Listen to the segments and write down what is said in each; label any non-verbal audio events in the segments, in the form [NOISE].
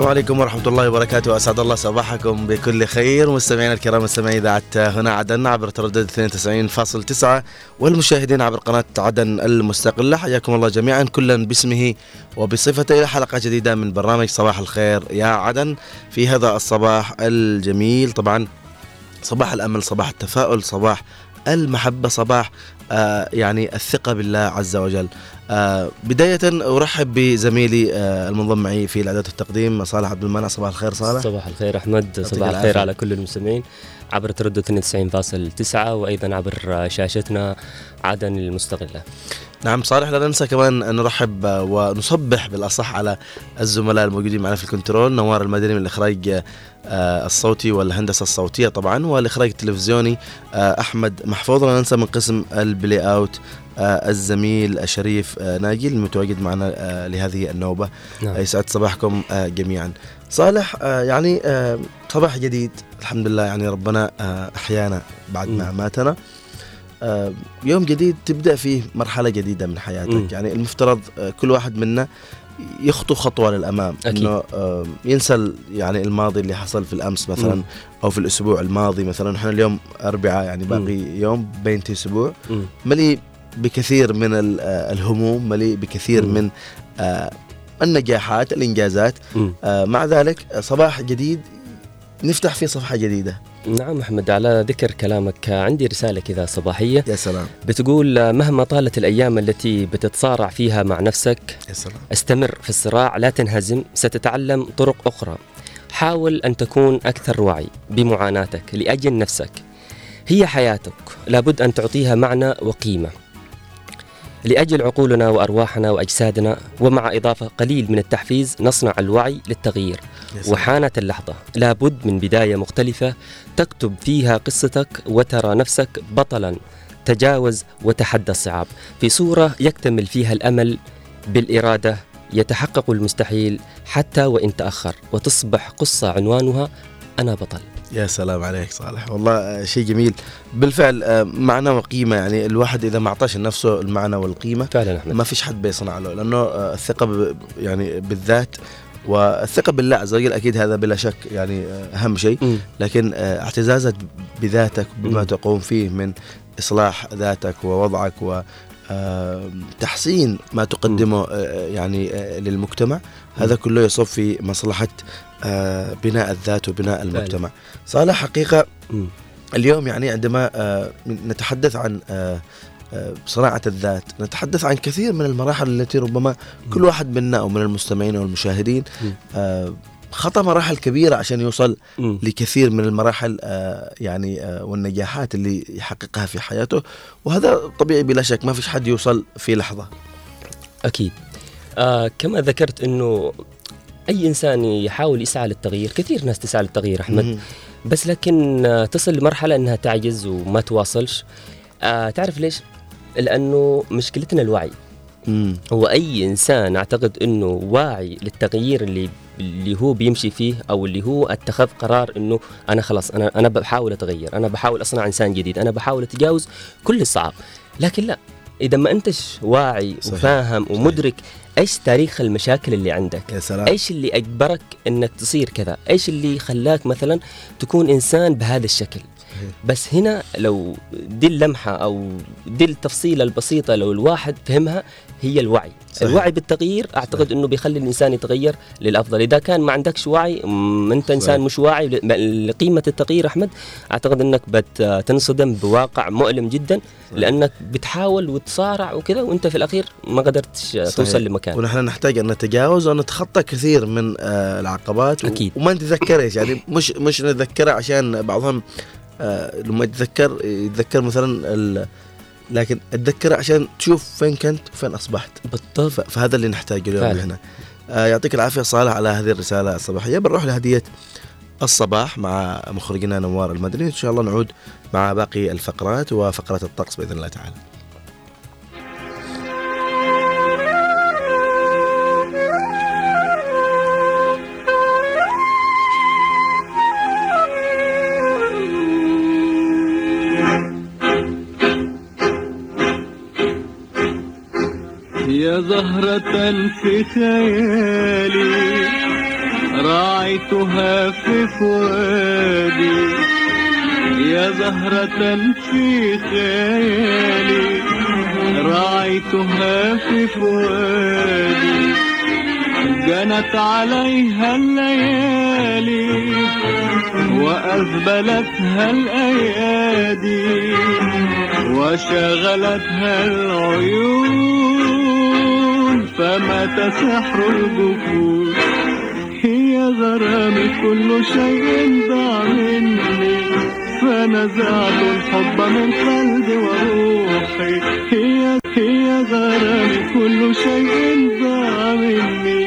السلام عليكم ورحمة الله وبركاته. أسعد الله صباحكم بكل خير. مستمعينا الكرام مستمعي إذاعة هنا عدن عبر تردد 92.9 والمشاهدين عبر قناة عدن المستقلة. حياكم الله جميعا كلا باسمه وبصفته. إلى حلقة جديدة من برنامج صباح الخير يا عدن في هذا الصباح الجميل. طبعا صباح الأمل صباح التفاؤل صباح المحبة صباح آه يعني الثقة بالله عز وجل. آه بداية أرحب بزميلي آه المنضم معي في الإعداد والتقديم صالح عبد المنعم. صباح الخير صالح. صباح الخير أحمد. صباح الخير على كل المستمعين. عبر تردد 92.9 وأيضا عبر شاشتنا عدن المستقلة نعم صالح لا ننسى كمان نرحب ونصبح بالأصح على الزملاء الموجودين معنا في الكنترول نوار المدني من الإخراج آه، الصوتي والهندسة الصوتية طبعا والإخراج التلفزيوني آه، أحمد محفوظ. لا ننسى من قسم البلاي أوت آه، الزميل الشريف ناجي المتواجد معنا لهذه النوبة. نعم. يسعد صباحكم جميعا. صالح يعني صباح جديد. الحمد لله يعني ربنا أحيانا بعد ما ماتنا. يوم جديد تبدأ فيه مرحلة جديدة من حياتك م. يعني المفترض آه، كل واحد منا يخطو خطوة للأمام أكيد. إنه آه، ينسى يعني الماضي اللي حصل في الأمس مثلا م. أو في الأسبوع الماضي مثلا إحنا اليوم أربعاء يعني باقي م. يوم بينتهي أسبوع مليء بكثير من الهموم مليء بكثير م. من النجاحات الإنجازات مع ذلك صباح جديد نفتح فيه صفحة جديدة نعم أحمد على ذكر كلامك عندي رسالة كذا صباحية. يا سلام. بتقول مهما طالت الأيام التي بتتصارع فيها مع نفسك يا سلام. استمر في الصراع لا تنهزم ستتعلم طرق أخرى. حاول أن تكون أكثر وعي بمعاناتك لأجل نفسك. هي حياتك لابد أن تعطيها معنى وقيمة. لأجل عقولنا وأرواحنا وأجسادنا ومع إضافة قليل من التحفيز نصنع الوعي للتغيير. وحانت اللحظة لابد من بداية مختلفة تكتب فيها قصتك وترى نفسك بطلا تجاوز وتحدى الصعاب. في صورة يكتمل فيها الأمل بالإرادة يتحقق المستحيل حتى وإن تأخر وتصبح قصة عنوانها أنا بطل. يا سلام عليك صالح. والله آه، شيء جميل. بالفعل آه، معنى وقيمة يعني الواحد إذا ما أعطاش لنفسه المعنى والقيمة فعلا أحمد. ما فيش حد بيصنع له لأنه آه، الثقة يعني بالذات والثقة بالله عز وجل أكيد هذا بلا شك يعني أهم شيء. لكن اعتزازك بذاتك بما تقوم فيه من إصلاح ذاتك ووضعك و تحسين ما تقدمه يعني للمجتمع. هذا كله يصب في مصلحة بناء الذات وبناء المجتمع. صالح حقيقة اليوم يعني عندما نتحدث عن صناعة الذات نتحدث عن كثير من المراحل التي ربما كل واحد منا أو من المستمعين والمشاهدين خطى مراحل كبيرة عشان يوصل م. لكثير من المراحل آه يعني آه والنجاحات اللي يحققها في حياته وهذا طبيعي بلا شك ما فيش حد يوصل في لحظة أكيد آه كما ذكرت أنه أي إنسان يحاول يسعى للتغيير كثير ناس تسعى للتغيير أحمد م. بس لكن آه تصل لمرحلة أنها تعجز وما تواصلش آه تعرف ليش؟ لأنه مشكلتنا الوعي مم. هو أي إنسان أعتقد إنه واعي للتغيير اللي اللي هو بيمشي فيه أو اللي هو اتخذ قرار إنه أنا خلاص أنا أنا بحاول أتغير أنا بحاول أصنع إنسان جديد أنا بحاول أتجاوز كل الصعاب لكن لا إذا ما أنتش واعي صحيح. وفاهم صحيح. ومدرك إيش تاريخ المشاكل اللي عندك يا سلام. إيش اللي أجبرك إنك تصير كذا إيش اللي خلاك مثلا تكون إنسان بهذا الشكل بس هنا لو دي اللمحة أو دي التفصيلة البسيطة لو الواحد فهمها هي الوعي صحيح. الوعي بالتغيير أعتقد صحيح. أنه بيخلي الإنسان يتغير للأفضل إذا كان ما عندكش وعي أنت إنسان مش واعي لقيمة التغيير أحمد أعتقد أنك بتنصدم بواقع مؤلم جدا صحيح. لأنك بتحاول وتصارع وكذا وأنت في الأخير ما قدرتش صحيح. توصل لمكان ونحن نحتاج أن نتجاوز ونتخطى كثير من آه، العقبات أكيد. وما نتذكرها يعني مش مش نتذكرها عشان بعضهم آه لما يتذكر يتذكر مثلا لكن أتذكر عشان تشوف فين كنت وفين أصبحت. بالضبط. فهذا اللي نحتاجه اليوم هنا آه يعطيك العافية صالح على هذه الرسالة الصباحية. بنروح لهدية الصباح مع مخرجنا نوار المدني. إن شاء الله نعود مع باقي الفقرات وفقره الطقس بإذن الله تعالى. زهرة في خيالي راعيتها في فؤادي. يا زهرة في خيالي راعيتها في فؤادي. جنت عليها الليالي وأذبلتها الأيادي وشغلتها العيون. فمات سحر الجفون هي غرامي كل شيء ضاع مني. فنزعت الحب من قلبي وروحي. هي هي غرامي كل شيء ضاع مني.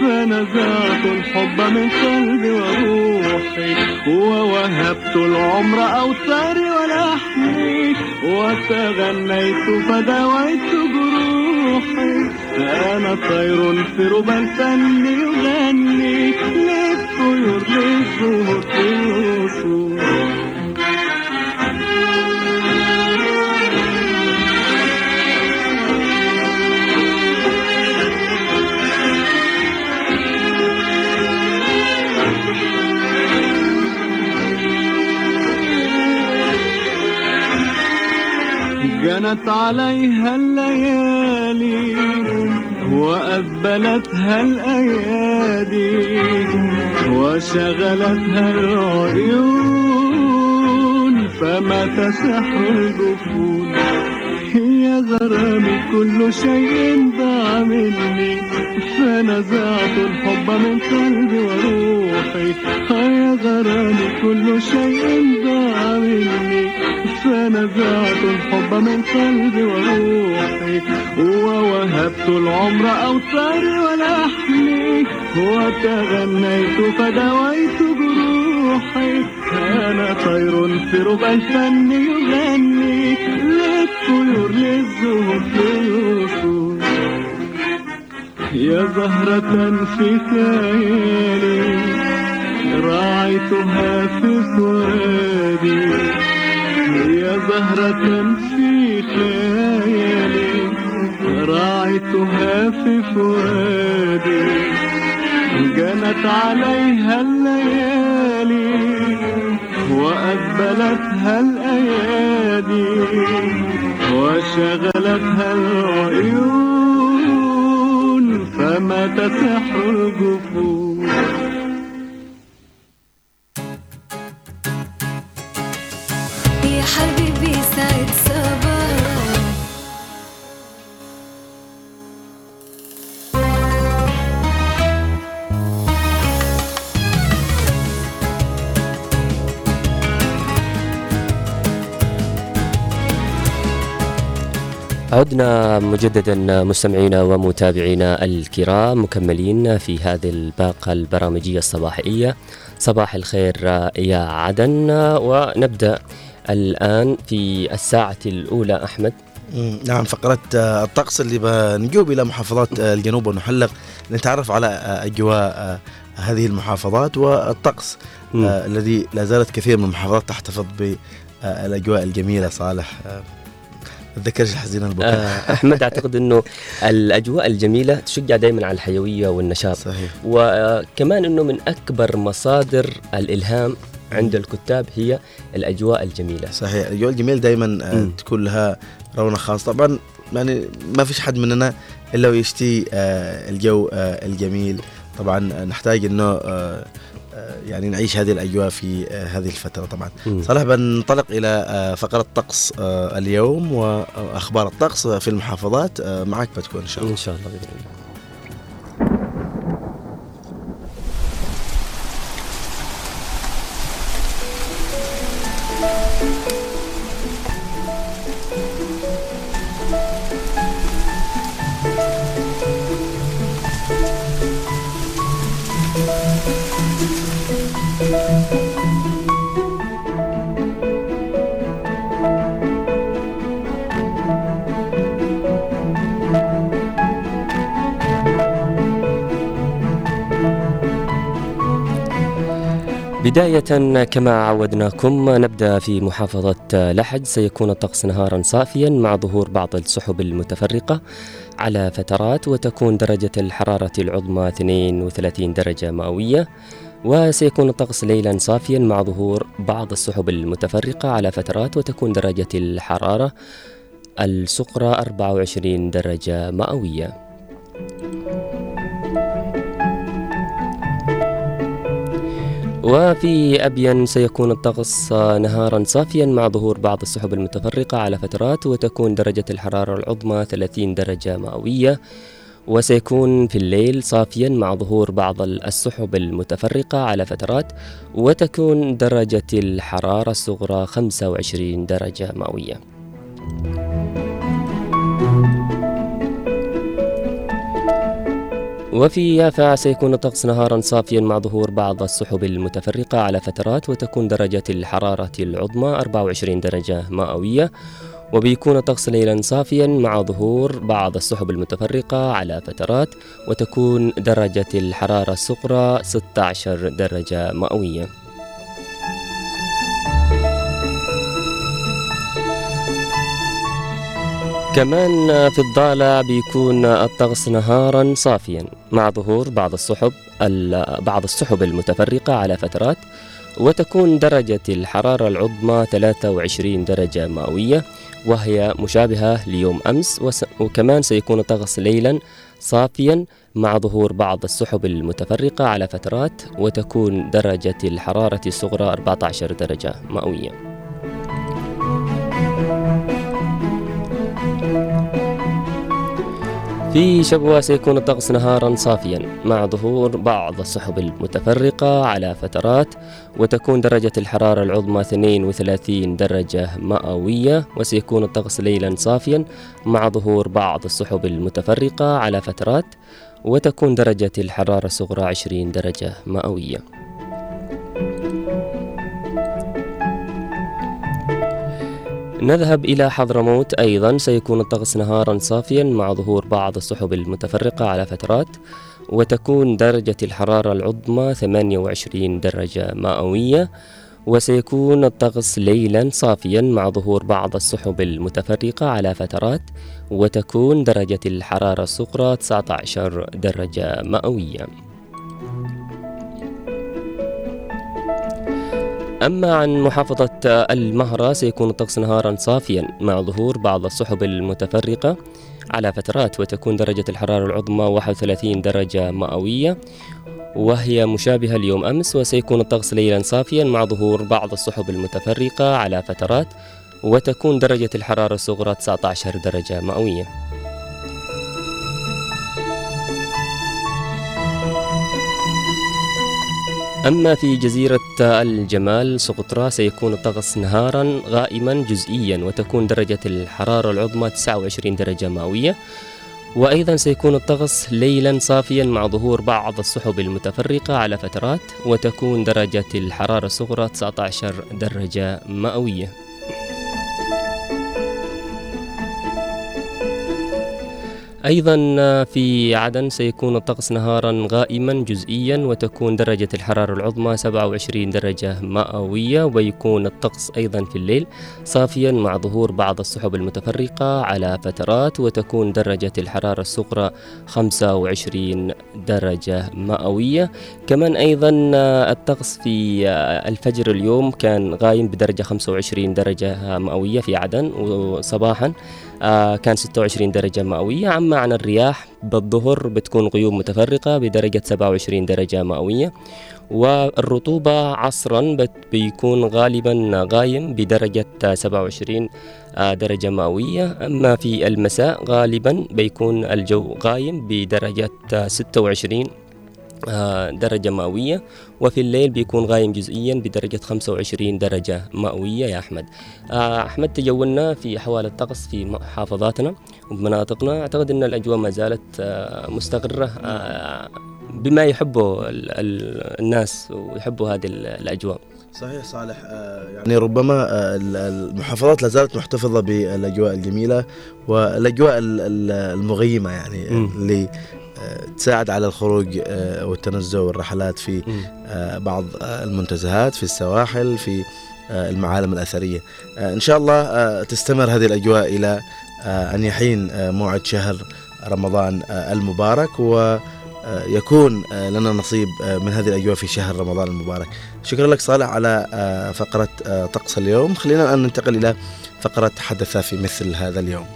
فنزعت الحب من قلبي وروحي. ووهبت العمر أوتاري ولحمي. وتغنيت فدويت جروحي أنا طير في ربى الفن يغني للطيور للزهور في الوصول جنت عليها الليالي وأذبلتها الأيادي وشغلتها العيون. فمات سحر الجفون هي غرامي كل شيء ضاع مني فنزعت الحب من قلبي وروحي هيا غرامي كل شيء ضاع مني فنزعت الحب من قلبي وروحي. ووهبت العمر أوتاري ولحمي. وتغنيت فدويت جروحي. أنا طير في ربى الفن يغني. للطيور للزهور في الوصول يا زهرة في خيالي راعيتها في فؤادي يا زهرة في خيالي راعيتها في فؤادي. جنت عليها الليالي وأذبلتها الأيادي وشغلتها العيون فمات سحر الجفون. عدنا مجددا مستمعينا ومتابعينا الكرام مكملين في هذه الباقة البرامجية الصباحية. صباح الخير يا عدن. ونبدأ الآن في الساعة الأولى أحمد. نعم فقرة آه، الطقس اللي بنجوب إلى محافظات آه، الجنوب ونحلق نتعرف على آه، أجواء هذه المحافظات والطقس الذي لا زالت كثير من المحافظات تحتفظ بالأجواء الجميلة صالح. تذكرش الحزينة البكاء آه، أحمد أعتقد أنه الأجواء الجميلة تشجع دائما على الحيوية والنشاط. صحيح. وكمان أنه من أكبر مصادر الإلهام عند الكتاب هي الأجواء الجميلة. صحيح. الجو الجميل دائما آه،. تكون لها رونق خاص. طبعا يعني ما فيش حد مننا إلا ويشتي آه، الجو الجميل. طبعا نحتاج إنه يعني نعيش هذه الأجواء في آه، هذه الفترة طبعا. مم. صالح بننطلق إلى آه، فقرة طقس آه، اليوم وأخبار الطقس في المحافظات آه، معك بتكون إن شاء الله. إن شاء الله بإذن الله. بداية كما عودناكم نبدأ في محافظة لحج. سيكون الطقس نهارا صافيا مع ظهور بعض السحب المتفرقة على فترات وتكون درجة الحرارة العظمى 32 درجة مئوية. وسيكون الطقس ليلا صافيا مع ظهور بعض السحب المتفرقة على فترات وتكون درجة الحرارة الصغرى 24 درجة مئوية. وفي أبين سيكون الطقس نهارا صافيا مع ظهور بعض السحب المتفرقة على فترات وتكون درجة الحرارة العظمى 30 درجة مئوية. وسيكون في الليل صافيا مع ظهور بعض السحب المتفرقة على فترات وتكون درجة الحرارة الصغرى 25 درجة مئوية. وفي يافع سيكون الطقس نهارا صافيا مع ظهور بعض السحب المتفرقة على فترات وتكون درجة الحرارة العظمى 24 درجة مئوية وبيكون الطقس ليلا صافيا مع ظهور بعض السحب المتفرقة على فترات وتكون درجة الحرارة الصغرى 16 درجة مئوية. كمان في الضالع بيكون الطقس نهارا صافيا. مع ظهور بعض السحب ال- بعض السحب المتفرقة على فترات وتكون درجة الحرارة العظمى 23 درجة مئوية وهي مشابهة ليوم أمس وكمان سيكون الطقس ليلا صافيا مع ظهور بعض السحب المتفرقة على فترات وتكون درجة الحرارة الصغرى 14 درجة مئوية. في شبوة سيكون الطقس نهارا صافيا مع ظهور بعض السحب المتفرقة على فترات وتكون درجة الحرارة العظمى 32 درجة مئوية وسيكون الطقس ليلا صافيا مع ظهور بعض السحب المتفرقة على فترات وتكون درجة الحرارة الصغرى 20 درجة مئوية. نذهب إلى حضرموت أيضا. سيكون الطقس نهارا صافيا مع ظهور بعض السحب المتفرقة على فترات وتكون درجة الحرارة العظمى 28 درجة مئوية. وسيكون الطقس ليلا صافيا مع ظهور بعض السحب المتفرقة على فترات وتكون درجة الحرارة الصغرى 19 درجة مئوية. أما عن محافظة المهرة سيكون الطقس نهارا صافيا مع ظهور بعض السحب المتفرقة على فترات وتكون درجة الحرارة العظمى 31 درجة مئوية وهي مشابهة ليوم أمس وسيكون الطقس ليلا صافيا مع ظهور بعض السحب المتفرقة على فترات وتكون درجة الحرارة الصغرى 19 درجة مئوية. أما في جزيرة الجمال سقطرى سيكون الطقس نهارا غائما جزئيا وتكون درجة الحرارة العظمى 29 درجة مئوية. وأيضا سيكون الطقس ليلا صافيا مع ظهور بعض السحب المتفرقة على فترات وتكون درجة الحرارة الصغرى 19 درجة مئوية. أيضا في عدن سيكون الطقس نهارا غائما جزئيا وتكون درجة الحرارة العظمى 27 درجة مئوية ويكون الطقس أيضا في الليل صافيا مع ظهور بعض السحب المتفرقة على فترات وتكون درجة الحرارة الصغرى 25 درجة مئوية. كمان أيضا الطقس في الفجر اليوم كان غايم بدرجة 25 درجة مئوية في عدن وصباحا كان 26 درجة مئوية. أما عن الرياح بالظهر بتكون غيوم متفرقة بدرجة 27 درجة مئوية والرطوبة عصرا بيكون غالبا غايم بدرجة 27 آه، درجة مئوية. أما في المساء غالبا بيكون الجو غايم بدرجة آه، 26 آه، درجة مئوية وفي الليل بيكون غايم جزئيا بدرجة 25 درجة مئوية يا أحمد. آه، أحمد تجولنا في أحوال الطقس في محافظاتنا ومناطقنا. أعتقد أن الأجواء ما زالت آه، مستقرة آه، بما يحبه ال- ال- الناس ويحبوا هذه ال- الأجواء. صحيح صالح آه، يعني ربما آه، ال- المحافظات لا زالت محتفظة بالأجواء الجميلة والأجواء ال- ال- المغيمة يعني مم. اللي آه، تساعد على الخروج آه، والتنزه والرحلات في. آه، بعض آه، المنتزهات في السواحل في المعالم الأثرية. إن شاء الله تستمر هذه الأجواء إلى أن يحين موعد شهر رمضان المبارك ويكون لنا نصيب من هذه الأجواء في شهر رمضان المبارك. شكرا لك صالح على فقرة آه، طقس اليوم. خلينا الآن ننتقل إلى فقرة حدث في مثل هذا اليوم.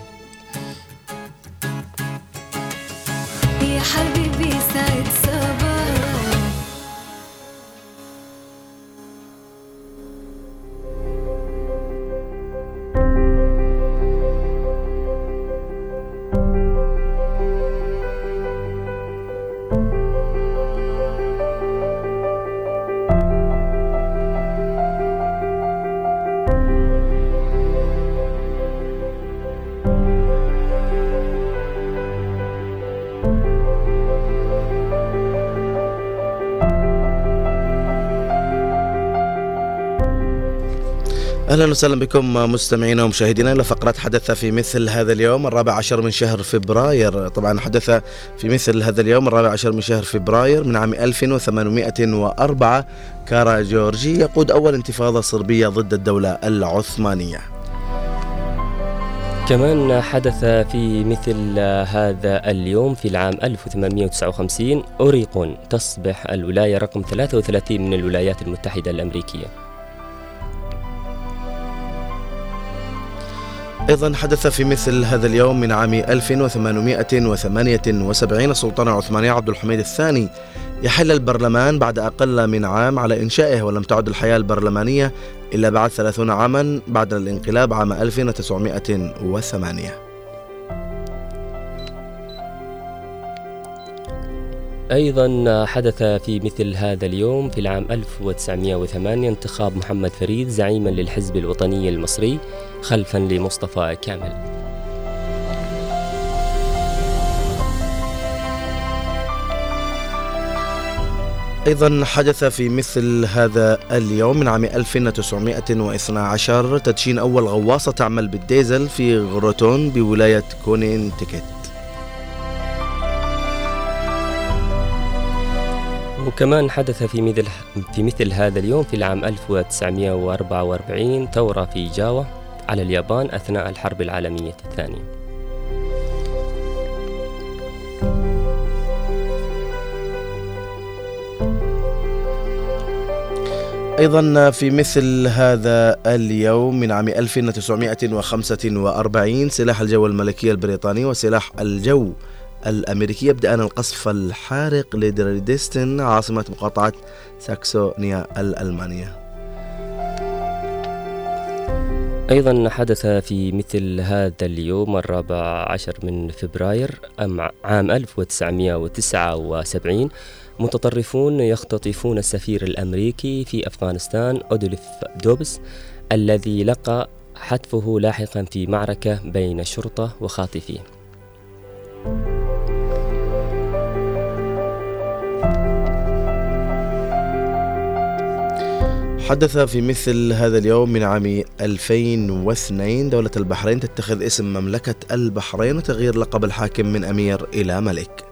أهلا وسهلا بكم مستمعينا ومشاهدينا إلى فقره حدث في مثل هذا اليوم الرابع عشر من شهر فبراير. طبعا حدث في مثل هذا اليوم الرابع عشر من شهر فبراير من عام 1804 كارا جورجي يقود أول انتفاضة صربية ضد الدولة العثمانية. كمان حدث في مثل هذا اليوم في العام 1859 أوريغون تصبح الولاية رقم 33 من الولايات المتحدة الأمريكية. أيضا حدث في مثل هذا اليوم من عام 1878 السلطان العثماني عبد الحميد الثاني يحل البرلمان بعد أقل من عام على إنشائه ولم تعد الحياة البرلمانية إلا بعد 30 عاما بعد الانقلاب عام 1908 أيضا حدث في مثل هذا اليوم في العام 1908 انتخاب محمد فريد زعيما للحزب الوطني المصري خلفا لمصطفى كامل. أيضا حدث في مثل هذا اليوم من عام 1912 تدشين أول غواصة تعمل بالديزل في غروتون بولاية كونيتيكت وكمان حدث في مثل في مثل هذا اليوم في العام 1944 ثورة في جاوا على اليابان أثناء الحرب العالمية الثانية. أيضا في مثل هذا اليوم من عام 1945 سلاح الجو الملكي البريطاني وسلاح الجو الأمريكي يبدأان القصف الحارق لدريدستن عاصمة مقاطعة ساكسونيا الألمانية. أيضا حدث في مثل هذا اليوم الرابع عشر من فبراير عام 1979 متطرفون يختطفون السفير الأمريكي في أفغانستان أودولف دوبس الذي لقى حتفه لاحقا في معركة بين الشرطة وخاطفيه. حدث في مثل هذا اليوم من عام 2002 دولة البحرين تتخذ اسم مملكة البحرين وتغيير لقب الحاكم من أمير إلى ملك.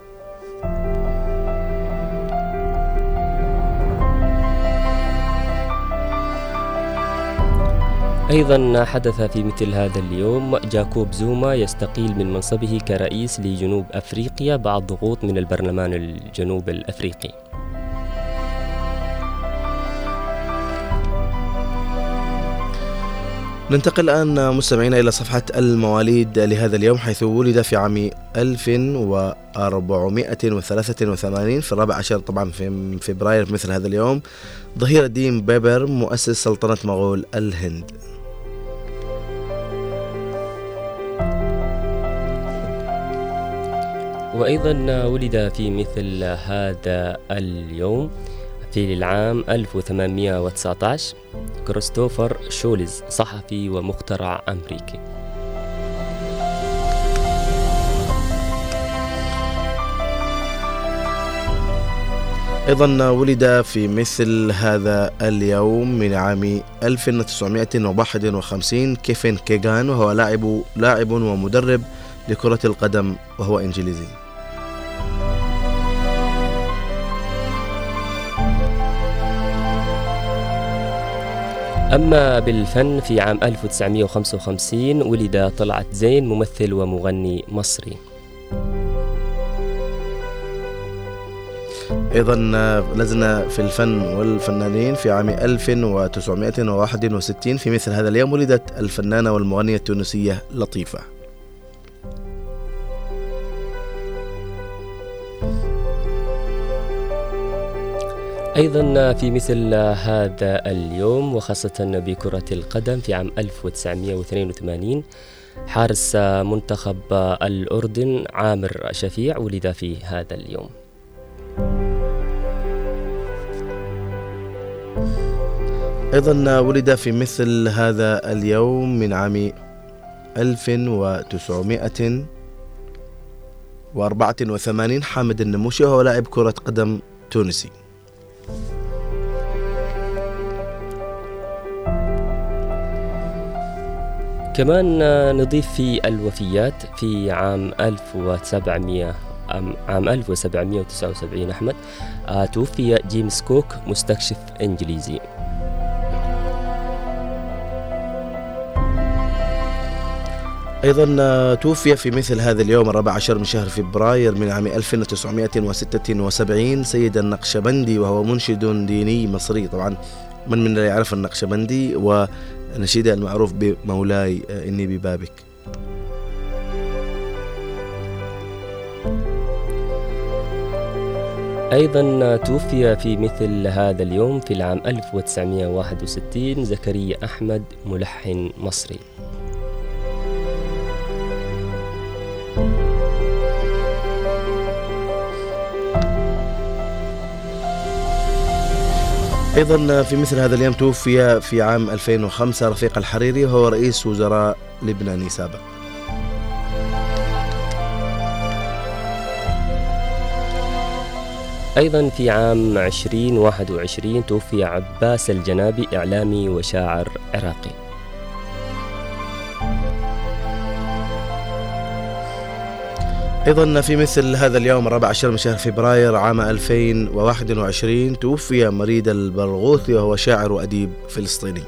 أيضا حدث في مثل هذا اليوم جاكوب زوما يستقيل من منصبه كرئيس لجنوب أفريقيا بعد ضغوط من البرلمان الجنوب الأفريقي. ننتقل الآن مستمعينا إلى صفحة المواليد لهذا اليوم حيث ولد في عام 1483 في الرابع عشر طبعا في فبراير مثل هذا اليوم ظهير الدين بيبر مؤسس سلطنة مغول الهند. وأيضا ولد في مثل هذا اليوم في العام 1819 كريستوفر شولز صحفي ومخترع أمريكي. أيضا ولد في مثل هذا اليوم من عام 1951 كيفن كيغان وهو لاعب لاعب ومدرب لكرة القدم وهو إنجليزي. أما بالفن في عام 1955 ولد طلعت زين ممثل ومغني مصري. أيضا آه، لازلنا في الفن والفنانين في عام 1961 في مثل هذا اليوم ولدت الفنانة والمغنية التونسية لطيفة. أيضا في مثل هذا اليوم وخاصة بكرة القدم في عام 1982 حارس منتخب الأردن عامر شفيع ولد في هذا اليوم. أيضا ولد في مثل هذا اليوم من عام 1984 حامد النموشي وهو لاعب كرة قدم تونسي. كمان نضيف في الوفيات في عام 1700 عام عام 1779 أحمد. آه، توفي جيمس كوك مستكشف إنجليزي. أيضا آه، توفي في مثل هذا اليوم الرابع عشر من شهر فبراير من عام 1976 سيد النقشبندي وهو منشد ديني مصري. طبعا من من لا يعرف النقشبندي ونشيده المعروف بمولاي آه، إني ببابك. أيضا توفي في مثل هذا اليوم في العام 1961 زكريا أحمد ملحن مصري. أيضا في مثل هذا اليوم توفي في عام 2005 رفيق الحريري وهو رئيس وزراء لبناني سابق. أيضا في عام 2021 توفي عباس الجنابي إعلامي وشاعر عراقي. أيضا في مثل هذا اليوم الرابع عشر من شهر فبراير عام 2021 توفي مريد البرغوثي وهو شاعر وأديب فلسطيني.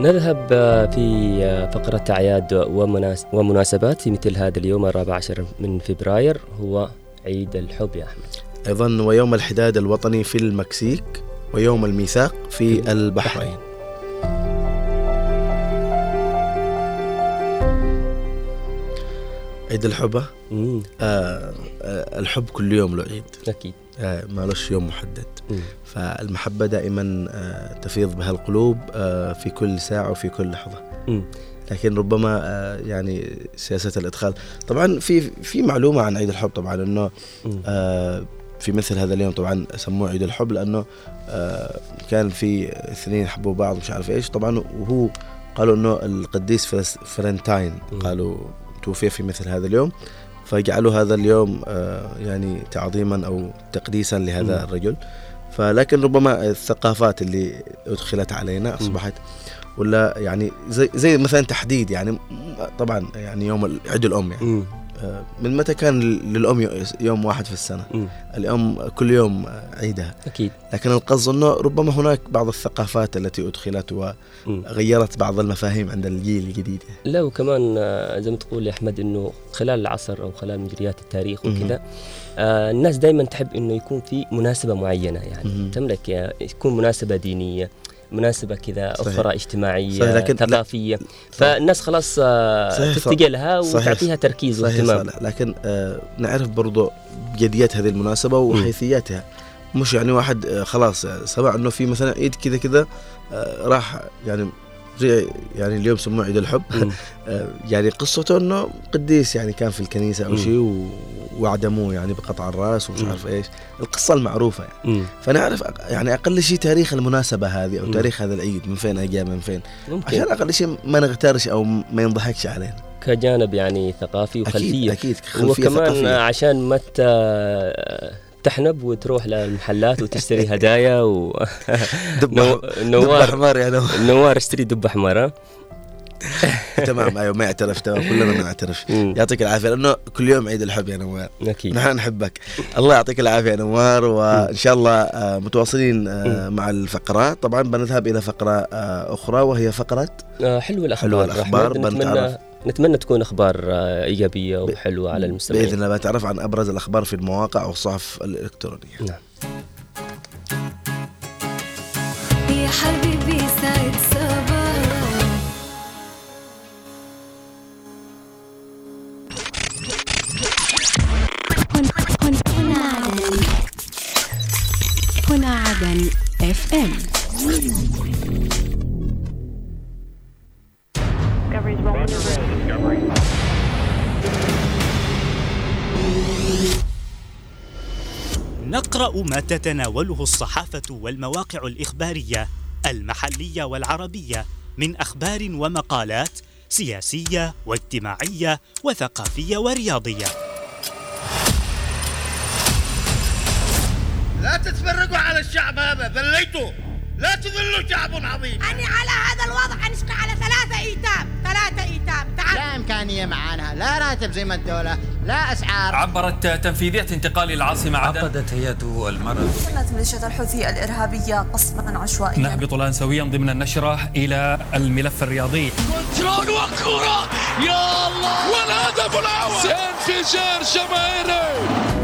نذهب في فقرة أعياد ومناس- ومناسبات في مثل هذا اليوم الرابع عشر من فبراير هو عيد الحب يا أحمد. أيضا ويوم الحداد الوطني في المكسيك ويوم الميثاق في البحرين. عيد الحب مم. آه آه الحب كل يوم له عيد أكيد آه مالوش يوم محدد مم. فالمحبة دائما آه تفيض بها القلوب آه في كل ساعة وفي كل لحظة مم. لكن ربما آه يعني سياسة الإدخال طبعا في في معلومة عن عيد الحب طبعا أنه. آه في مثل هذا اليوم طبعا سموه عيد الحب لأنه آه كان في اثنين حبوا بعض مش عارف إيش طبعا وهو قالوا أنه القديس فرنتاين. قالوا توفي في مثل هذا اليوم فجعلوا هذا اليوم آه يعني تعظيما أو تقديسا لهذا مم. الرجل فلكن ربما الثقافات اللي أدخلت علينا أصبحت ولا يعني زي زي مثلا تحديد يعني م- طبعا يعني يوم عيد الأم يعني مم. آه، من متى كان للأم يو- يوم واحد في السنة مم. الأم كل يوم آه، عيدها أكيد لكن القصد إنه ربما هناك بعض الثقافات التي أدخلت. وغيرت بعض المفاهيم عند الجيل الجديد لا وكمان آه، زي ما تقول يا أحمد إنه خلال العصر أو خلال مجريات التاريخ. وكذا آه الناس دائما تحب إنه يكون في مناسبة معينة يعني مهم. تملك يكون مناسبة دينية مناسبة كذا صحيح. أخرى اجتماعية صحيح، لكن- ثقافية. فالناس خلاص آه، تتجه لها. وتعطيها تركيز صحيح واهتمام. لكن آه نعرف برضو بجديات هذه المناسبة وحيثياتها. مش يعني واحد آه خلاص آه، سمع إنه في مثلا عيد كذا كذا آه راح يعني زي يعني اليوم سموه عيد الحب. [LAUGHS] آه يعني قصته إنه قديس يعني كان في الكنيسة أو. شيء و- واعدموه يعني بقطع الرأس ومش. عارف إيش القصة المعروفة يعني. فنعرف أق- يعني أقل شيء تاريخ المناسبة هذه أو. تاريخ هذا العيد من فين اجى من فين ممكن عشان أقل شيء ما نغترش أو ما ينضحكش علينا كجانب يعني ثقافي أكيد وخلفية أكيد خلفية وكمان ثقافية. عشان ما ت- تحنب وتروح للمحلات وتشتري هدايا و [LAUGHS] دب نو- دب نوار حمار يعني نوار اشتري دب ها؟ [LAUGHS] تمام أيوه ما يعترف تمام كلنا نعترف. يعطيك العافية لأنه كل يوم عيد الحب يا نوار أكيد نحن نحبك الله يعطيك العافية يا نوار وان شاء الله آه، متواصلين آه، مع الفقرات طبعا بنذهب إلى فقرة آه، أخرى وهي فقرة حلو الأخبار أحمد. نتمنى بنتعرف. نتمنى تكون أخبار آه، إيجابية وحلوة على المستمعين. باذن الله بنتعرف عن أبرز الأخبار في المواقع والصحف الإلكترونية. نعم. يا حبيبي سعد صباح. هنا هنا عدن هنا عدن اف ام نقرأ ما تتناوله الصحافة والمواقع الإخبارية المحلية والعربية من أخبار ومقالات سياسية واجتماعية وثقافية ورياضية. لا تتفرقوا على الشعب هذا ذليتوا لا تذلوا شعب عظيم. أنا على هذا الوضع حنشقى على ثلاثة إيتام. ثلاثة إيتام. تعال. لا إمكانية معانا. لا راتب زي ما الدولة. لا أسعار. عبرت تنفيذية انتقال العاصمة عدن. عقدت هيئة المرأة. قامت ميليشيا الحوثي الإرهابية قصفا عشوائيا. نهبط الآن سويا ضمن النشرة إلى الملف الرياضي. كنترول وكرة يا الله. والهدف الأول. انفجار جماهيري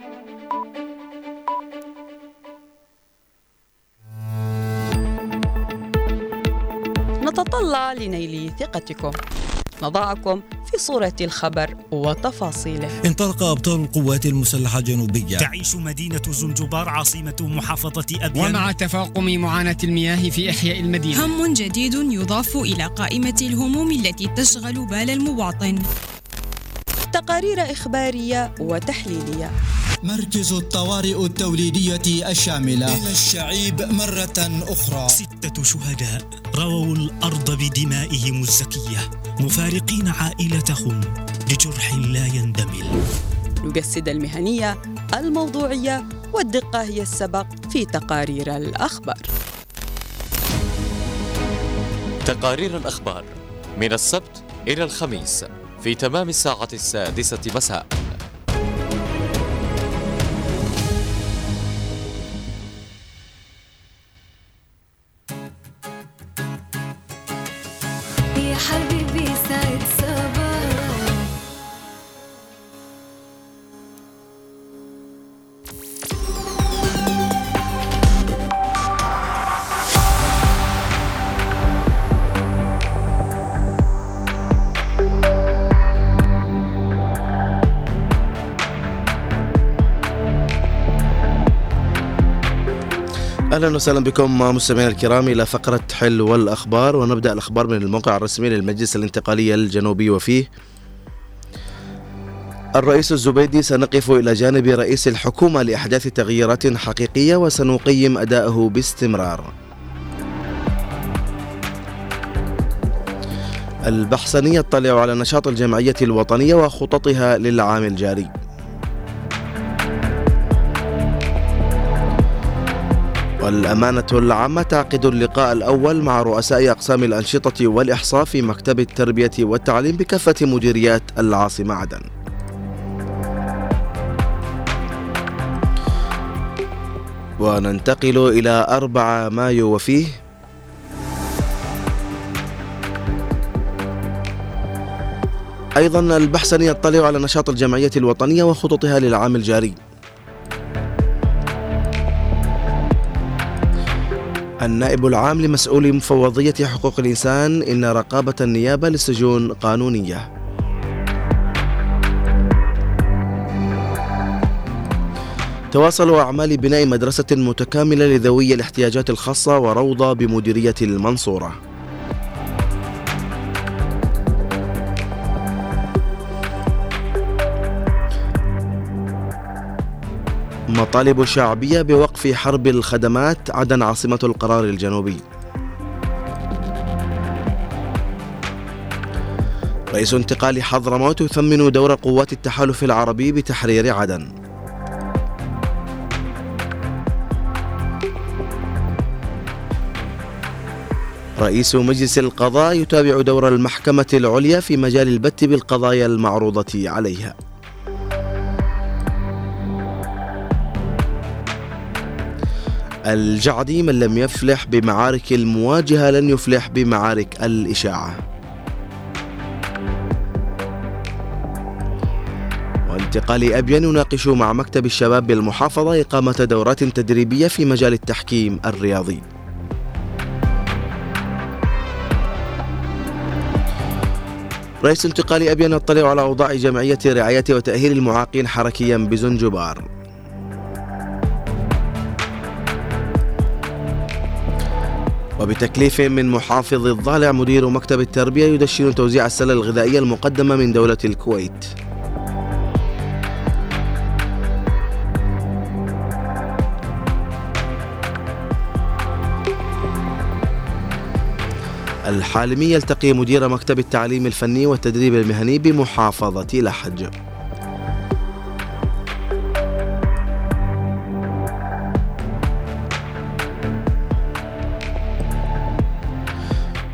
نتطلع لنيل ثقتكم. نضعكم في صورة الخبر وتفاصيله. انطلق أبطال القوات المسلحة الجنوبية تعيش مدينة زنجبار عاصمة محافظة أبيان. ومع تفاقم معاناة المياه في إحياء المدينة. هم جديد يضاف إلى قائمة الهموم التي تشغل بال المواطن. تقارير إخبارية وتحليلية. مركز الطوارئ التوليدية الشاملة. إلى الشعيب مرة أخرى. ستة شهداء رووا الأرض بدمائهم الزكية مفارقين عائلتهم لجرح لا يندمل. نجسد المهنية الموضوعية والدقة هي السبق في تقارير الأخبار. تقارير الأخبار من السبت إلى الخميس. في تمام الساعة السادسة مساء. أهلا وسهلا بكم مستمعينا الكرام إلى فقرة حلو الاخبار ونبدأ الأخبار من الموقع الرسمي للمجلس الانتقالي الجنوبي وفيه الرئيس الزبيدي سنقف إلى جانب رئيس الحكومة لأحداث تغييرات حقيقية وسنقيم أداءه باستمرار. البحثنية تطلع على نشاط الجمعية الوطنية وخططها للعام الجاري. والأمانة العامة تعقد اللقاء الأول مع رؤساء أقسام الأنشطة والإحصاء في مكتب التربية والتعليم بكافة مديريات العاصمة عدن. وننتقل إلى 4 مايو وفيه أيضا البحث يطلع على نشاط الجمعية الوطنية وخططها للعام الجاري. النائب العام لمسؤول مفوضية حقوق الإنسان إن رقابة النيابة للسجون قانونية. تواصل أعمال بناء مدرسة متكاملة لذوي الاحتياجات الخاصة وروضة بمديرية المنصورة. مطالب شعبية بوقف حرب الخدمات عدن عاصمة القرار الجنوبي. رئيس انتقال حضرموت يثمن دور قوات التحالف العربي بتحرير عدن. رئيس مجلس القضاء يتابع دور المحكمة العليا في مجال البت بالقضايا المعروضة عليها. الجعدي من لم يفلح بمعارك المواجهة لن يفلح بمعارك الإشاعة. وانتقال أبين يناقش مع مكتب الشباب بالمحافظة إقامة دورات تدريبية في مجال التحكيم الرياضي. رئيس انتقال أبين يطلع على أوضاع جمعية رعاية وتأهيل المعاقين حركيا بزنجبار. وبتكليف من محافظ الضالع مدير مكتب التربية يدشن توزيع السلة الغذائية المقدمة من دولة الكويت. الحالمي يلتقي مدير مكتب التعليم الفني والتدريب المهني بمحافظة لحج.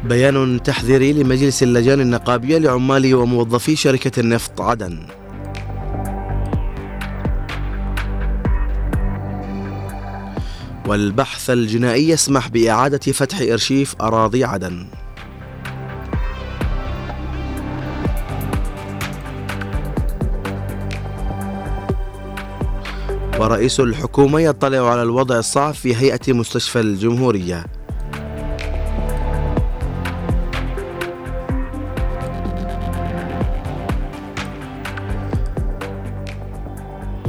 بيان تحذيري لمجلس اللجان النقابية لعمال وموظفي شركة النفط عدن. والبحث الجنائي يسمح بإعادة فتح إرشيف أراضي عدن. ورئيس الحكومة يطلع على الوضع الصعب في هيئة مستشفى الجمهورية.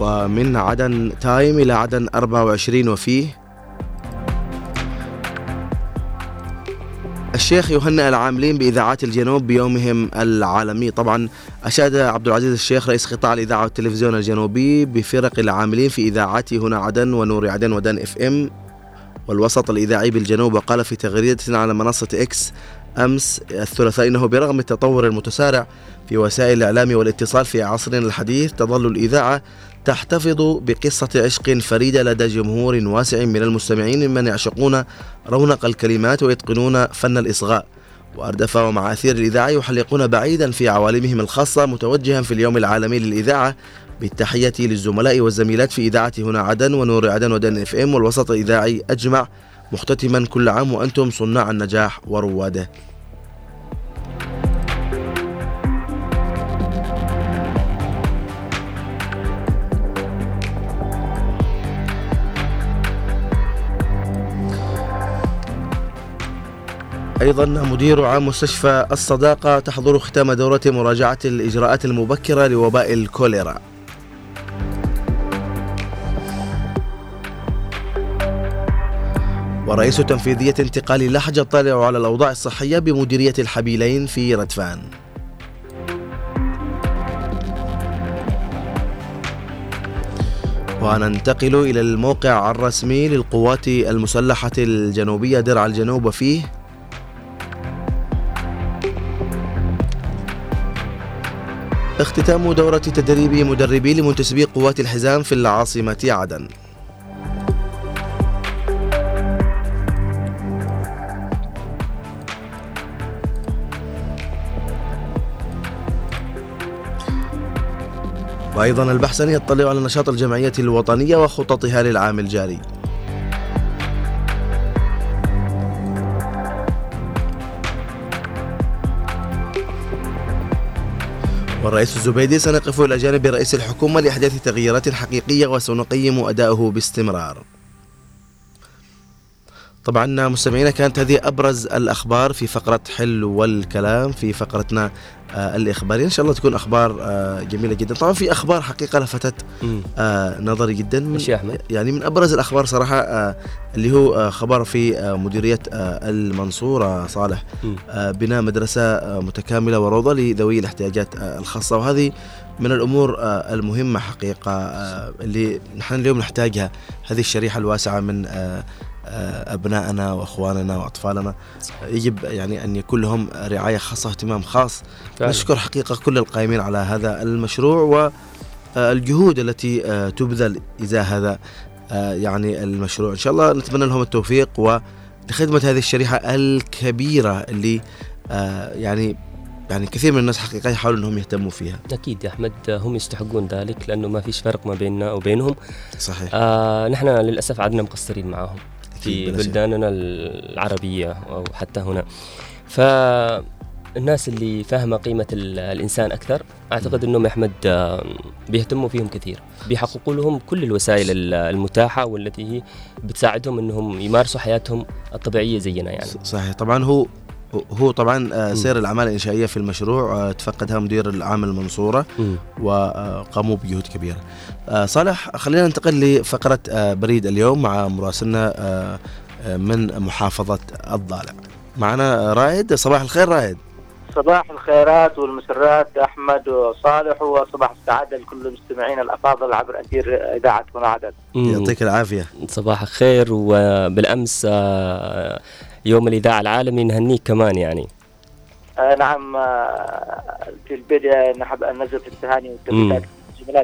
ومن عدن تايم إلى عدن 24 وفيه. الشيخ يهنئ العاملين بإذاعات الجنوب بيومهم العالمي. طبعا أشاد عبد العزيز الشيخ رئيس قطاع الإذاعة والتلفزيون الجنوبي بفرق العاملين في إذاعات هنا عدن ونور عدن وعدن إف إم والوسط الإذاعي بالجنوب. وقال في تغريدة على منصة إكس أمس الثلاثاء إنه برغم التطور المتسارع في وسائل الإعلام والاتصال في عصرنا الحديث تظل الإذاعة تحتفظ بقصة عشق فريدة لدى جمهور واسع من المستمعين ممن يعشقون رونق الكلمات ويتقنون فن الإصغاء. وأردف ومع أثير الإذاعة يحلقون بعيدا في عوالمهم الخاصة متوجها في اليوم العالمي للإذاعة. بالتحية للزملاء والزميلات في إذاعة هنا عدن ونور عدن ودن إف إم والوسط الإذاعي أجمع. مختتما كل عام وأنتم صناع النجاح ورواده أيضا مدير عام مستشفى الصداقة تحضر ختام دورة مراجعة الإجراءات المبكرة لوباء الكوليرا. ورئيس تنفيذية انتقال لحج طالع على الأوضاع الصحية بمديرية الحبيلين في ردفان وننتقل إلى الموقع الرسمي للقوات المسلحة الجنوبية درع الجنوب وفيه اختتام دورة تدريب مدربي لمنتسبي قوات الحزام في العاصمة عدن. وأيضا البحث يطلع على نشاط الجمعية الوطنية وخططها للعام الجاري. والرئيس الزبيدي سنقف إلى جانب رئيس الحكومة لإحداث تغييرات حقيقية وسنقيم أداؤه باستمرار. طبعا مستمعينا كانت هذه أبرز الأخبار في فقرة حل والكلام في فقرتنا آه الإخبارية. إن شاء الله تكون أخبار آه جميلة جدا. طبعا في أخبار حقيقة لفتت آه نظري جدا. من يعني من أبرز الأخبار صراحة آه اللي هو آه خبر في آه مديرية آه المنصورة صالح. آه بناء مدرسة آه متكاملة وروضة لذوي الاحتياجات آه الخاصة. وهذه من الأمور آه، المهمة حقيقة آه، اللي نحن اليوم نحتاجها هذه الشريحة الواسعة من آه، أبنائنا وأخواننا وأطفالنا. يجب يعني أن يكون لهم رعاية خاصة واهتمام خاص. فعلا. نشكر حقيقة كل القائمين على هذا المشروع والجهود التي آه، تبذل ازاء هذا آه، يعني المشروع. إن شاء الله نتمنى لهم التوفيق ولخدمه هذه الشريحة الكبيرة اللي آه، يعني يعني كثير من الناس حقيقة يحاولوا إنهم يهتموا فيها. أكيد يا أحمد هم يستحقون ذلك لأنه ما فيش فرق ما بيننا وبينهم. صحيح. آه نحن للأسف عدنا مقصرين معاهم في. بلداننا العربية أو حتى هنا. فالناس اللي فاهمة قيمة ال- الإنسان أكثر أعتقد إنهم يا أحمد آه، بيهتموا فيهم كثير. بيحققوا لهم كل الوسائل ال- المتاحة والتي هي بتساعدهم إنهم يمارسوا حياتهم الطبيعية زينا يعني. صحيح. طبعا هو هو طبعا آه، سير الأعمال الإنشائية في المشروع آه، تفقدها مدير العام المنصورة. وقاموا بجهود كبيرة. آه، صالح خلينا ننتقل لفقرة آه، بريد اليوم مع مراسلنا آه، آه، من محافظة الضالع. معنا رائد صباح الخير رائد. صباح الخيرات والمسرات أحمد وصالح وصباح السعادة لكل المستمعين الأفاضل عبر أثير إذاعة هنا عدد. مم. يعطيك العافية. صباح الخير وبالأمس آه، يوم الإذاعة العالمي نهنيك كمان يعني. آه نعم آه في البدايه نحب أن نزل التهاني والتبريكات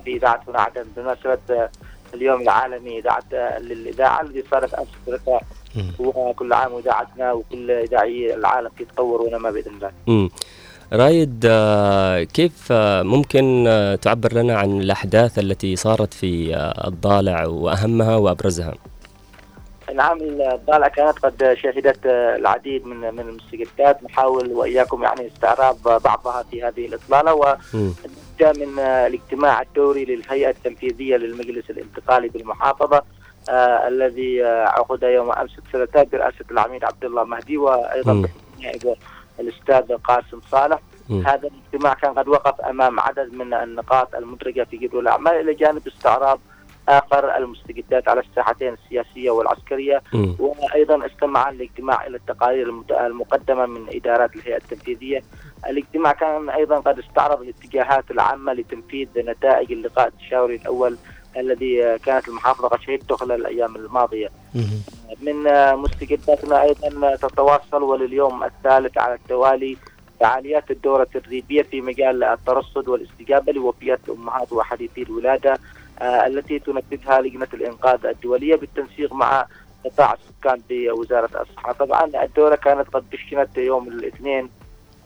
في إذاعة عدن بمناسبة آه، اليوم العالمي إذاعة آه، للإذاعة الذي صارت أمس الثلاثاء وكل عام وإذاعتنا وكل إذاعي العالم في تطور ونماء بإذن الله. مم. رايد كيف ممكن تعبر لنا عن الأحداث التي صارت في الضالع وأهمها وأبرزها؟ نعم الضالع كانت قد شهدت العديد من من المستجدات نحاول وإياكم يعني استعراض بعضها في هذه الإطلالة ونبدا من الاجتماع الدوري للهيئة التنفيذية للمجلس الانتقالي بالمحافظة آه الذي آه، عقد يوم أمس الثلاثاء برئاسة العميد عبد الله مهدي وأيضا. نائب الأستاذ قاسم صالح. هذا الاجتماع كان قد وقف أمام عدد من النقاط المدرجة في جدول الأعمال إلى جانب استعراض آخر المستجدات على الساحتين السياسية والعسكرية مم. وأيضا استمع الاجتماع إلى التقارير المقدمة من إدارات الهيئة التنفيذية. الاجتماع كان أيضا قد استعرض الاتجاهات العامة لتنفيذ نتائج اللقاء التشاوري الأول الذي كانت المحافظة قد شهدته خلال الأيام الماضية. من مستجداتنا أيضا تتواصل ولليوم الثالث على التوالي فعاليات الدورة التدريبية في مجال الترصد والاستجابة لوفيات الأمهات وحديثي الولادة آه، التي تنفذها لجنة الإنقاذ الدولية بالتنسيق مع قطاع السكان بوزارة الصحة. طبعا الدورة كانت قد دشنت يوم الاثنين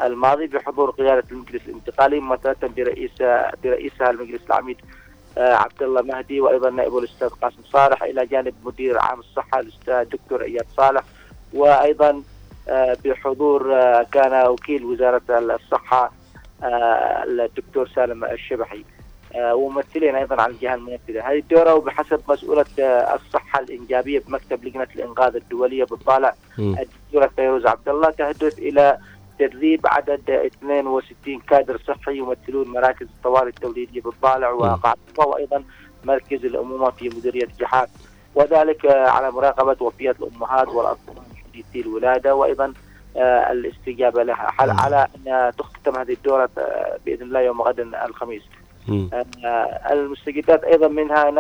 الماضي بحضور قيادة المجلس الانتقالي ممثلة برئيس برئيسها المجلس العميد آه، عبد الله مهدي وأيضا نائبه الأستاذ قاسم صالح إلى جانب مدير عام الصحة الأستاذ دكتور إياد صالح. وأيضا آه، بحضور آه، كان وكيل وزارة الصحة آه، الدكتور سالم الشبحي. آه، وممثلين أيضا عن الجهة المنفذة. هذه الدورة وبحسب مسؤولة آه، الصحة الإنجابية بمكتب لجنة الإنقاذ الدولية بالطالع. الدكتوره فيروز عبد الله تهدف إلى تدريب عدد 62 كادر صحي يمثلون مراكز الطوارئ التوليدية بالضالع وقاع الطفا وأيضا مركز الأمومة في مديرية جحات وذلك آه، على مراقبة وفيات الأمهات والأطفال حديثي الولادة وأيضا آه، الاستجابة لها. على أن تختتم هذه الدورة آه، بإذن الله يوم غد الخميس. آه، المستجدات أيضا منها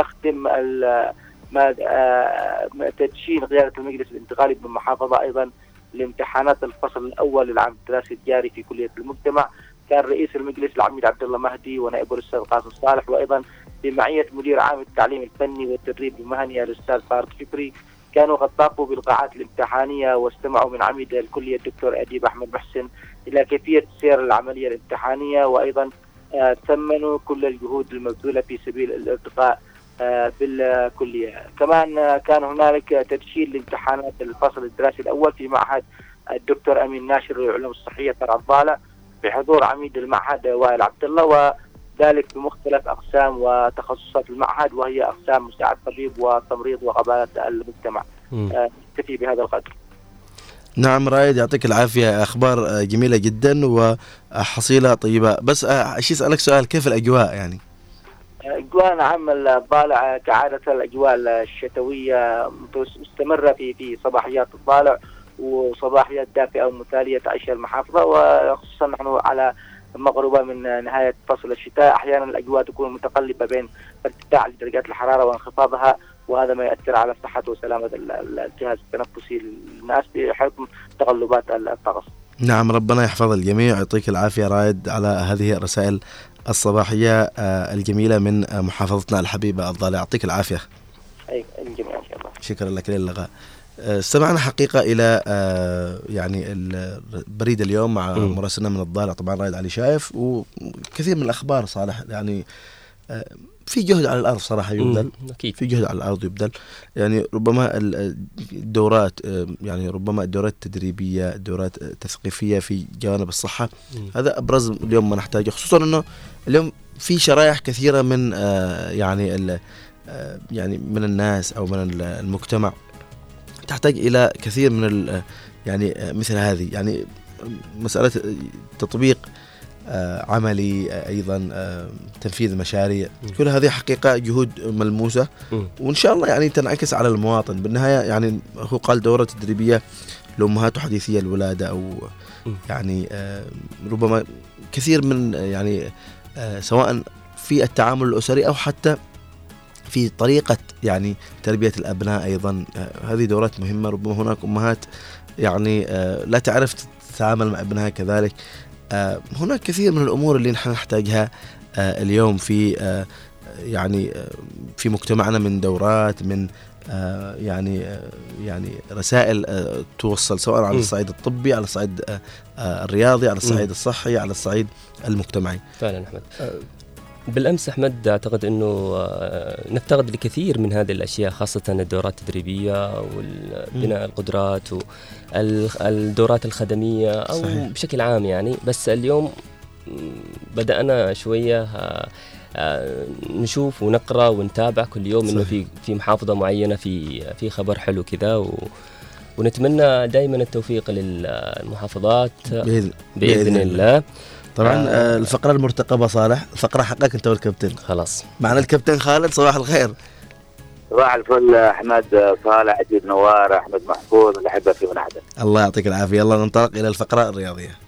ما آه، تدشين قيادة المجلس الانتقالي بالمحافظة أيضا لامتحانات الفصل الأول للعام الدراسي الجاري في كلية المجتمع. كان رئيس المجلس العميد عبد الله مهدي ونائبه الأستاذ قاسم صالح وأيضا بمعية مدير عام التعليم الفني والتدريب المهني الأستاذ فارد شكري كانوا قد طافوا بالقاعات الامتحانية واستمعوا من عميد الكلية الدكتور أديب أحمد محسن إلى كيفية سير العملية الامتحانية وأيضا ثمنوا كل الجهود المبذولة في سبيل الارتقاء آه، بالكلية، كمان آه، كان هنالك تدشين لامتحانات الفصل الدراسي الأول في معهد الدكتور أمين ناشر للعلوم الصحية فرع الضالة بحضور عميد المعهد وائل عبد الله وذلك بمختلف أقسام وتخصصات المعهد وهي أقسام مساعد طبيب وتمريض وقباله المجتمع. آه، نكتفي بهذا القدر. نعم رائد يعطيك العافية. أخبار آه، جميلة جدا وحصيلة طيبة. بس آه، أشي أسألك سؤال؟ كيف الأجواء يعني؟ أجواء نعم الضالع كعادة الأجواء الشتوية مستمرة في في صباحيات الضالع وصباحيات دافئة ومثالية تعيشها المحافظة وخصوصا نحن على مقربة من نهاية فصل الشتاء. أحيانا الأجواء تكون متقلبة بين ارتفاع درجات الحرارة وانخفاضها وهذا ما يؤثر على صحة وسلامة ال- ال- الجهاز التنفسي للناس بحكم تقلبات الطقس. نعم ربنا يحفظ الجميع ويعطيك العافية رائد على هذه الرسائل الصباحية آه، الجميلة من آه، محافظتنا الحبيبة الضالع يعطيك العافية. الجميع إن شاء الله. شكرا لك للغاء. آه، استمعنا حقيقة إلى آه، يعني ال- بريد اليوم مع. مراسلنا من الضالع طبعا رائد علي شايف وكثير من الأخبار صالح يعني آه، في جهد على الأرض صراحة يبذل. مم، أكيد. في جهد على الأرض يبذل. يعني ربما ال- الدورات آه، يعني ربما الدورات التدريبية الدورات التثقيفية في جوانب الصحة مم. هذا أبرز اليوم ما نحتاجه خصوصا أنه اليوم في شرائح كثيرة من آه، يعني آه، يعني من الناس أو من ال- المجتمع تحتاج إلى كثير من يعني آه، مثل هذه. يعني مسألة تطبيق آه، عملي آه، أيضا آه، تنفيذ مشاريع. كل هذه حقيقة جهود ملموسة. وإن شاء الله يعني تنعكس على المواطن. بالنهاية يعني هو قال دورة تدريبية لأمهات حديثي الولادة أو. يعني آه، ربما كثير من آه، يعني آه، سواء في التعامل الأسري أو حتى في طريقة يعني تربية الأبناء أيضا. آه، هذه دورات مهمة. ربما هناك أمهات يعني آه، لا تعرف تتعامل مع ابنها كذلك. آه، هناك كثير من الأمور اللي نحن نحتاجها آه، اليوم في آه، يعني آه، في مجتمعنا من دورات من آه، يعني آه، يعني رسائل آه، توصل سواء على. الصعيد الطبي على الصعيد آه، آه، الرياضي على الصعيد. الصحي على الصعيد المجتمعي فعلا أحمد بالأمس أحمد أعتقد أنه آه، نفتقد لكثير من هذه الأشياء خاصة الدورات التدريبية وبناء القدرات والدورات الخدمية أو صحيح. بشكل عام يعني بس اليوم بدأنا شوية آه، آه، نشوف ونقرأ ونتابع كل يوم إنه صحيح. في في محافظة معينة في في خبر حلو كذا و ونتمنى دائما التوفيق للمحافظات بإذن, بإذن الله طبعا آه. آه، الفقرة المرتقبة صالح. الفقرة حقك أنت والكابتن. خلاص. معنا الكابتن خالد صباح الخير. صباح الفل أحمد صالح عجيب نوار أحمد محفوظ الاحبه في من عدن الله يعطيك العافية. يلا ننطلق إلى الفقرة الرياضية.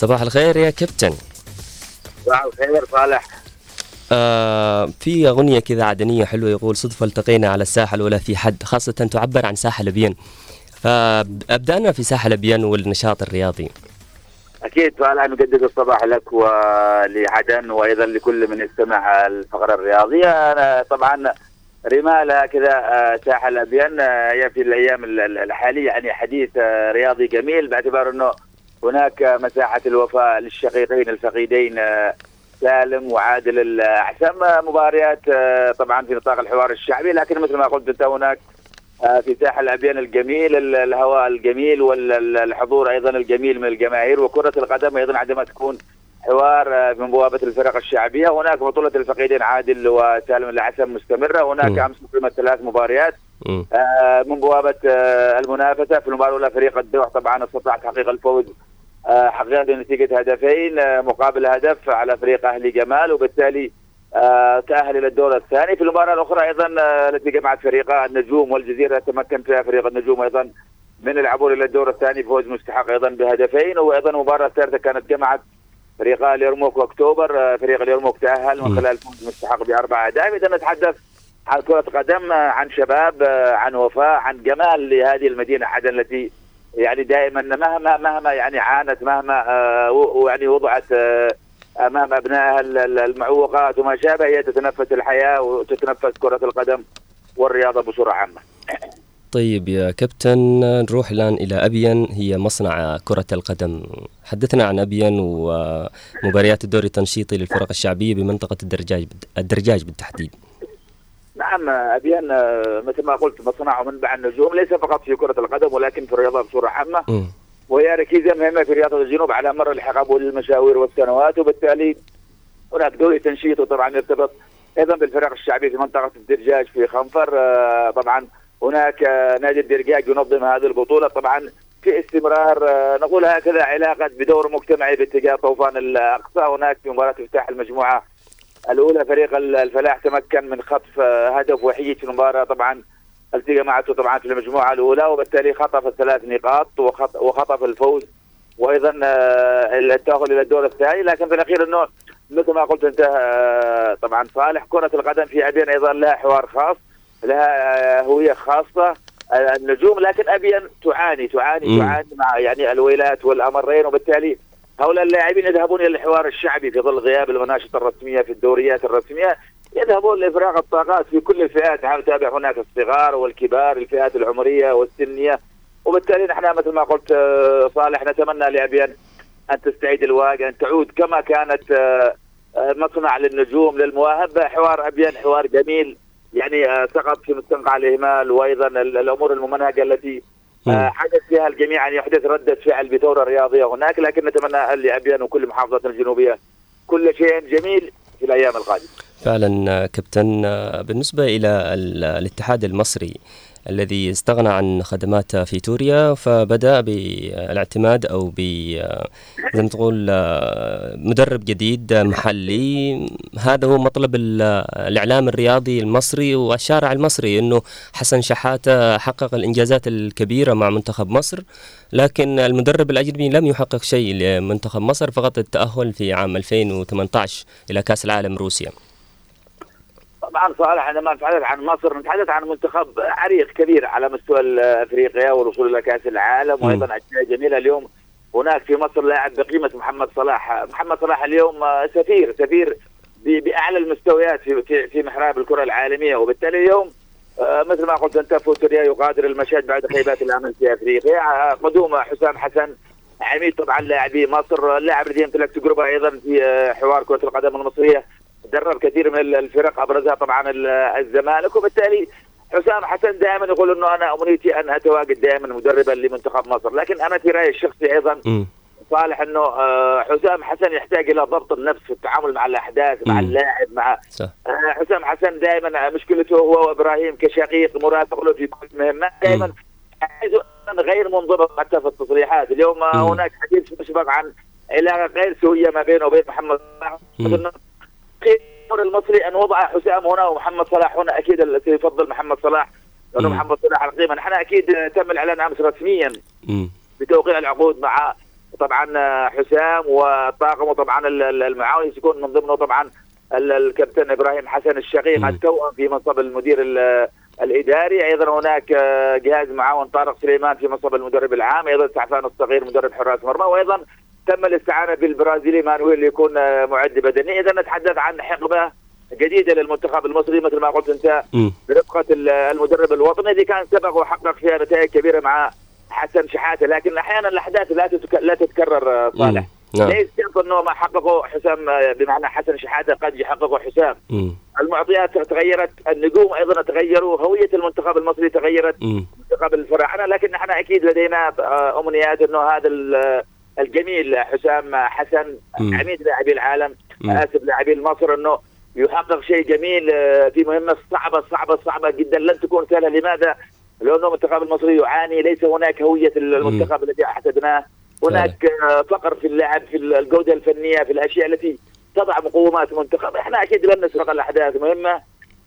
صباح الخير يا كابتن. صباح الخير صالح. آه في أغنية كذا عدنية حلوة يقول صدفة التقينا على الساحل ولا في حد. خاصة تعبر عن ساحل أبين فأبدأنا في ساحل أبين والنشاط الرياضي. أكيد صالح نجدد الصباح لك ولعدن وأيضا لكل من يستمع الفقرة الرياضية. أنا طبعا رمال كذا آه، ساحل ابين آه، هي في الأيام ال- ال- الحالية يعني حديث آه، رياضي جميل باعتبار إنه هناك مساحة الوفاء للشقيقين الفقيدين آه، سالم وعادل الأعسم. آه، مباريات آه، طبعا في نطاق الحوار الشعبي لكن مثل ما قلت أنت هناك في ساحل ابين الجميل ال- الهواء الجميل والحضور أيضا الجميل من الجماهير وكرة القدم أيضا عندما تكون حوار من بوابه الفرق الشعبية. هناك بطولة الفقيدين عادل وسالم العسم مستمرة. هناك. أمس قيمت ثلاث مباريات. من بوابة المنافسة. في المباراة الأولى فريق الدوح طبعا استطاع تحقيق الفوز آه، حقيقه بنتيجه هدفين آه، مقابل هدف على فريق أهلي جمال وبالتالي آه، تأهل إلى الدور الثاني. في المباراة الأخرى أيضا التي جمعت فريقا النجوم والجزيرة تمكن فيها فريق النجوم أيضا من العبور إلى الدور الثاني فوز مستحق أيضا بهدفين. وأيضا المباراه الثالثه كانت جمعت فريقا اليرموك واكتوبر آه، فريق اليرموك تأهل من. خلال فوز مستحق بأربع أهداف. اذا نتحدث عن كرة قدم عن شباب عن وفاء عن جمال لهذه المدينة عدن التي يعني دائما مهما مهما يعني عانت مهما آه، ويعني وضعت آه، امام أبنائها ال- ال- المعوقات وما شابه هي تتنفس الحياة وتتنفس كرة القدم والرياضة بصورة عامة. طيب يا كابتن نروح الآن إلى أبين هي مصنع كرة القدم حدثنا عن أبين ومباريات الدوري التنشيطي للفرق الشعبية بمنطقة الدرجاج الدرجاج بالتحديد نعم ابين آه، مثل ما قلت مصنع ومنبع النجوم ليس فقط في كرة القدم ولكن في الرياضة بصورة عامة. مم. وهي ركيزة مهمة في رياضة الجنوب على مر الحقب والمشاوير والسنوات وبالتالي هناك دوري تنشيط وطبعا يرتبط أيضا بالفرق الشعبيه في منطقة الدرجاج في خنفر آه، طبعا هناك آه، نادي الدرجاج ينظم هذه البطولة طبعا في استمرار نقول هكذا علاقة بدور مجتمعي باتجاه طوفان الأقصى هناك في مباراة افتتاح المجموعة الأولى فريق ال- الفلاح تمكن من خطف آه، هدف وحيد في المباراة. طبعا التقى معته طبعا في المجموعة الأولى وبالتالي خطف الثلاث نقاط وخط- وخطف الفوز. وأيضا آه، التأهل إلى الدور الثاني. لكن في الأخير إنه مثل ما قلت أنت آه، طبعا صالح كرة القدم في ابين أيضا لها حوار خاص لها هوية خاصة النجوم. لكن ابين تعاني تعاني. تعاني مع يعني الويلات والأمرين وبالتالي هؤلاء اللاعبين يذهبون إلى الحوار الشعبي في ظل غياب المناشط الرسمية في الدوريات الرسمية. يذهبون لإفراغ الطاقات في كل الفئات. نحن نتابع هناك الصغار والكبار الفئات العمرية والسنية. وبالتالي نحن مثل ما قلت آه، صالح نتمنى لابين أن تستعيد الواقع أن تعود كما كانت آه، آه، مصنع للنجوم للمواهب. حوار ابين حوار جميل. يعني سقط في مستنقع الإهمال وأيضا ال- الأمور الممنهجه التي حدث فيها الجميع ان يحدث رده فعل بثورة رياضية هناك لكن نتمنى لابين وكل محافظه الجنوبية كل شيء جميل في الأيام القادمة. فعلا آه، كابتن آه، بالنسبة إلى ال- الاتحاد المصري الذي استغنى عن خدمات فيتوريا فبدأ بالاعتماد أو ب زي ما تقول مدرب جديد محلي. هذا هو مطلب ال- الإعلام الرياضي المصري والشارع المصري أنه حسن شحاتة حقق الإنجازات الكبيرة مع منتخب مصر. لكن المدرب الأجنبي لم يحقق شيء لمنتخب مصر فقط التأهل في عام 2018 إلى كأس العالم روسيا. طبعا صالح عندما نتحدث عن مصر نتحدث عن منتخب عريق كبير على مستوى افريقيا والوصول إلى كأس العالم. وأيضا أشياء جميلة اليوم. هناك في مصر لاعب بقيمة محمد صلاح، محمد صلاح اليوم آه، سفير سفير بأعلى المستويات في في في محراب الكرة العالمية. وبالتالي اليوم آه، مثل ما قلت أنت فوتوريا يغادر المشهد بعد خيبات الأمل في أفريقيا، آه، قدوم حسام حسن عميد طبعا لاعبي مصر، اللاعب الذي يمتلك تجربة أيضا في آه، حوار كرة القدم المصرية. درب كثير من الفرق ابرزها طبعا ال- الزمالك وبالتالي حسام حسن دائما يقول إنه أنا أمنيتي أن أتواجد دائما مدربا لمنتخب مصر، لكن أنا في رأيي الشخصي أيضا مم. صالح إنه آه، حسام حسن يحتاج إلى ضبط النفس في التعامل مع الأحداث مع. اللاعب مع صح. آه، حسام حسن دائما مشكلته هو وإبراهيم كشقيق مرافق له في كل مهمة. دائما غير منضبط حتى في التصريحات. اليوم آه، مم. هناك حديث مسبق عن علاقة غير سوية ما بينه وبين محمد صلاح. الامر المصري أن وضع حسام هنا ومحمد صلاح هنا؟ أكيد سيفضل محمد صلاح. لأنه. محمد صلاح على القيمة. نحن أكيد تم الإعلان أمس رسميا. بتوقيع العقود مع طبعا حسام وطاقمه طبعا ال- ال- المعاون يكون من ضمنه طبعا ال- الكابتن إبراهيم حسن الشقيق. التوأم في منصب المدير ال- الإداري. أيضا هناك جهاز معاون طارق سليمان في منصب المدرب العام. أيضا سعفان الصغير مدرب حراس مرمى. وأيضا تم الاستعانة بالبرازيلي مانويل ليكون آه، معد بدني إذا نتحدث عن حقبة جديدة للمنتخب المصري مثل ما قلت أنت. برفقة ال- المدرب الوطني اللي كان سبق وحقق فيها نتائج كبيرة مع حسن شحاتة لكن أحيانا الأحداث لا. لا تتكرر آه، صالح. نعم ليس شرط أنه ما حققه حسام آه، بمعنى حسن شحاتة قد يحققه حسام. المعطيات تغيرت النجوم أيضا تغيروا هوية المنتخب المصري تغيرت. منتخب الفراعنه لكن نحن أكيد لدينا أمنيات أنه هذا الجميل حسام حسن مم. عميد لاعبي العالم مم. آسف لاعبي مصر إنه يحقق شيء جميل آه، في مهمة صعبة صعبة صعبة جدا لن تكون سهلة. لماذا؟ لأنه المنتخب المصري يعاني ليس هناك هوية المنتخب الذي احتدناه هناك آه، فقر في اللعب في الجودة الفنية في الأشياء التي تضع مقومات منتخب إحنا أكيد لن نسبق الأحداث. مهمة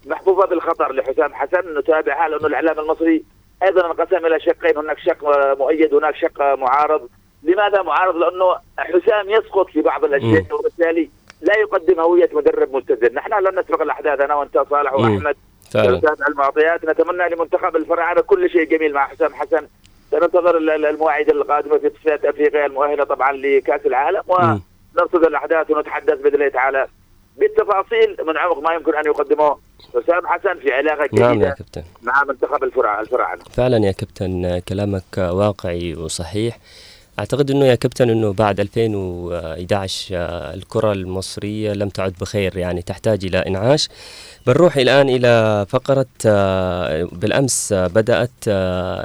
محفوفه بالخطر لحسام حسن نتابعها لأنه الإعلام المصري أيضا انقسم إلى شقين. هناك شق مؤيد وهناك شق معارض. لماذا معارض لأنه حسام يسقط في بعض الأشياء. وبالتالي لا يقدم هوية مدرب متزن نحن لن نسبق الأحداث أنا وأنت صالح. وأحمد نتابع المعطيات. نتمنى لمنتخب الفراعنه كل شيء جميل مع حسام حسن. سننتظر ال- ال- المواعيد القادمة في تصفيات أفريقيا المؤهلة طبعا لكأس العالم. ونرصد الأحداث ونتحدث بإذن الله تعالى بالتفاصيل من عمق ما يمكن أن يقدمه حسام حسن في علاقة نعم يا كابتن. مع منتخب الفراعنه فعلا يا كابتن كلامك واقعي وصحيح. أعتقد إنه يا كابتن إنه بعد 2011 آه، الكرة المصرية لم تعد بخير يعني تحتاج إلى إنعاش بنروح الآن إلى فقرة آه، بالأمس آه، بدأت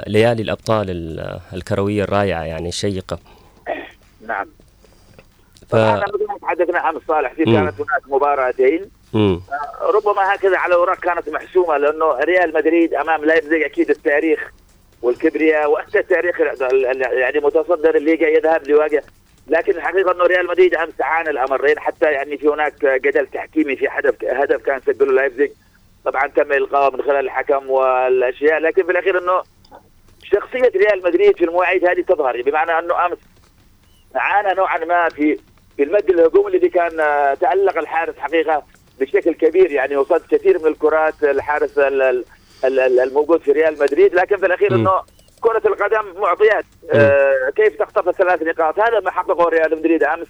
ليالي الأبطال ال- الكروية الرائعة يعني الشيقه نعم ف... طبعا تحدثنا عن صالح في. كانت هناك مباراتين مم. ربما هكذا على الاوراق كانت محسومة لأنه ريال مدريد أمام لايبزيج أكيد التاريخ والكبرياء وحتى التاريخ ال- ال- يعني متصدر الليغا يذهب لواجه. لكن الحقيقة إنه ريال مدريد امس عانى الأمرين حتى يعني في هناك جدل تحكيمي في هدف هدف كان سجله لايبزيج. طبعا تم القائه من خلال الحكم والأشياء. لكن في الأخير إنه شخصية ريال مدريد في المواعيد هذه تظهر. بمعنى إنه أمس عانى نوعا ما في في المد الهجومي الذي كان آه، تألق الحارس حقيقة بشكل كبير. يعني وصد كثير من الكرات الحارس ال- ال- ال- ال- الموجود في ريال مدريد لكن في الأخير. إنه كرة القدم معطيات. آه كيف تخطف الثلاث نقاط؟ هذا ما حققه ريال مدريد أمس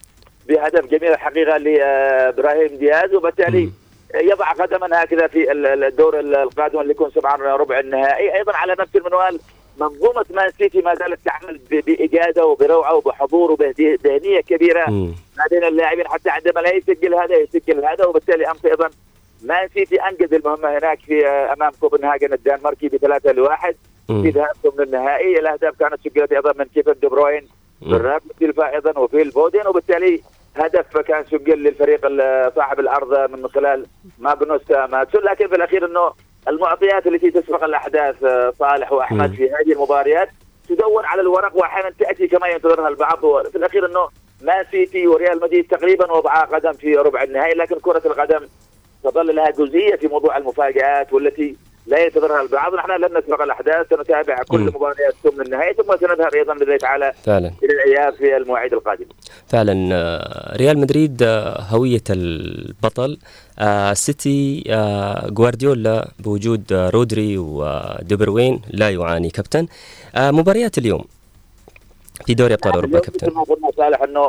بهدف جميل الحقيقة لإبراهيم دياز وبالتالي يضع قدما هكذا في ال- ال- الدور ال- القادم اللي يكون طبعا ربع النهائي. أيضا على نفس المنوال منظومة مان سيتي ما زالت تعمل بإجادة وبروعة وبحضور وبذهنيه كبيرة. ما بين اللاعبين حتى عندما لا يسجل هذا يسجل هذا وبالتالي أمس أيضا مان سيتي أنجز المهمة هناك في آه، أمام كوبنهاجن الدنماركي بثلاثه لواحد. في ذهابهم للنهائي الأهداف كانت سجلت أيضا من كيفن دي بروين. برناردو سيلفا أيضا وفيل فودين وبالتالي هدف كان سجل للفريق صاحب الأرض من خلال ماغنوس ماتسون لكن في الأخير إنه المعطيات التي تسبق الأحداث آه، صالح وأحمد. في هذه المباريات تدون على الورق واحيانا تأتي كما ينتظرها البعض وفي الأخير إنه مان سيتي وريال مدريد تقريبا وضعا قدم في ربع النهائي لكن كرة القدم تظل لها جزئية في موضوع المفاجآت والتي لا ينتظرها البعض. نحن لن نسبق الأحداث سنتابع كل. مباريات ثم النهائي ثم سنذهب أيضا باذن الله تعالى فعلا. إلى الاياب في المواعيد القادمة. فعلا آه، ريال مدريد آه، هوية البطل آه، سيتي جوارديولا بوجود رودري ودي بروين لا يعاني. كابتن مباريات اليوم في دوري أبطال أوروبا كابتن. صالح إنه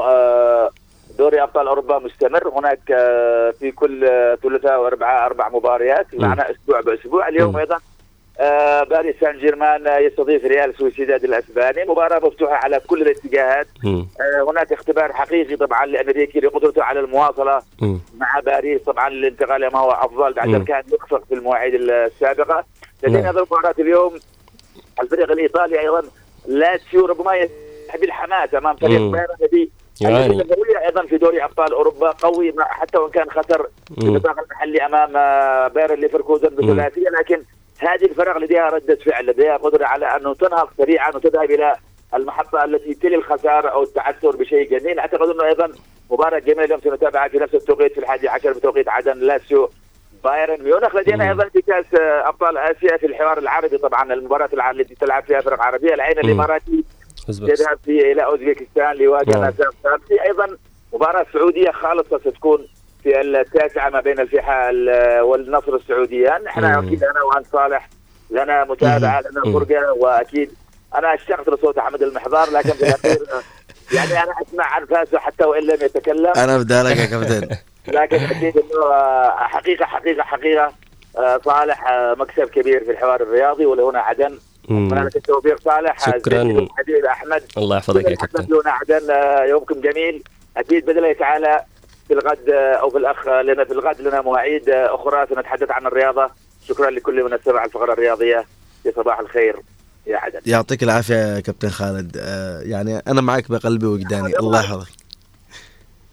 دوري أبطال أوروبا مستمر. هناك آه، في كل آه، ثلاثاء وأربعاء أربع مباريات معنا أسبوع بأسبوع. اليوم. أيضا آه، باريس سان جيرمان يستضيف ريال سوسيداد الأسباني. مباراة مفتوحة على كل الاتجاهات. هناك اختبار حقيقي طبعا لانريكي لقدرته على المواصلة. مع باريس. طبعا الانتقال ما هو أفضل. بعد كان يخفق في المواعيد السابقة. لدينا المباراة اليوم. الفريق الإيطالي أيضا لاتسيو ربما يسحب الحماس أمام فريق. بايرن الذي يعاني. الذي قوية أيضا في دوري أبطال أوروبا قوي حتى وإن كان خسر في. النطاق المحلي أمام آه، باير ليفركوزن بثلاثية لكن هذه الفرق لديها ردة فعل لديها قدرة على انه تنهض سريعا وتذهب إلى المحطة التي تلي الخسارة أو التعثر بشيء جميل أعتقد إنه أيضا مباراة جميلة اليوم سنتابعها في نفس التوقيت في الحادي عشر بتوقيت عدن لاتسيو بايرن ميونخ لدينا. أيضا في كأس آه، أبطال آسيا في الحوار العربي طبعا المباراة التي تلعب فيها فرق عربية العين. الإماراتي. يذهب في إلى أوزبكستان ليواجه. ناسا في أيضا مباراة سعودية خالصة ستكون في التاسعة ما بين الفيحاء ال- والنصر السعوديان إحنا مم. أكيد أنا وأنت صالح لنا متابعة لنا. فرقة وأكيد أنا أشتقت لصوت أحمد المحضار لكن في الأخير [LAUGHS] يعني أنا أسمع عن فاسو حتى وإن لم يتكلم أنا بدالك يا كابتن [LAUGHS] لكن أكيد إنه آه، حقيقة حقيقة حقيقة آه، صالح آه، مكسب كبير في الحوار الرياضي ولهنا عدن التوفيق صالح. شكراً. الحبيب أحمد. الله يحفظك يا كابتن. لنا عدن يومكم جميل. أكيد باذن الله تعالى في الغد أو في الأخ لنا في الغد لنا مواعيد أخرى سنتحدث عن الرياضة. شكرا لكل من اتبع الفقرة الرياضية. يا صباح الخير يا عدن يعطيك العافية يا كابتن خالد. آه يعني أنا معك بقلبي وجداني. الله يحفظك.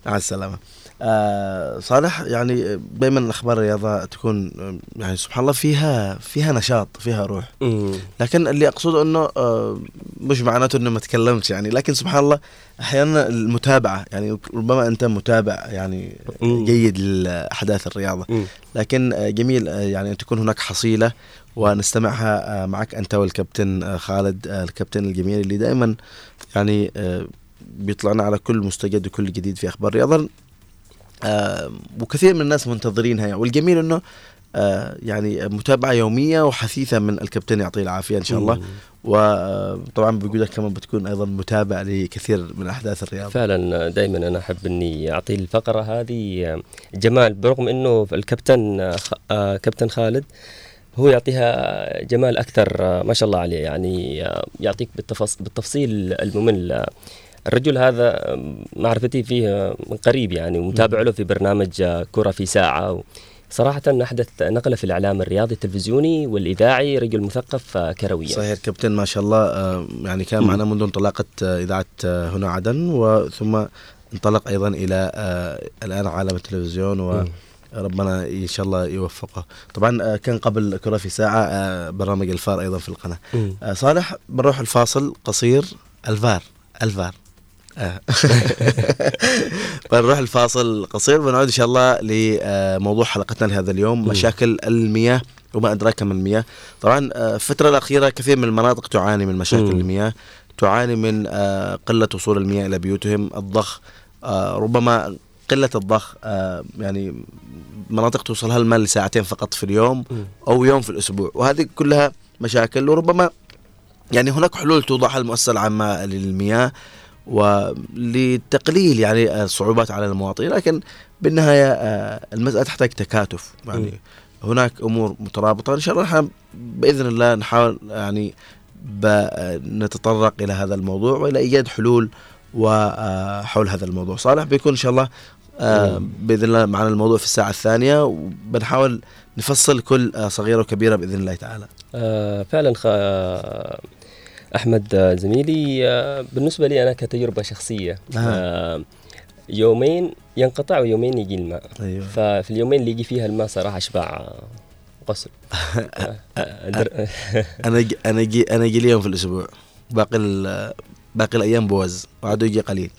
مع السلامة. آه صالح يعني دائما أخبار الرياضة تكون آه، يعني سبحان الله فيها فيها نشاط فيها روح مم. لكن اللي أقصده إنه آه، مش معناته إنه ما تكلمتش يعني لكن سبحان الله أحيانا المتابعة يعني ربما أنت متابع يعني مم. جيد لأحداث الرياضة مم. لكن آه، جميل آه، يعني أن تكون هناك حصيلة ونستمعها معك أنت والكابتن خالد الكابتن الجميل اللي دائما يعني بيطلعنا على كل مستجد وكل جديد في أخبار الرياضة آه، وكثير من الناس منتظرينها يعني. والجميل إنه آه، يعني متابعة يومية وحثيثة من الكابتن يعطيه العافية إن شاء الله. وطبعا بوجودك كمان بتكون أيضا متابع لكثير من أحداث الرياضة. فعلا دائما أنا أحب إني أعطي الفقرة هذه. جمال برغم إنه الكابتن آه، كابتن خالد هو يعطيها جمال أكثر آه، ما شاء الله عليه يعني آه، يعطيك بالتفص بالتفصيل الممل. آه، الرجل هذا معرفتي فيه من قريب يعني ومتابع له في برنامج كرة في ساعة. صراحة أحدث نقلة في الإعلام الرياضي التلفزيوني والإذاعي رجل مثقف كرويا. صحيح كابتن ما شاء الله. آه، يعني كان معنا منذ انطلاقة آه، إذاعة آه، هنا عدن وثم انطلق أيضا إلى الآن عالم التلفزيون و ربنا إن شاء الله يوفقه. طبعا كان قبل كرة في ساعة برنامج الفار أيضا في القناة. صالح بنروح الفاصل قصير الفار الفار. آه. [LAUGHS] بنروح الفاصل قصير. بنعود إن شاء الله لموضوع حلقتنا لهذا اليوم مشاكل المياه وما أدراك ما المياه. طبعا آه، الفترة الأخيرة كثير من المناطق تعاني من مشاكل المياه تعاني من آه، قلة وصول المياه إلى بيوتهم الضخ ربما قلة الضخ يعني مناطق توصلها الماء لساعتين فقط في اليوم أو يوم في الأسبوع وهذه كلها مشاكل. وربما يعني هناك حلول توضعها المؤسسة العامة للمياه. ولتقليل يعني الصعوبات على المواطنين لكن بالنهاية آه، المسألة تحتاج تكاتف. يعني هناك أمور مترابطة. إن شاء الله بإذن الله نحاول يعني نتطرق إلى هذا الموضوع وإلى إيجاد حلول وحول هذا الموضوع. صالح بيكون إن شاء الله آه، بإذن الله معنا الموضوع في الساعة الثانية وبنحاول نفصل كل آه، صغيرة وكبيرة بإذن الله تعالى. فعلا أحمد آه، زميلي آه، بالنسبة لي أنا كتجربة شخصية آه. يومين ينقطع ويومين يجي الماء. أيوة. ففي اليومين اللي يجي فيها الماء صراحة أشبع غسل [LAUGHS] أنا جي أنا جي أنا يجي لي يوم في الأسبوع. باقي باقي الأيام بوز وعادوا يجي قليل.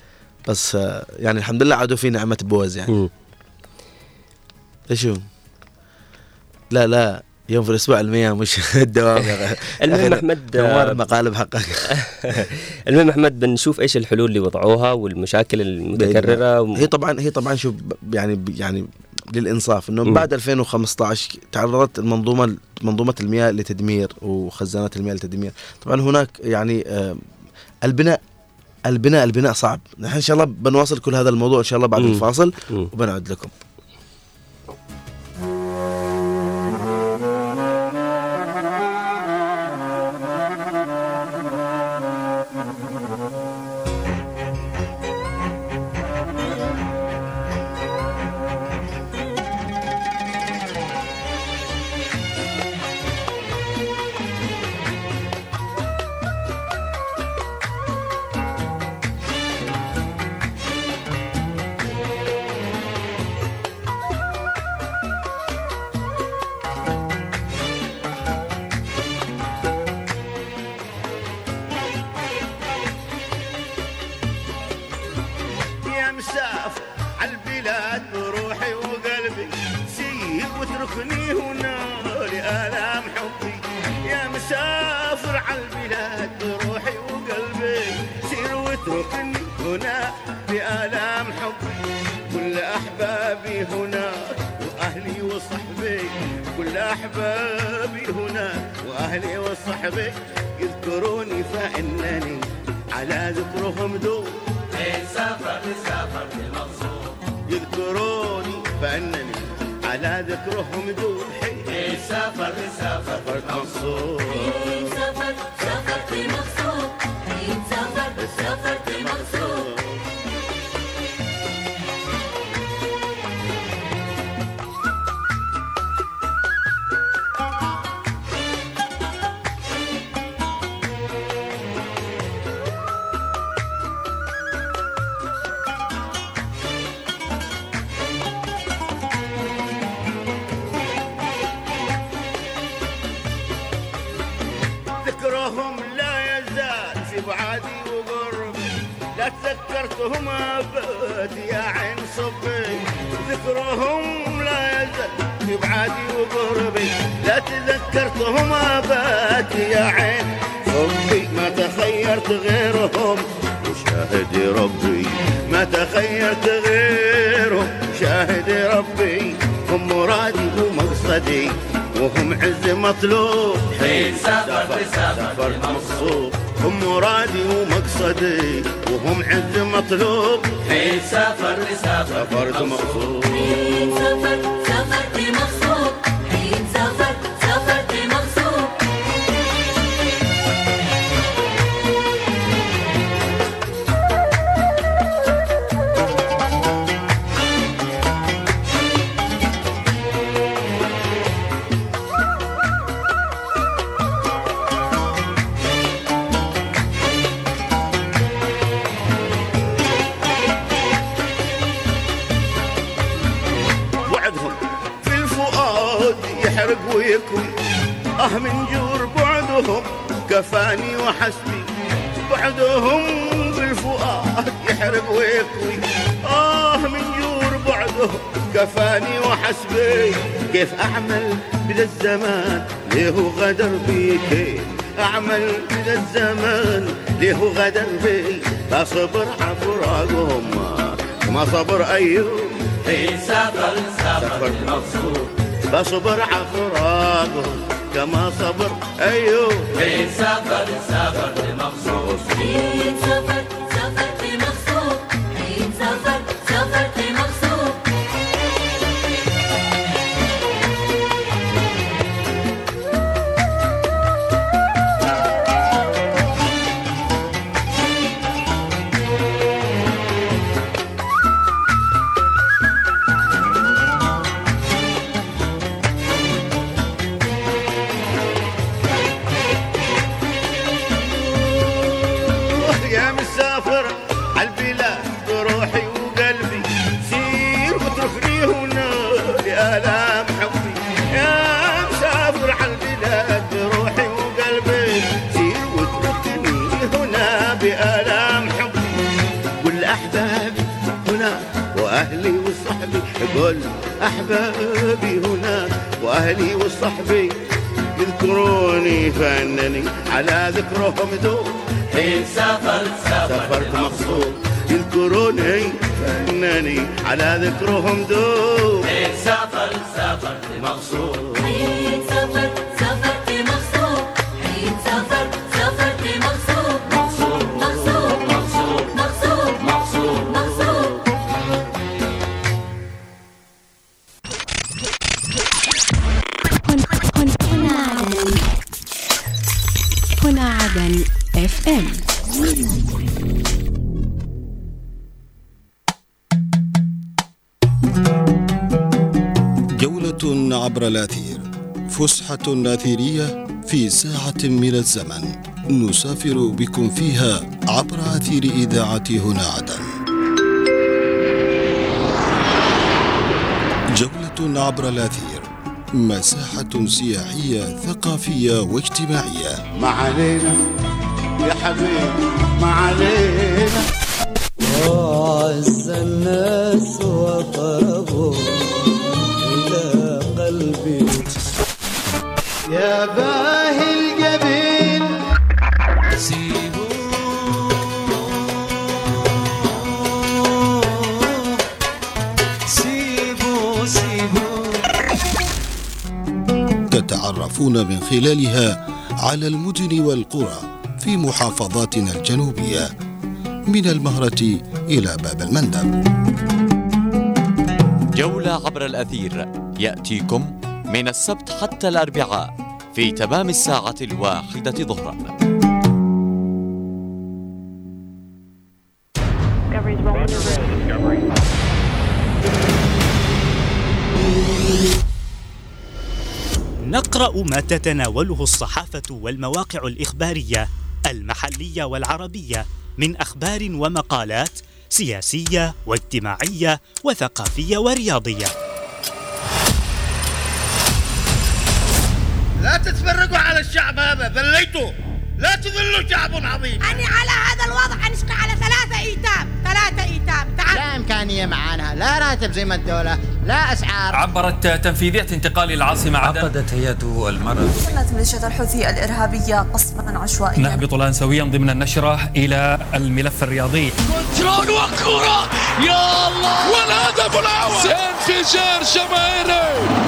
بس يعني الحمد لله عادوا في نعمة بوز يعني. شو لا لا. يوم في الأسبوع المياه مش [LAUGHS] الدوام. [LAUGHS] المهم أحمد مقالب حقك. [LAUGHS] المهم أحمد بنشوف إيش الحلول اللي وضعوها والمشاكل المتكررة. هي طبعا هي طبعا شوف يعني يعني للإنصاف إنه بعد 2015 تعرضت المنظومة منظومة المياه لتدمير وخزانات المياه لتدمير. طبعا هناك يعني آه البناء البناء البناء صعب. نحن إن شاء الله بنواصل كل هذا الموضوع إن شاء الله بعد الفاصل وبنعد لكم. على ذكرهم دوم فسحة أثيرية في ساعة من الزمن. نسافر بكم فيها عبر أثير إذاعة هنا عدن. جولة عبر الأثير. مساحة سياحية ثقافية واجتماعية. ما علينا يا حبيبي ما علينا وأعز الناس وأقربهم يا باهي الجبين تتعرفون من خلالها على المدن والقرى في محافظاتنا الجنوبية. من المهرة إلى باب المندب. جولة عبر الأثير. يأتيكم من السبت حتى الأربعاء. في تمام الساعة الواحدة ظهرا. نقرأ ما تتناوله الصحافة والمواقع الإخبارية المحلية والعربية من أخبار ومقالات سياسية واجتماعية وثقافية ورياضية. الشعب هذا ذليتوا لا تذلوا شعب عظيم. أنا على هذا الوضع أنشق على ثلاثة إيتام. ثلاثة إيتام. تعال. لا إمكانية معانا. لا راتب زي ما الدولة. لا أسعار. عبرت تنفيذية انتقال العاصمة عدن. عقدت هيئة المرض. شنت ميليشيا الحوثي الإرهابية قصفا عشوائيا. نهبط الآن سويا ضمن النشرة إلى الملف الرياضي. كنترول وكرة يا الله! والهدف الأول! انفجار جماهيري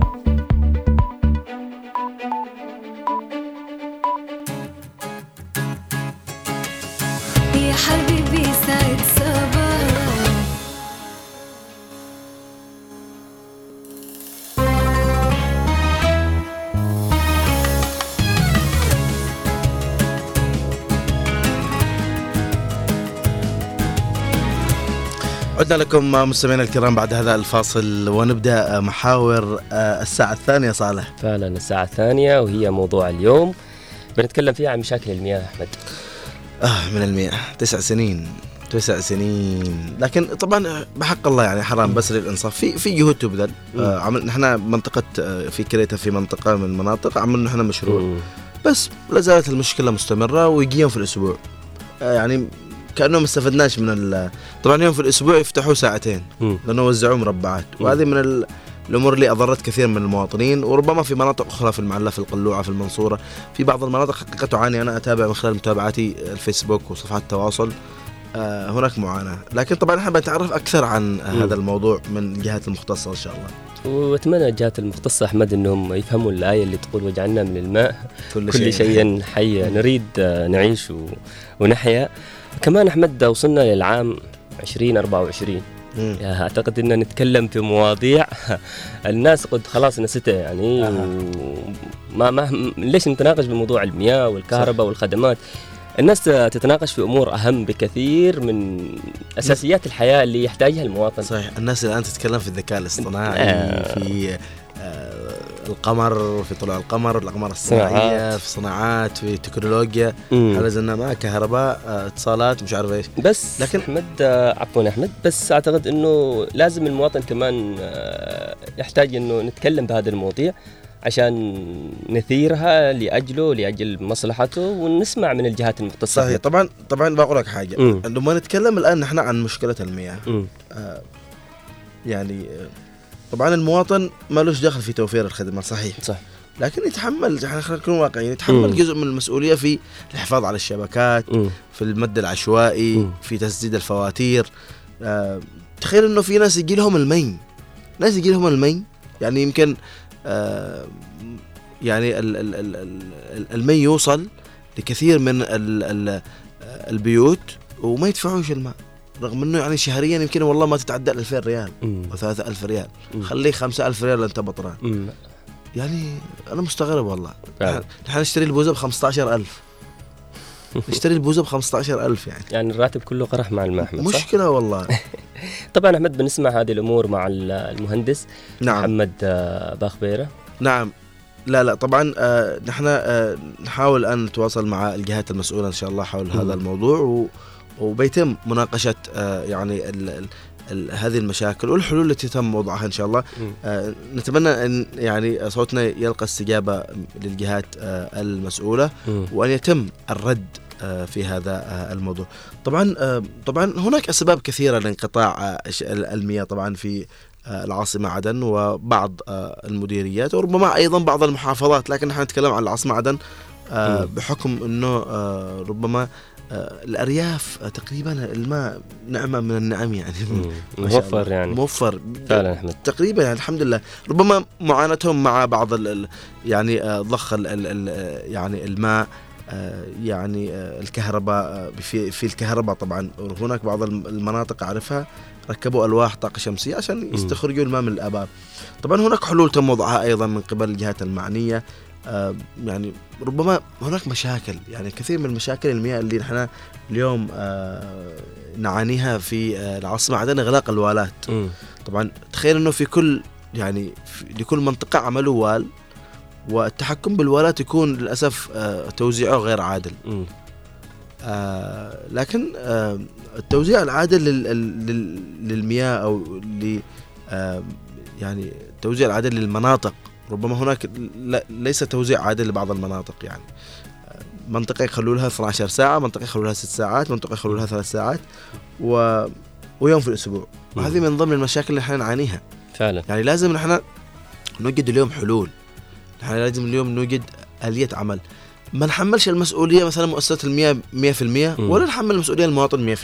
عدنا لكم مستمعينا الكرام بعد هذا الفاصل ونبدأ محاور آه، الساعة الثانية صالح. فعلا الساعة الثانية وهي موضوع اليوم. بنتكلم فيها عن مشاكل المياه أحمد. آه من المياه. تسع سنين تسع سنين. لكن طبعا بحق الله يعني حرام بس للإنصاف. في في جهود تبذل آه عمل نحن منطقة آه، في كريتا في منطقة من المناطق عملنا نحن مشروع. بس لا زالت المشكلة مستمرة ويجي يوم في الأسبوع. آه يعني كانه ما استفدناش من ال- طبعا يوم في الأسبوع يفتحوا ساعتين لأنه وزعوا مربعات وهذه من ال- الأمور اللي أضرت كثير من المواطنين وربما في مناطق أخرى في المعلة في القلوعة في المنصورة. في بعض المناطق حقيقه تعاني أنا أتابع من خلال متابعتي الفيسبوك وصفحات التواصل آه، هناك معاناة. لكن طبعا إحنا بنتعرف أكثر عن آه،. هذا الموضوع من الجهات المختصة إن شاء الله. وأتمنى الجهات المختصة أحمد إنهم يفهموا الآية اللي تقول واجعلنا من الماء كل كل شيء شيء حي. نريد آه، نعيش ونحيا. كمان أحمد وصلنا للعام 2024 يا أعتقد ان نتكلم في مواضيع [LAUGHS] الناس قد خلاص نسيتها يعني ما ما ليش نتناقش بموضوع المياه والكهرباء والخدمات؟ الناس تتناقش في أمور أهم بكثير من أساسيات الحياة اللي يحتاجها المواطن. صحيح. الناس الآن تتكلم في الذكاء الاصطناعي آه. في آه، القمر في طلوع القمر الأقمار الصناعية. في صناعات في تكنولوجيا. على زلنا ما كهرباء آه، اتصالات مش عارف إيش بس لكن أحمد آه، عفوا أحمد بس أعتقد إنه لازم المواطن كمان آه، يحتاج إنه نتكلم بهذه المواضيع عشان نثيرها لأجله لأجل مصلحته ونسمع من الجهات المختصة صحيح طبعا طبعا بقول لك حاجة. لما نتكلم الآن نحن عن مشكلة المياه. آه يعني طبعا المواطن ما لهش دخل في توفير الخدمات صحيح. صح لكن يتحمل يعني خلينا نكون واقعيين يتحمل مم. جزء من المسؤولية في الحفاظ على الشبكات مم. في المد العشوائي في تسديد الفواتير. آه تخيل إنه في ناس يجي لهم المي. ناس يجي لهم المي. يعني يمكن آه يعني ال ال ال ال المي يوصل لكثير من ال ال البيوت وما يدفعوش الماء. رغم إنه يعني شهريا يمكن والله ما تتعدى ال 2000 ريال أو 3000 ريال خليه 5000 ريال انت بطران. يعني أنا مستغرب والله. نحن- نشتري البوزة ب 15000 [LAUGHS] نشتري البوزة ب 15000 يعني يعني الراتب كله قرح مع صح؟ مشكلة والله [LAUGHS] طبعا أحمد بنسمع هذه الأمور مع ال- المهندس نعم. محمد آه، باخبيره نعم لا لا طبعا آه نحن آه نحاول أن نتواصل مع الجهات المسؤولة إن شاء الله حول. هذا الموضوع و وبيتم مناقشة آه يعني ال ال ال هذه المشاكل والحلول التي تم وضعها إن شاء الله. آه نتمنى إن يعني صوتنا يلقى استجابة للجهات آه المسؤولة مم. وأن يتم الرد آه، في هذا آه، الموضوع طبعا آه، طبعا هناك أسباب كثيرة لانقطاع آه، المياه طبعا في آه، العاصمة عدن وبعض المديريات وربما أيضا بعض المحافظات لكن نحن نتكلم عن العاصمة عدن. بحكم آه، ربما الأرياف آه، تقريبا الماء نعمة من النعم يعني. [LAUGHS] موفر. يعني. موفر. فعلا احمد تقريبا يعني الحمد لله. ربما معاناتهم مع بعض ال ال يعني آه، ضخ ال ال ال يعني الماء آه، يعني آه، الكهرباء آه، في في الكهرباء طبعا. هناك بعض الم- المناطق أعرفها ركبوا ألواح طاقة شمسية عشان يستخرجوا الماء من الابار طبعا هناك حلول تم وضعها أيضا من قبل الجهات المعنية. آه، يعني ربما هناك مشاكل يعني كثير من المشاكل المياه اللي نحن اليوم آه، نعانيها في آه، العاصمة عدن إغلاق الوالات. طبعا تخيل إنه في كل يعني في لكل منطقة عملوا وال والتحكم بالوالات يكون للأسف آه، توزيعه غير عادل. آه لكن آه التوزيع العادل لل لل للمياه أو ل آه يعني التوزيع العادل للمناطق ربما هناك ليس توزيع عادل لبعض المناطق يعني. منطقة يخلوا لها 12 ساعة منطقة يخلوا لها 6 ساعات منطقة يخلوا لها 3 ساعات و... ويوم في الأسبوع. وهذه من ضمن المشاكل اللي إحنا نعانيها. فعلا. يعني لازم نحن نوجد اليوم حلول. نحن لازم اليوم نوجد آلية عمل. ما نحملش المسؤولية مثلا مؤسسة المياه 100% ولا نحمل المسؤولية المواطن 100%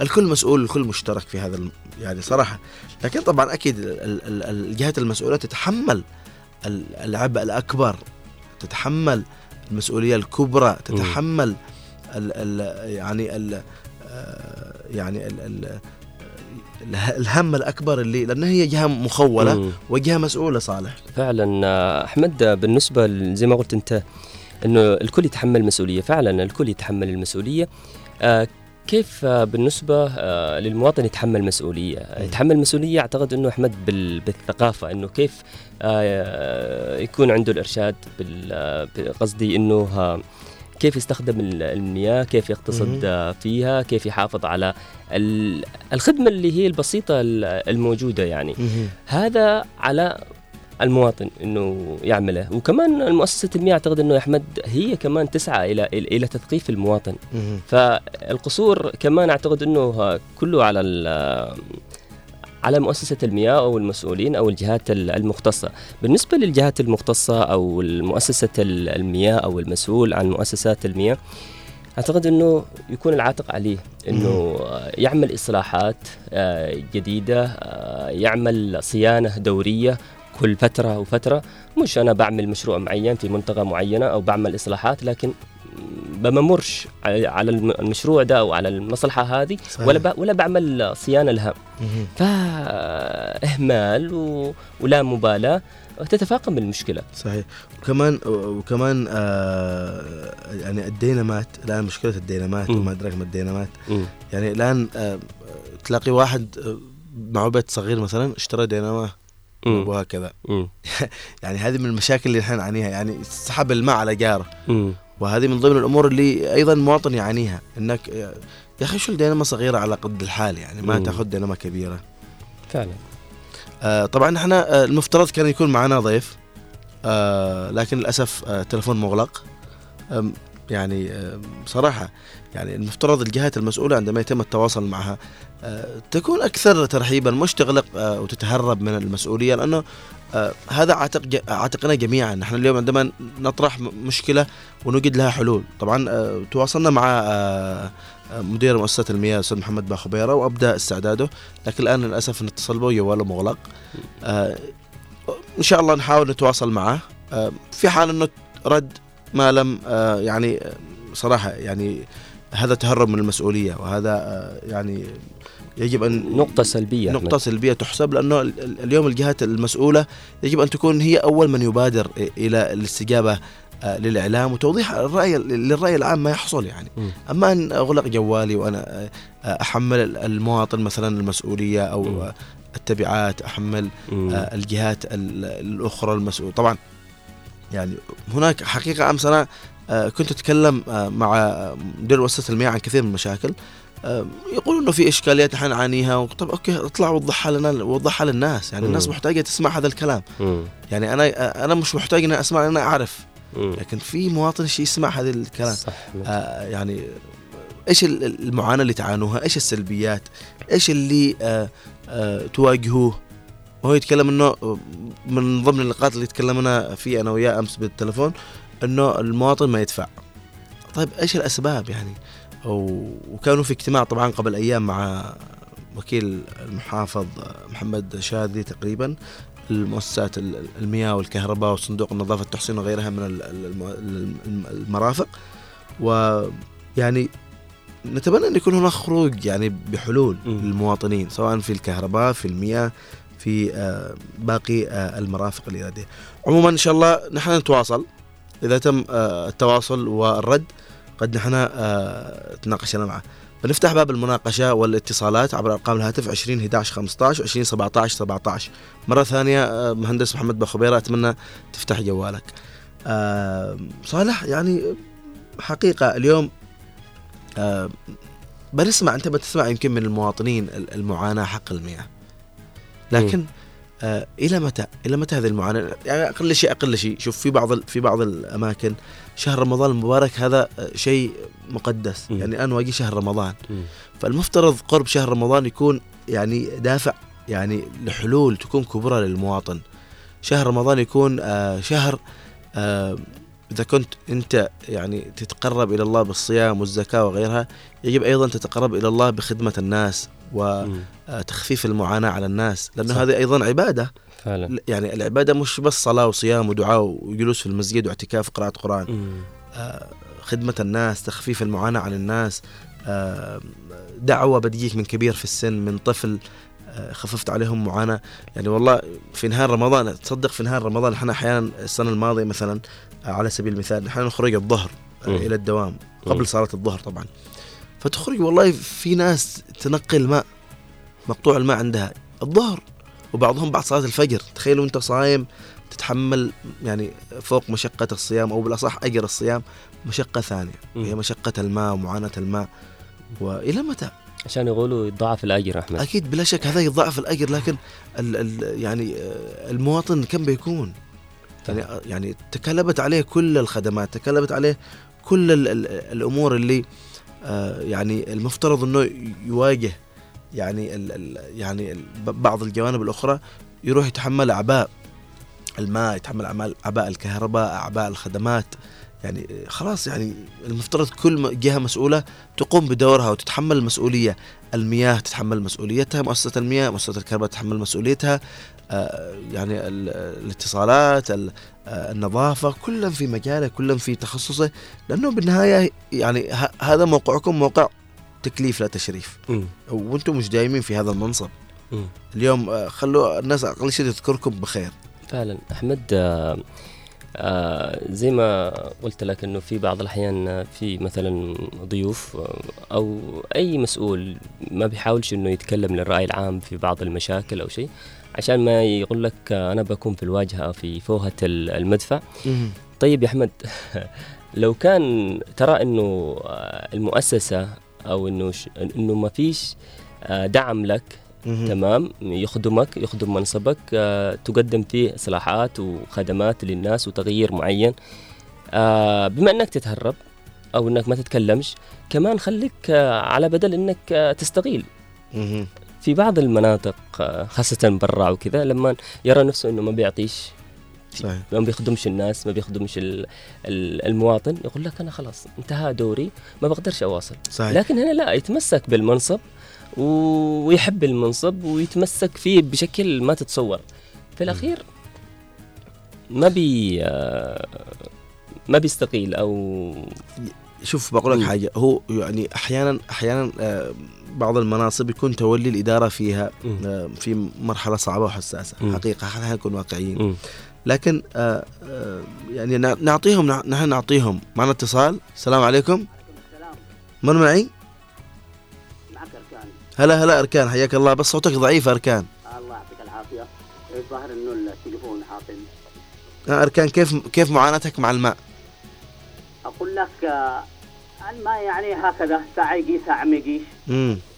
الكل مسؤول الكل مشترك في هذا الم... يعني صراحة. لكن طبعا أكيد ال- ال- ال- الجهات المسؤولة تتحمل العبء الأكبر تتحمل المسؤولية الكبرى تتحمل ال ال يعني ال آه، يعني ال ال اله- الهم الأكبر اللي لأن هي جهة مخولة مم. وجهة مسؤولة صالح. فعلا آه، أحمد بالنسبة زي ما قلت أنت إنه الكل يتحمل مسؤولية فعلا الكل يتحمل المسؤولية. آه، كيف آه، بالنسبة آه، للمواطن يتحمل مسؤولية؟ يتحمل مسؤولية أعتقد أنه أحمد بال- بالثقافة أنه كيف آه، يكون عنده الإرشاد بال- قصدي أنه كيف يستخدم ال- المياه كيف يقتصد فيها كيف يحافظ على ال- الخدمة اللي هي البسيطة ال- الموجودة يعني. هذا على المواطن إنه يعمله. وكمان مؤسسه المياه أعتقد إنه يا أحمد هي كمان تسعى إلى إلى تثقيف المواطن. فالقصور كمان أعتقد إنه كله على على مؤسسة المياه أو المسؤولين أو الجهات ال- المختصة. بالنسبة للجهات المختصة أو مؤسسة ال- المياه أو المسؤول عن مؤسسات المياه أعتقد أنه يكون العاتق عليه أنه يعمل إصلاحات آه، جديدة آه، يعمل صيانة دورية كل فترة وفترة مش أنا بعمل مشروع معين في منطقة معينة أو بعمل إصلاحات لكن بممرش على على الم- المشروع ده أو على المصلحة هذه صحيح. ولا ب- ولا بعمل صيانة لها. فاهمال و... ولا مبالاة تتفاقم المشكلة صحيح وكمان وكمان آه يعني الدينامات الآن مشكلة الدينامات. وما أدراك ما الدينامات. يعني الآن آه تلاقي واحد آه، معه بيت صغير مثلا اشترى دينامة مم. وهكذا. [LAUGHS] يعني هذه من المشاكل اللي إحنا نعانيها يعني سحب الماء على جاره. وهذه من ضمن الأمور اللي أيضا المواطن يعانيها إنك يا أخي شو الدينامة صغيرة على قد الحال يعني ما مم. تأخذ دينامة كبيرة فعلا آه طبعا إحنا آه المفترض كان يكون معنا ضيف آه لكن للأسف آه تلفون مغلق يعني آم، صراحة يعني المفترض الجهات المسؤولة عندما يتم التواصل معها آه تكون أكثر ترحيبا مش تغلق آه وتتهرب من المسؤولية لأنه آه هذا عاتق عاتقنا جميعا. نحن اليوم عندما نطرح م- مشكلة ونوجد لها حلول. طبعا آه تواصلنا مع آه آه، مدير مؤسسة المياه الأستاذ محمد باخبيرة وأبدأ استعداده. لكن الآن للأسف نتصل به جواله مغلق. آه إن شاء الله نحاول نتواصل معه. آه في حال إنه رد ما لم آه يعني صراحة يعني هذا تهرب من المسؤولية وهذا آه يعني يجب أن نقطة سلبية نقطة أحمد. سلبية تحسب ال- اليوم الجهات المسؤولة يجب أن تكون هي أول من يبادر إلى الاستجابة آه، للإعلام وتوضيح الرأي للرأي العام ما يحصل يعني مم. أما أن أغلق جوالي وأنا آه، أحمل المواطن مثلا المسؤولية أو مم. آه، التبعات أحمل مم. آه، الجهات ال- الأخرى المسؤولة طبعا يعني هناك حقيقة أمس أنا آه، كنت أتكلم آه، مع آه، مدير مؤسسة المياه عن كثير من المشاكل. يقولوا إنه في إشكاليات نحن نعانيها طب أوكي اطلع وضحها لنا وضحها للناس. يعني. الناس محتاجة تسمع هذا الكلام. يعني أنا أنا مش محتاج إني أسمع أنا أعرف. لكن في مواطن شيء يسمع هذا الكلام. صح. آه يعني إيش ال- المعاناة اللي تعانوها؟ إيش السلبيات؟ إيش اللي آه آه تواجهوه؟ وهو يتكلم إنه من ضمن اللقاءات اللي تكلمنا فيه أنا وياه أمس بالتلفون إنه المواطن ما يدفع. طيب إيش الأسباب يعني؟ وكانوا في اجتماع طبعا قبل أيام مع وكيل المحافظ محمد شاذلي تقريبا المؤسسات ال- المياه والكهرباء وصندوق النظافة التحصين وغيرها من ال- الم- الم- المرافق. ويعني نتمنى أن يكون هناك خروج يعني بحلول للمواطنين سواء في الكهرباء في المياه في آه، باقي آه، المرافق الإرادية عموما إن شاء الله نحن نتواصل. إذا تم آه، التواصل والرد قد نحن تناقشنا معه. بنفتح باب المناقشة والاتصالات عبر أرقام الهاتف 20 11 15 20 17 17 مرة ثانية مهندس محمد بخبيرة أتمنى تفتح جوالك. صالح يعني حقيقة اليوم بنسمع أنت بتسمع يمكن من المواطنين المعاناة حق المياه. لكن آه إلى متى؟ إلى متى هذه المعاناة؟ يعني أقل شيء أقل شيء، شوف في بعض في بعض الأماكن شهر رمضان المبارك هذا شيء مقدس، مم. يعني الآن واجي شهر رمضان، مم. فالمفترض قرب شهر رمضان يكون يعني دافع يعني لحلول تكون كبرى للمواطن. شهر رمضان يكون آه شهر آه إذا كنت أنت يعني تتقرب إلى الله بالصيام والزكاة وغيرها، يجب أيضا تتقرب إلى الله بخدمة الناس وتخفيف المعاناة على الناس، لأنه صح. هذه أيضا عبادة. فعلا يعني العبادة مش بس صلاة وصيام ودعاء وجلوس في المسجد واعتكاف وقراءه قرآن. آه، خدمة الناس تخفيف المعاناة عن الناس آه، دعوة بديك من كبير في السن من طفل آه، خففت عليهم معاناة يعني والله في نهار رمضان تصدق في نهار رمضان إحنا أحيانا السنة الماضية مثلا على سبيل المثال إحنا نخرج الظهر. إلى الدوام. قبل صلاة الظهر طبعا فتخرج والله في ناس تنقي الماء مقطوع الماء عندها. الظهر وبعضهم بعد صلاة الفجر. تخيلوا انت صايم تتحمل يعني فوق مشقة الصيام أو بالأصح أجر الصيام مشقة ثانية. وهي مشقة الماء ومعاناه الماء وإلى متى؟ عشان يقولوا يضاعف الأجر أحمد. أكيد بلا شك هذا يضاعف الأجر لكن ال ال يعني المواطن كم بيكون؟ يعني يعني تكلبت عليه كل الخدمات تكلبت عليه كل ال ال الأمور اللي آه، يعني المفترض إنه يواجه يعني ال يعني ال بعض الجوانب الأخرى يروح يتحمل أعباء الماء يتحمل أعباء الكهرباء أعباء الخدمات. يعني خلاص يعني المفترض كل جهة مسؤولة تقوم بدورها وتتحمل المسؤوليه المياه تتحمل مسؤوليتها مؤسسة المياه مؤسسة الكهرباء تتحمل مسؤوليتها. آه، يعني ال- الاتصالات ال- آه، النظافة كلهم في مجاله كلهم في تخصصه لأنه بالنهاية يعني ه- هذا موقعكم موقع تكليف لا تشريف. وأنتم مش دايمين في هذا المنصب مم. اليوم آه، خلوا الناس أقل شيء تذكركم بخير فعلا أحمد آه آه زي ما قلت لك إنه في بعض الأحيان آه، في مثلا ضيوف آه، أو أي مسؤول ما بيحاولش إنه يتكلم للرأي العام في بعض المشاكل أو شيء عشان ما يقول لك أنا بكون في الواجهة في فوهة ال- المدفع طيب يا أحمد لو كان ترى إنه المؤسسة أو إنه إنه ما فيش آه، دعم لك. تمام يخدمك يخدم منصبك آه، تقدم فيه إصلاحات وخدمات للناس وتغيير معين آه، بما إنك تتهرب أو إنك ما تتكلمش كمان خليك على بدل إنك تستقيل مهم. في بعض المناطق آه، خاصة برا وكذا لما يرى نفسه إنه ما بيعطيش صحيح. ما بيخدمش الناس ما بيخدمش ال- ال- المواطن يقول لك أنا خلاص انتهى دوري ما بقدرش أواصل. صحيح. لكن هنا لا يتمسك بالمنصب ويحب المنصب ويتمسك فيه بشكل ما تتصور. في الأخير ما بي آه، ما بيستقيل أو شوف بقول لك حاجة. هو يعني أحيانا أحيانا آه، بعض المناصب يكون تولي الإدارة فيها آه، في مرحلة صعبة وحساسة. حقيقة خلينا نكون واقعيين. لكن آه، يعني نع- نعطيهم نع- نحن نعطيهم. معنا اتصال. السلام عليكم. من معي؟ معك اركان هلا هلا أركان. حياك الله. بس صوتك ضعيف أركان. الله يعطيك العافية. الظاهر إنه التليفون آه، أركان كيف كيف معاناتك مع الماء؟ أقول لك آه، الماء يعني هكذا ساعه يجي ساعه ما يجيش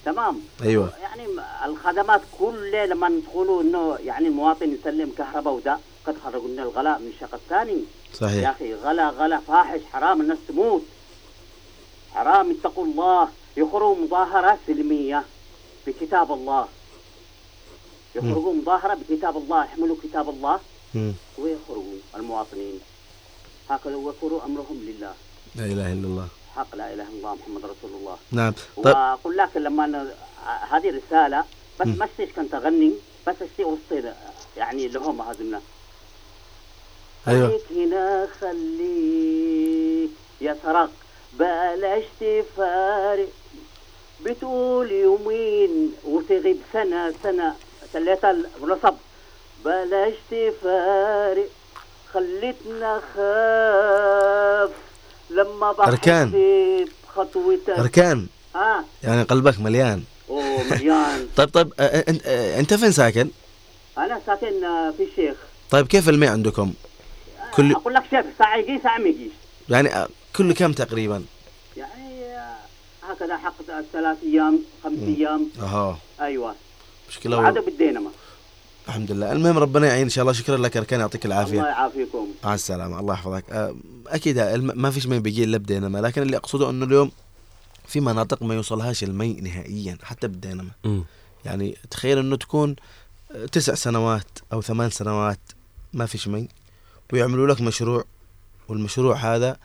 تمام؟ أيوه. يعني الخدمات كل لما تقولوا إنه يعني المواطن يسلم كهرباء وده قد خرجوا لنا الغلاء من الشق الثاني صحيح. يا أخي غلا غلا فاحش حرام الناس تموت. حرام اتقوا الله. يخرجوا مظاهرة سلمية بكتاب الله. يخرجوا مظاهرة بكتاب الله يحملوا كتاب الله. ويخرجوا المواطنين. هكذا ويكونوا أمرهم لله. لا إله إلا الله. حق لا إله إلا الله محمد رسول الله. نعم. طيب. وأقول لك لما أنا هذه رسالة بس. ما استيش كنت أغني بس استي وسطي يعني اللي هم هذمنا أيوه. خليك هنا خليك يا سرق بلاش تفارق بتقول يومين وتغيب سنة سنة سليت النصب. بلاش تفارق خلتنا خاف لما بحس أركان. بخطوتك أركان. ها؟ يعني قلبك مليان. أوه مليان. [LAUGHS] طيب طيب آه، آه، انت آه، أنت فين ساكن؟ أنا ساكن آه، في الشيخ. طيب كيف الماء عندكم؟ كل أقول لك شيخ ساعة يجي ساعة ما يجيش يعني آه، كل كم تقريبا؟ يعني آه، هكذا حق ثلاث أيام خمس مم. أيام. أها. أيوه. مشكلة وعاد و... بالدينما الحمد لله. المهم ربنا يعين إن شاء الله. شكرا لك أركان. يعطيك الله العافيه يعافيكم. مع السلامة. الله يحفظك. آه، أكيد ما فيش مي بيجي إلا بدينما لكن اللي أقصده إنه اليوم في مناطق ما يوصلهاش المي نهائيا حتى بدينما. يعني تخيل إنه تكون تسع سنوات أو ثمان سنوات ما فيش مي ويعملوا لك مشروع والمشروع هذا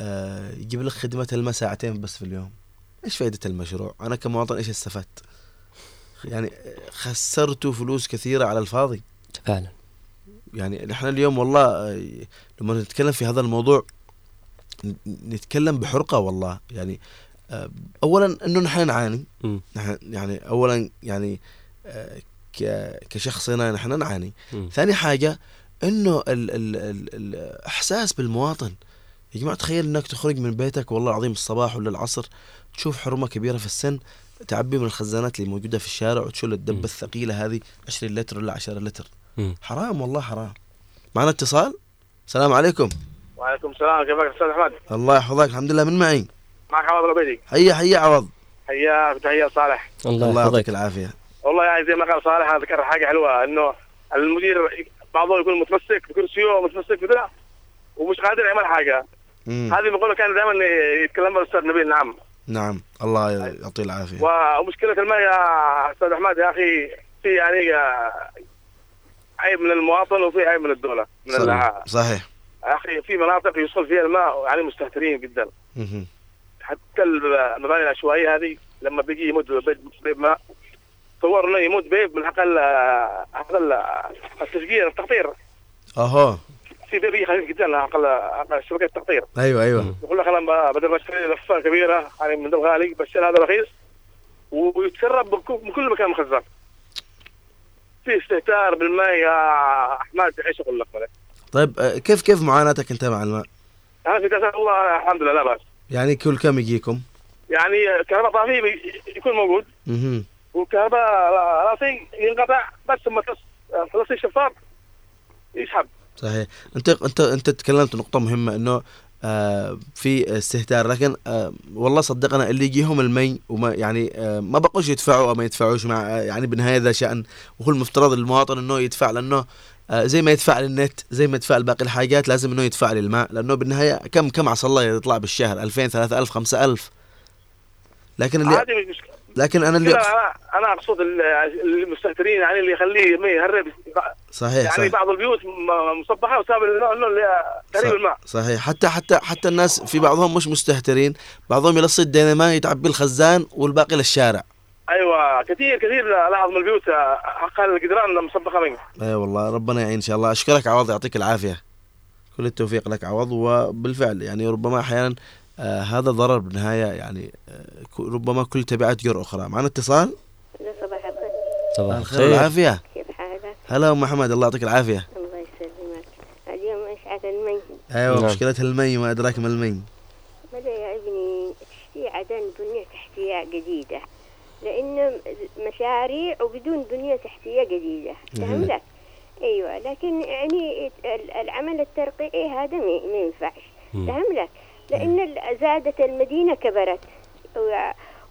آه، يجيب لك خدمة الماء ساعتين بس في اليوم. إيش فائدة المشروع؟ أنا كمواطن إيش استفدت؟ يعني خسرتوا فلوس كثيرة على الفاضي. فعلا. يعني نحن اليوم والله لما نتكلم في هذا الموضوع نتكلم بحرقة والله. يعني آه، اولا إنه نحن نعاني. نحن يعني اولا يعني آه، كشخصنا نحن نعاني. مم. ثاني حاجة إنه ال ال ال الاحساس بالمواطن. يا جماعة تخيل إنك تخرج من بيتك والله العظيم الصباح ولا العصر تشوف حرمة كبيرة في السن تعبي من الخزانات اللي موجودة في الشارع وتشيل الدبة الثقيلة هذه 20 لتر ولا 10 لتر. مم. حرام والله حرام. معنا اتصال؟ السلام عليكم. وعليكم السلام كيفك أستاذ أحمد؟ الله يحفظك الحمد لله من معي؟ معك عوض العبيدي حيا حيا عوض. حياك تحية صالح. الله يعطيك العافية. والله يعني زي ما قال صالح أنا ذكر حاجة حلوة إنه المدير بعضهم يكون متمسك بكرسيه ومتمسك بده ومش قادر يعمل حاجة. هذه المقوله كان دائما يتكلم الأستاذ نبيل نعم. نعم. الله يعطيه العافية. ومشكلة الماء يا أستاذ أحمد يا أخي في يعني آه، عيب من المواطن وفي عيب من الدولة من صحيح, صحيح. يا أخي في مناطق يوصل فيها الماء يعني مستهترين جدا. حتى المباني العشوائية هذه لما بيجي يموت بيت بيت ماء تصور انه يموت بيت من أقل أقل التشجير التقطير. أهو. بيجي خفيف جدا أقل شبكة التقطير أيوه أيوه. يقول لك أنا بدل ما اشتري لفة كبيرة يعني من غالي بشتري هذا رخيص ويتسرب من كل مكان مخزن. في استهتار بالماء يا أحمد إيش أقول لك ملك طيب آه، كيف كيف معاناتك أنت مع الماء؟ أنا في كاس الله الحمد لله لا بأس. يعني كل كم يجيكم؟ يعني كهرباء طافي بي- يكون موجود. مهم. والكهرباء راسي ينقطع بس لما تلصي الشفاط يسحب. صحيح. انت انت أنت تكلمت نقطة مهمة إنه آه في استهتار. لكن آه والله صدقنا اللي يجيهم المي وما يعني آه ما بقوش يدفعوا أو ما يدفعوش مع آه يعني بالنهايه ذا شأن. وهو المفترض المواطن إنه يدفع لأنه آه زي ما يدفع للنت زي ما يدفع لباقي الحاجات لازم إنه يدفع للماء. لأنه بالنهاية كم كم عسى الله يطلع بالشهر؟ 2000 3000 5000 لكن اللي مش مشكله لكن أنا اللي أنا أقصد ال- المستهترين يعني اللي يخليه ما يهرب. صحيح يعني صحيح. بعض البيوت مصبحة وساب قريب الماء صحيح. حتى حتى حتى الناس في بعضهم مش مستهترين بعضهم يلصي الديناميت يتعبي الخزان والباقي للشارع. أيوه كثير كثير لاحظ من البيوت آه، حق الجدران مصبخه منه إي والله ربنا يعين إن شاء الله. أشكرك عوض يعطيك العافية. كل التوفيق لك عوض وبالفعل يعني ربما أحيانا آه هذا ضرر بالنهاية يعني آه ربما كل تبعات جر أخرى. معنا اتصال صباح الخير. صباح الخير والعافية. كيف حالك؟ هلا أم محمد الله يعطيك العافية. الله يسلمك. اليوم اشعة المي؟ أيوه نعم. مشكلة المي ما أدراك ما المي. بدا يا ابني؟ تشتي عدن بنية تحتية جديدة. لأن مشاريع وبدون بنية تحتية جديدة. فهم مهم. لك؟ أيوة لكن يعني ال- العمل الترقيعي هذا ما ينفعش. فهم لك؟ لأن زادت المدينة كبرت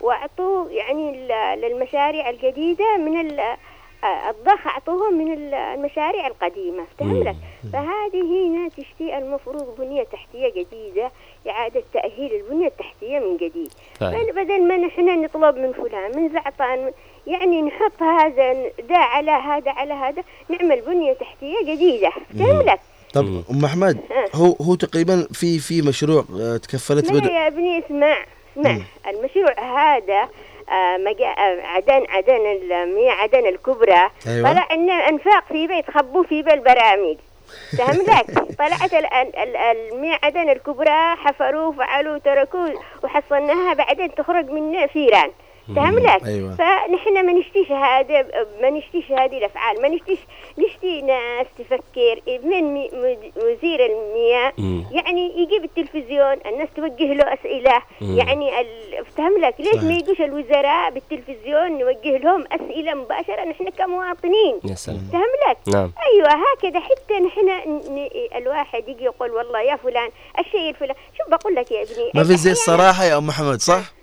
وأعطوا يعني للمشاريع الجديدة من ال- الضخ أعطوهم من ال- المشاريع القديمة فهم مم. لك؟ فهذه هنا تشتي المفروض بنية تحتية جديدة إعادة تأهيل البنية التحتية من جديد. بل- بدل ما نحن نطلب من فلان من زعطان يعني نحط هذا ده على هذا على هذا نعمل بنية تحتية جديدة فهم لك؟ طب أم أحمد هو هو تقريبا في في مشروع آه تكفلت بدء يا ابني اسمع اسمع. المشروع هذا آه مجا... آه عدن عدن المياه عدن الكبرى. أيوة. طلع إن انفاق في بيت خبوا في بالبراميل فهم لك. [LAUGHS] طلعت ال- ال- ال- المياه عدن الكبرى حفروا فعلوا تركوا وحصلناها بعدين تخرج من فيران لك أيوة. فنحن ما نشتيش هذا ما نشتيش هذه الأفعال. ما نشتيش نشتي ناس تفكر. من وزير المياه. مم. يعني يجيب التلفزيون الناس توجه له أسئلة. مم. يعني ال- افتهم لك. ليش. ما يجوش الوزراء بالتلفزيون نوجه لهم أسئلة مباشرة؟ نحن كمواطنين. يا سلام. فهم لك. نعم. أيوه هكذا حتى نحن ن- الواحد يجي يقول والله يا فلان الشيء الفلان شوف بقول لك يا ابني ما في زي الصراحة يا أم محمد صح؟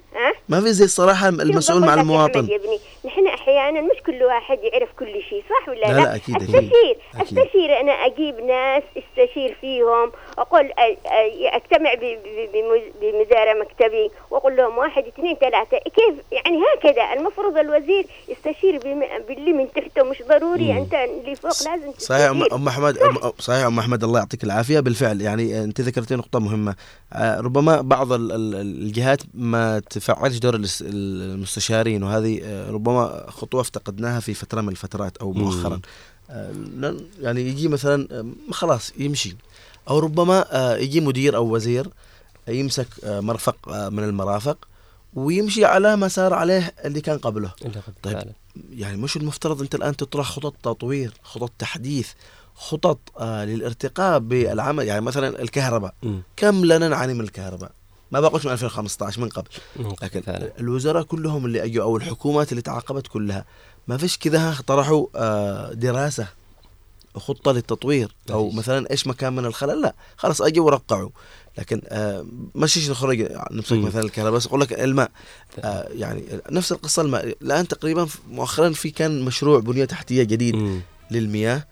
ما في زي الصراحة المسؤول مع أحمد المواطن يا ابني نحن أحيانا مش كل واحد يعرف كل شيء صح ولا لا، لا؟ لا، أكيد،. أستشير أكيد. أستشير أنا أجيب ناس أستشير فيهم أقول أ- أ- أجتمع ب- ب- بمز- بمدير مكتبي وأقول لهم واحد اثنين ثلاثة كيف يعني هكذا المفروض الوزير يستشير باللي من تحته مش ضروري مم. أنت اللي فوق لازم صحيح أم- تستشير. أحمد أم- صحيح أم أحمد الله يعطيك العافية بالفعل يعني أنت ذكرتي نقطة مهمة آه، ربما بعض ال- ال- الجهات ما تفعلش دور المستشارين وهذه آه، ربما خطوة افتقدناها في فترة من الفترات أو مؤخرا. آه، يعني يجي مثلا آه، خلاص يمشي. أو ربما يجي مدير أو وزير يمسك مرفق من المرافق ويمشي على ما سار عليه اللي كان قبله. طيب. يعني مش المفترض أنت الآن تطرح خطط تطوير خطط تحديث خطط آه للارتقاء بالعمل يعني مثلا الكهرباء. كم لنا نعاني من الكهرباء؟ ما بقولش من 2015 من قبل. لكن. الوزراء كلهم اللي أجوا أو الحكومات اللي تعاقبت كلها ما فيش كذا طرحوا آه دراسة خطة للتطوير أو مثلا إيش مكان من الخلل؟ لا خلاص أجوا ورقعوا. لكن آه مشيش نخرج نمسك مم. مثلا الكهرباء بس أقول لك الماء آه يعني نفس القصة الماء. الآن تقريبا مؤخرا في كان مشروع بنية تحتية جديد للمياه. آه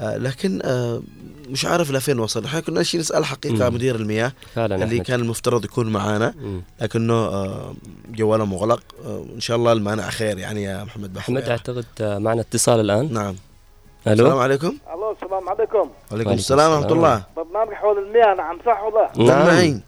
لكن آه مش عارف لفين وصل إحنا كنا نشي نسأل حقيقة مم. مدير المياه فعلا اللي أحمد. كان المفترض يكون معانا مم. لكنه آه جواله مغلق. آه إن شاء الله المانع خير يعني يا محمد بحر. أحمد أعتقد آه، معنا اتصال الآن. نعم. ألو؟ السلام عليكم. ألو السلام عليكم. وعليكم السلام ورحمة الله. برنامج حول المياه نعم صح ولا؟ نعم.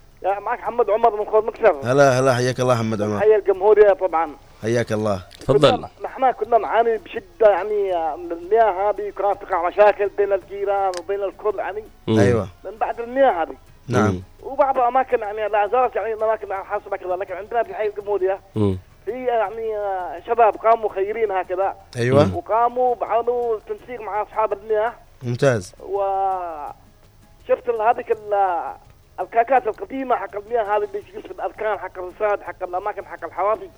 معك محمد عمر من خور مكسر. هلا هلا حياك الله محمد عمر. حي الجمهورية طبعا. حياك الله. تفضل. نحن كنا نعاني بشدة يعني من المياه هذه كانت تقع مشاكل بين الجيران وبين الكل يعني. أيوه. من بعد المياه هذه. نعم. وبعض الأماكن يعني لا زالت يعني الأماكن حاصله كذا لكن عندنا في حي الجمهوريه مم. في يعني آه، شباب قاموا خيرين هكذا. أيوة. وقاموا بعملوا تنسيق مع أصحاب المياه. ممتاز. وشفت ال- هذيك ال- الكاكات القديمة حق المياه هذه اللي تجلس في الاركان حق الرصاد حق الأماكن حق الحوافي آه، آه،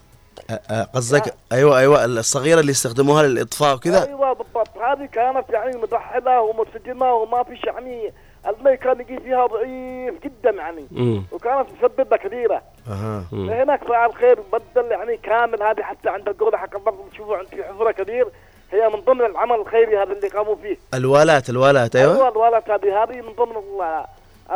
قصدك أيوه أيوه الصغيرة اللي يستخدموها للإطفاء وكذا أيوه بالضبط. هذه كانت يعني مدحله ومرسجمه وما فيش يعني المي كان يجي فيها ضعيف جدا يعني. مم. وكانت مسببة كبيرة. أها. هناك فعل خير بدل يعني كامل هذه حتى عند القولة حق الضرب تشوفوا عند في حفره كبير. هي من ضمن العمل الخيري هذا اللي قاموا فيه. الوالات الوالات أيوه. أيوه الوالات هذه هذه من ضمن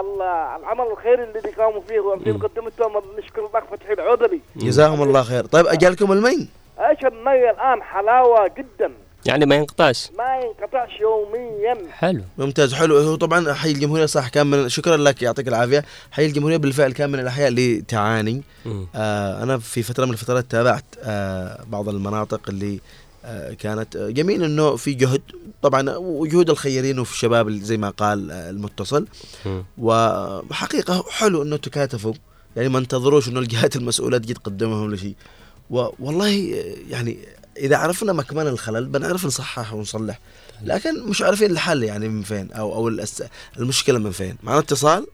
العمل الخيري اللي قاموا فيه وفي مقدمتهم نشكر الاخ فتحي العودلي جزاهم الله خير. طيب اجالكم المي. أيش المي الآن؟ حلاوة جدا. يعني ما ينقطعش. ما ينقطعش يوميا. حلو. ممتاز حلو. هو طبعا حي الجمهورية صح كان من شكرا لك يعطيك العافية. حي الجمهورية بالفعل كان من الأحياء اللي تعاني. آه أنا في فترة من الفترات تابعت آه بعض المناطق اللي كانت آه، جميل إنه في جهد. طبعا وجهود الخيرين وفي الشباب زي ما قال آه، المتصل. وحقيقة حلو إنه تكاتفوا. يعني ما انتظروش إنه الجهات المسؤولة تجي تقدمهم لشيء. و- والله آه، يعني إذا عرفنا مكمن الخلل بنعرف نصحح ونصلح. لكن مش عارفين الحل يعني من فين أو أو المشكلة من فين. معنا اتصال؟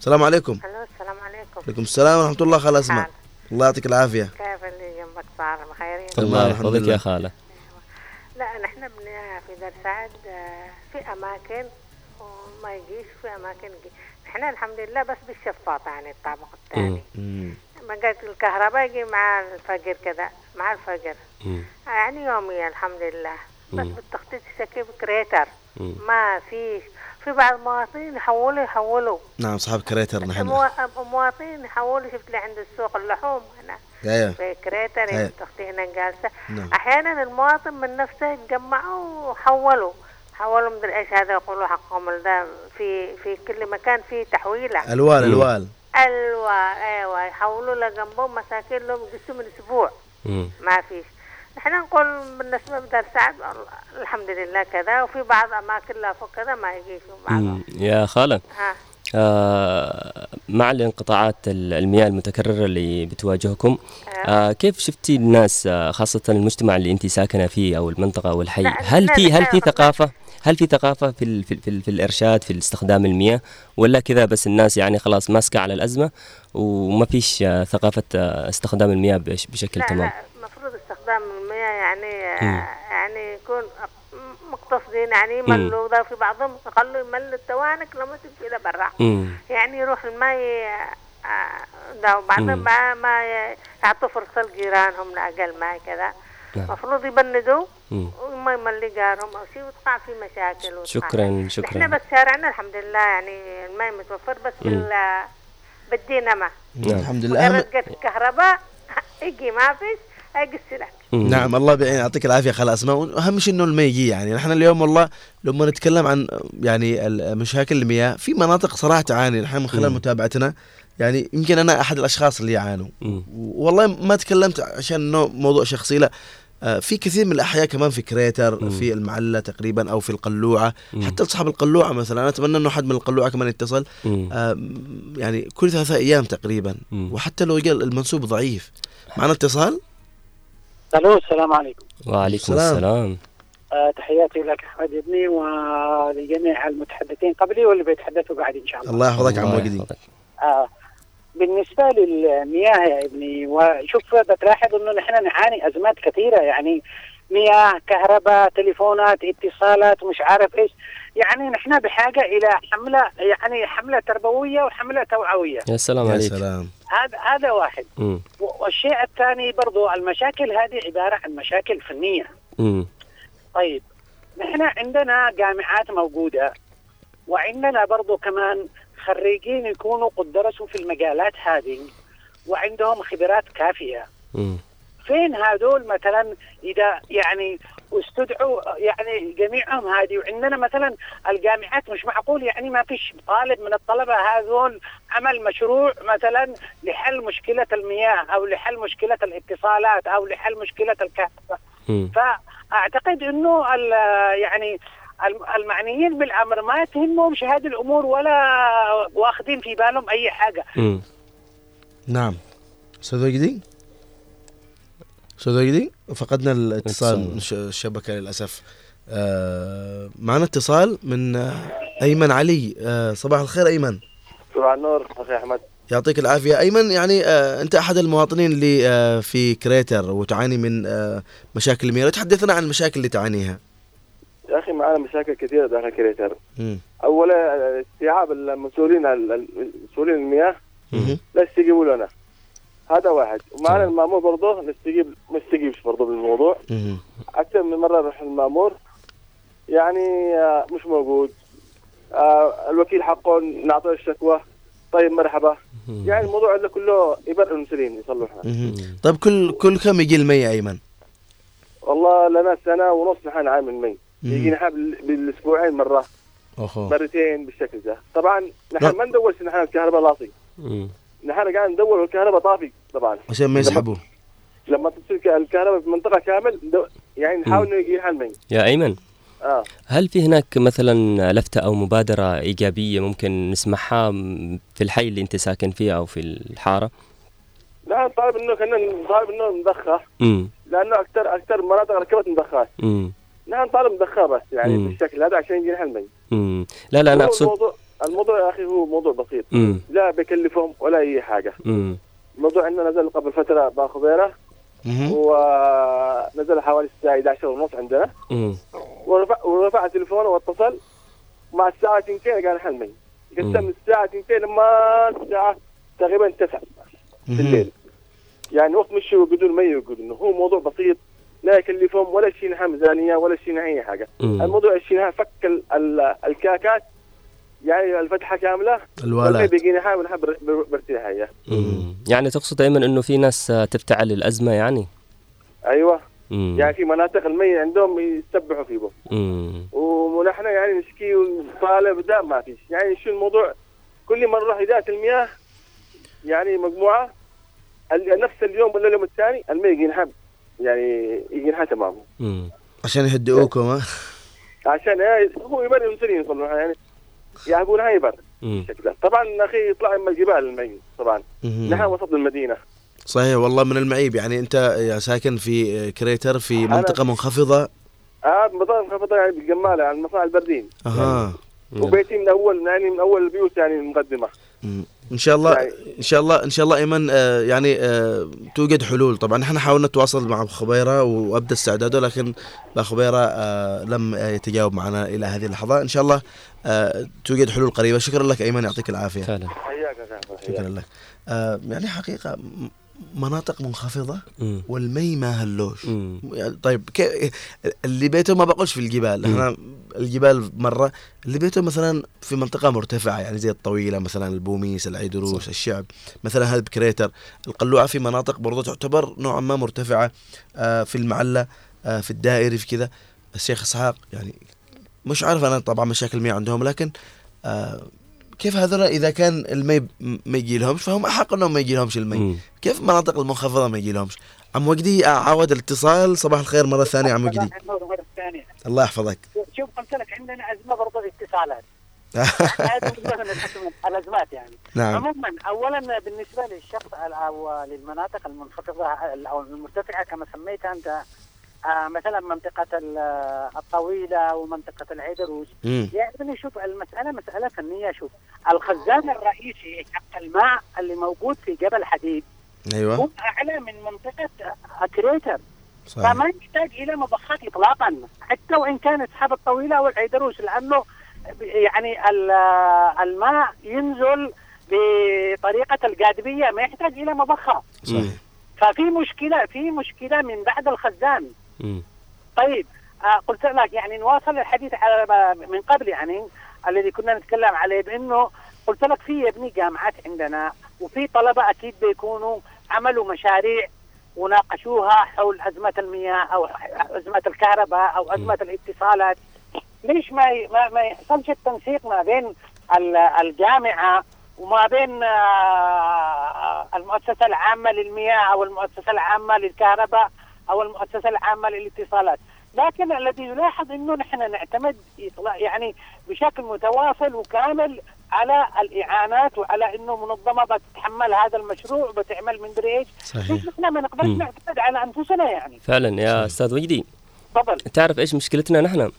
السلام عليكم. ألو السلام عليكم. عليكم السلام ورحمة الله حال. الله يعطيك العافية. كيف اللي جنبك صار؟ بخيرين الله يحفظك. يا خالة. لا نحن في دار سعد آه، في أماكن وما يجيش في أماكن يجي نحن الحمد لله بس بالشفاط يعني الطابق الثاني. ما قالت الكهرباء يجي مع الفجر كذا مع الفجر. يعني يوميا الحمد لله. بس. بالتخطيط سكيب كريتر. ما فيش في بعض المواطنين يحولوا يحولوا. نعم صاحب كريتر نحن. موا- مواطنين يحولوا شفت لي عند السوق اللحوم هنا. أيوه في كريتر أختي هنا جالسة. نعم. أحيانا المواطن من نفسه يتجمعوا وحولوا. حولوا مدري إيش هذا؟ يقولوا حقهم ده في في كل مكان في تحويلة. الوال الوال. الوال أيوه. يحولوا لجنبهم مساكين لهم يقسموا من أسبوع. ما فيش. نحن نقول بالنسبة لدار سعد الحمد لله كذا وفي بعض أماكن لا فوق كذا ما يجيش بعض. يا خاله ها. آه مع الانقطاعات ال- المياه المتكررة اللي بتواجهكم آه. كيف شفتي الناس آه خاصة المجتمع اللي أنت ساكنة فيه أو المنطقة أو الحي؟ هل في هل في لا. ثقافة؟ هل في ثقافة في ال في, ال في, ال في الإرشاد في استخدام المياه؟ ولا كذا بس الناس يعني خلاص ماسكة على الأزمة وما فيش آه ثقافة آه استخدام المياه بش بشكل لا تمام؟ لا يعني مم. يعني يكون مقتصدين يعني. يملوا ده في بعضهم يخلوا يملوا التوانك لما تمشي لبرا. يعني يروح الماء آه، ده وبعدين مم. ما ما يعطوا فرصة لجيرانهم لأقل ماء كذا نعم. المفروض يبندوا مم. وما يملي جارهم أو شيء وتقع في مشاكل وتقع. شكرا شكرا إحنا بس شارعنا الحمد لله يعني الماء متوفر بس مم. بال بدينا ما نعم. الحمد لله مجرد الكهرباء [LAUGHS] يجي ما فيش هيقص لك. نعم الله بي- يعطيك العافية. خال اسماء واهم شيء إنه الماء يجي. يعني نحن اليوم والله لما نتكلم عن يعني المشاكل المياه في مناطق صراحة تعاني نحن من خلال مم. متابعتنا. يعني يمكن أنا أحد الأشخاص اللي يعانوا. والله ما تكلمت عشان إنه موضوع شخصي لا. آه، في كثير من الأحياء كمان في كريتر في المعلة تقريبا أو في القلوعة. مم. حتى اصحاب القلوعة مثلا. أنا أتمنى إنه حد من القلوعة كمان يتصل. مم. آه، يعني كل ثلاثة أيام تقريبا. مم. وحتى لو جاء المنسوب ضعيف. معنا اتصال؟ ألو السلام عليكم وعليكم السلام. السلام آه، تحياتي لك أحمد ابني ولجميع المتحدثين قبلي واللي بيتحدثوا بعد إن شاء الله. الله يحفظك عم وجدي. آه بالنسبة للمياه يا ابني وشوف بتلاحظ إنه نحن نعاني أزمات كثيرة يعني مياه كهرباء تليفونات اتصالات مش عارف إيش يعني نحن بحاجة إلى حملة يعني حملة تربوية وحملة توعوية يا سلام يا عليك سلام هذا هذا واحد. و- والشيء الثاني برضو المشاكل هذه عبارة عن مشاكل فنية مم. طيب نحن عندنا جامعات موجودة وعندنا برضو كمان خريجين يكونوا قد درسوا في المجالات هذه وعندهم خبرات كافية مم. فين هذول مثلا إذا يعني استدعوا يعني جميعهم هذه؟ وعندنا مثلا الجامعات مش معقول يعني ما فيش طالب من الطلبة هذول عمل مشروع مثلا لحل مشكلة المياه أو لحل مشكلة الاتصالات أو لحل مشكلة الكهرباء. فأعتقد إنه ال- يعني الم- المعنيين بالأمر ما تهمهمش هذه الأمور ولا واخذين في بالهم أي حاجة. مم. نعم. أستاذ وجدي؟ أستاذ وجدي فقدنا الاتصال الشبكة للأسف. آه معنا اتصال من آه، أيمن علي. آه صباح الخير أيمن. صباح النور أخي أحمد. يعطيك العافية. أيمن يعني آه أنت أحد المواطنين اللي آه في كريتر وتعاني من آه مشاكل المياه. تحدثنا عن المشاكل اللي تعانيها. يا أخي معنا مشاكل كثيرة داخل كريتر. أولا آه، استيعاب المسؤولين ال- المسؤولين المياه. لا يستجيبوا لنا. هذا واحد. ومعنا. المامور برضه نستجيب ما يستجيبش برضه بالموضوع. أكثر من مرة نروح المامور يعني آه، مش موجود. آه، الوكيل حقه نعطيه الشكوى. طيب مرحبا. يعني الموضوع اللي كله يبرئ المسؤولين يصلحها. طيب كل كل كم يجي المي يا أيمن؟ والله لنا سنة ونص نحن عامل مي مم. يجي نحن بال- بالأسبوعين مرة. اوهو مرتين بالشكل ده. طبعا. نحن ما ندورش نحن الكهرباء لاصي مم. نحن قاعد ندور والكهرباء طافي طبعا. عشان ما يسحبوا لما تصير الكهرباء في منطقة كامل يعني نحاول مم. انه يجي حل مي يا أيمن آه. هل في هناك مثلا لفتة أو مبادرة إيجابية ممكن نسمعها في الحي اللي أنت ساكن فيه أو في الحارة؟ نحن طالب إنه كنا طالب إنه نضخه امم لأنه أكثر أكثر مناطق ركبت مضخات امم نحن طالب مضخه بس يعني مم. بالشكل هذا عشان يجي حل مي امم لا لا أنا أقصد الموضوع يا أخي هو موضوع بسيط. امم لا بيكلفهم ولا أي حاجة. امم الموضوع عندنا نزل قبل فترة باخبيره مهم. ونزل حوالي الساعة 11 ونص عندنا. ورفع ورفع تليفونه واتصل. مع الساعة 2 قال حلمي قسم مم. الساعة 2 لما الساعة تقريبا 9 في الليل. يعني وقت مش بدون ما يقول إنه هو موضوع بسيط. لا يكلفهم ولا شيء ميزانية ولا شيء أي حاجة. مم. الموضوع الشيء فك ال- ال- الكاكات. يعني الفتحة كاملة. الوالات. والباقي بيجي نها ونها بر- بر- برتاحيه امم يعني تقصد أيمن إنه في ناس تفتعل الأزمة يعني؟ أيوه. امم يعني في مناطق المي عندهم يسبحوا فيه امم ونحن يعني نشكي ونطالب ده ما فيش. يعني شو الموضوع؟ كل نروح إدارة المياه يعني مجموعة ال- نفس اليوم ولا اليوم الثاني الماء يجي ينحب يعني يجي ينحب تمام امم عشان يهدئوكم ها؟ عشان هاي- هو المسؤولين يصلحوا يعني يعقون هاي يبر امم شكله طبعا أخي يطلع من الجبال المي طبعا. نحن وسط المدينة. صحيح والله من المعيب. يعني أنت يا ساكن في كريتر في منطقة منخفضة. آه مطار منخفضة يعني بالجمالة على المصانع البردين. أها. وبيتي من أول يعني من أول البيوت يعني المقدمة. مم. إن شاء الله يعني- إن شاء الله إن شاء الله ايمن آه يعني آه توجد حلول. طبعا نحن حاولنا نتواصل مع خبيرة وأبدأ استعداده لكن خبيرة آه لم يتجاوب معنا إلى هذه اللحظة. إن شاء الله آه توجد حلول قريبة. شكرا لك ايمن يعطيك العافية. فعلا. حياك شكرا. لك. آه يعني حقيقة مناطق منخفضة والمي ما هلوش. يعني طيب اللي بيته ما بقولش في الجبال. إحنا الجبال مرة اللي بيته مثلا في منطقة مرتفعة يعني زي الطويلة مثلا البوميس العيدروس الشعب مثلا هذا بكريتر. القلوعة في مناطق برضو تعتبر نوعا ما مرتفعة آه في المعلة آه في الدائري في كذا. الشيخ إسحاق يعني مش عارف أنا طبعا مشاكل المياه عندهم لكن آه كيف هذول إذا كان المي ما يجي لهمش فهم أحق إنهم ما يجي لهمش المي. مم. كيف المناطق المنخفضة ما يجي لهمش عم وجدي عاود الاتصال صباح الخير مرة ثانية عم وجدي الله يحفظك. شوف قلت لك عندنا أزمة برضه الاتصالات. [LAUGHS] الازمات يعني. نعم. عموما اولا بالنسبة للشخص أو للمناطق المنخفضه أو المرتفعة كما سميتها أنت آه مثلا منطقة ال- آه، الطويلة ومنطقة العيدروس. يعني شوف المسألة مسألة فنية شوف. الخزان الرئيسي حق الماء اللي موجود في جبل حديد أيوه. اعلى من منطقة كريتر صحيح. فما يحتاج إلى مضخات اطلاقا حتى وإن كانت سحاب الطويله أو العيدروس لأنه يعني ال- الماء ينزل بطريقة الجاذبيه ما يحتاج إلى مضخة. صحيح. ففي مشكلة في مشكلة من بعد الخزان. مم. طيب آه قلت لك يعني نواصل الحديث على من قبل يعني الذي كنا نتكلم عليه بأنه قلت لك في يبني جامعات عندنا وفي طلبة أكيد بيكونوا عملوا مشاريع وناقشوها حول أزمة المياه أو أزمة الكهرباء أو أزمة الاتصالات. ليش ما ما, ما يحصلش التنسيق ما بين ال- الجامعة وما بين آه، المؤسسة العامة للمياه أو المؤسسة العامة للكهرباء أو المؤسسة العامة للاتصالات. لكن الذي يلاحظ إنه نحن نعتمد يعني بشكل متواصل وكامل على الإعانات وعلى إنه منظمة بتتحمل هذا المشروع وبتعمل من دري إيش صحيح. نحن ما نقدرش. نعتمد على أنفسنا يعني فعلا يا أستاذ وجدي تفضل تعرف إيش مشكلتنا نحن؟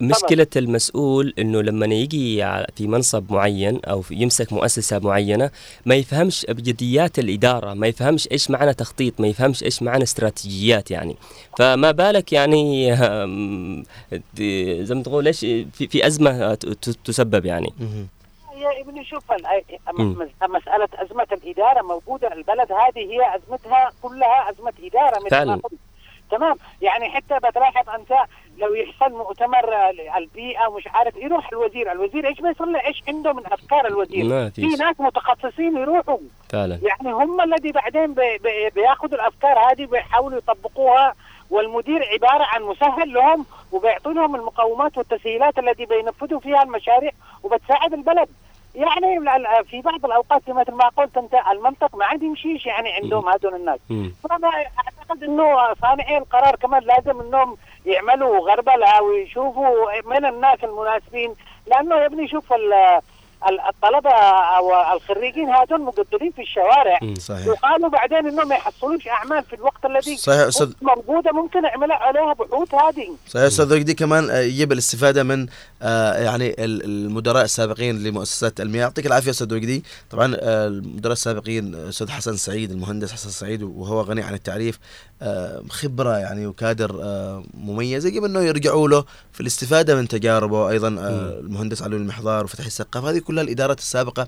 مشكلة المسؤول إنه لما يجي في منصب معين أو يمسك مؤسسة معينة ما يفهمش ابجديات الإدارة، ما يفهمش إيش معنى تخطيط، ما يفهمش إيش معنى استراتيجيات يعني، فما بالك يعني [LAUGHS] زي ما تقول إيش في, في أزمة تسبب يعني. يا ابني شوف مسألة أزمة الإدارة موجودة البلد هذه هي أزمتها كلها أزمة إدارة مثل فعلاً. ما قلت. تمام؟ يعني حتى بتلاحظ أنت لو يحصل مؤتمر ال- البيئة ومش عارف يروح الوزير الوزير إيش بيصلي؟ إيش عنده من أفكار الوزير؟ في. ناس متخصصين يروحوا. فعلا. يعني هم الذي بعدين بي بي بياخذوا الأفكار هذه وبيحاولوا يطبقوها والمدير عبارة عن مسهل لهم وبيعطوا لهم المقومات والتسهيلات التي بينفذوا فيها المشاريع وبتساعد البلد. يعني في بعض الأوقات مثل ما قلت أنت المنطق ما عاد يمشيش يعني عندهم هذول الناس. فانا أعتقد إنه صانعي القرار كمان لازم إنهم يعملوا غربله ويشوفوا من الناس المناسبين لأنه يا ابني شوف الطلبة أو الخريجين هذول مقدرين في الشوارع. صحيح. وقالوا بعدين إنهم ما يحصلوش أعمال في الوقت الذي صحيح أستاذ. موجودة ممكن يعمل عليها بحوث هذه. صحيح أستاذ وجدي كمان آه، يجب الاستفادة من آه، يعني ال- المدراء السابقين لمؤسسات المياه. يعطيك العافية أستاذ وجدي طبعا آه، المدراء السابقين أستاذ حسن سعيد المهندس حسن سعيد وهو غني عن التعريف خبرة يعني وكادر آه، مميز. يجب أنه يرجعوا له في الاستفادة من تجاربه. أيضا آه، المهندس علي المحضار وفتحي السقاف هذه كلها الإدارات السابقة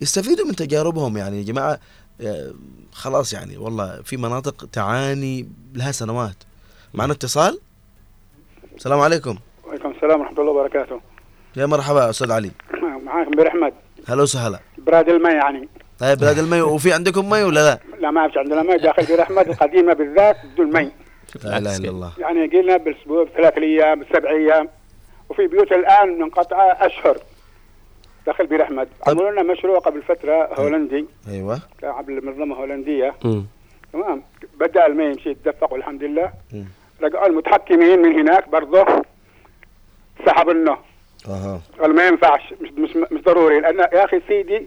يستفيدوا من تجاربهم. يعني يا جماعة آه، خلاص يعني والله في مناطق تعاني لها سنوات. معنا اتصال؟ السلام عليكم. وعليكم السلام ورحمة الله وبركاته. يا مرحبا أستاذ علي. [COUGHS] معاكم بير أحمد. هلا وسهلا. بلاد الماء يعني. طيب بلاد المي وفي عندكم مي ولا لا؟ لا ما فيش عندنا ماء داخل بير أحمد القديمة بالذات بدون مي. لا إله إلا الله. يعني قلنا بالأسبوع بثلاث أيام بسبع أيام. وفي بيوت الآن منقطعة أشهر داخل بير أحمد عملوا لنا مشروع قبل فترة هولندي. أيوه. منظمة هولندية. مم. تمام. بدأ الماء يمشي يتدفق والحمد لله. رجعوا المتحكمين من هناك برضه سحبوا لنا. أها. قال ما ينفعش مش مش مش ضروري. لأن يا أخي سيدي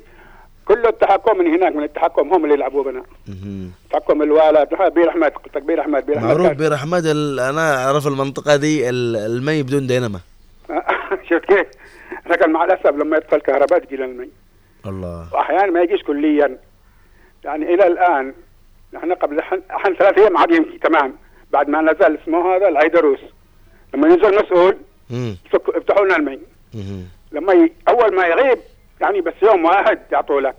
كل التحكم من هناك من التحكم هم اللي يلعبوا بنا. تحكم الوالد بير أحمد قلت لك بير أحمد بير أحمد معروف بير أحمد أنا أعرف المنطقة دي ال- المي بدون دينما [LAUGHS] شفت كيف؟ لكن مع الأسف لما يدخل كهرباء تجي لنا المي الله. وأحيانا ما يجيش كليا. يعني إلى الآن نحن قبل حن, ثلاث أيام عاد يمشي تمام. بعد ما نزل اسمه هذا العيدروس لما ينزل مسؤول يفتحوا لنا المي. لما ي... أول ما يغيب يعني بس يوم واحد يعطوا لك.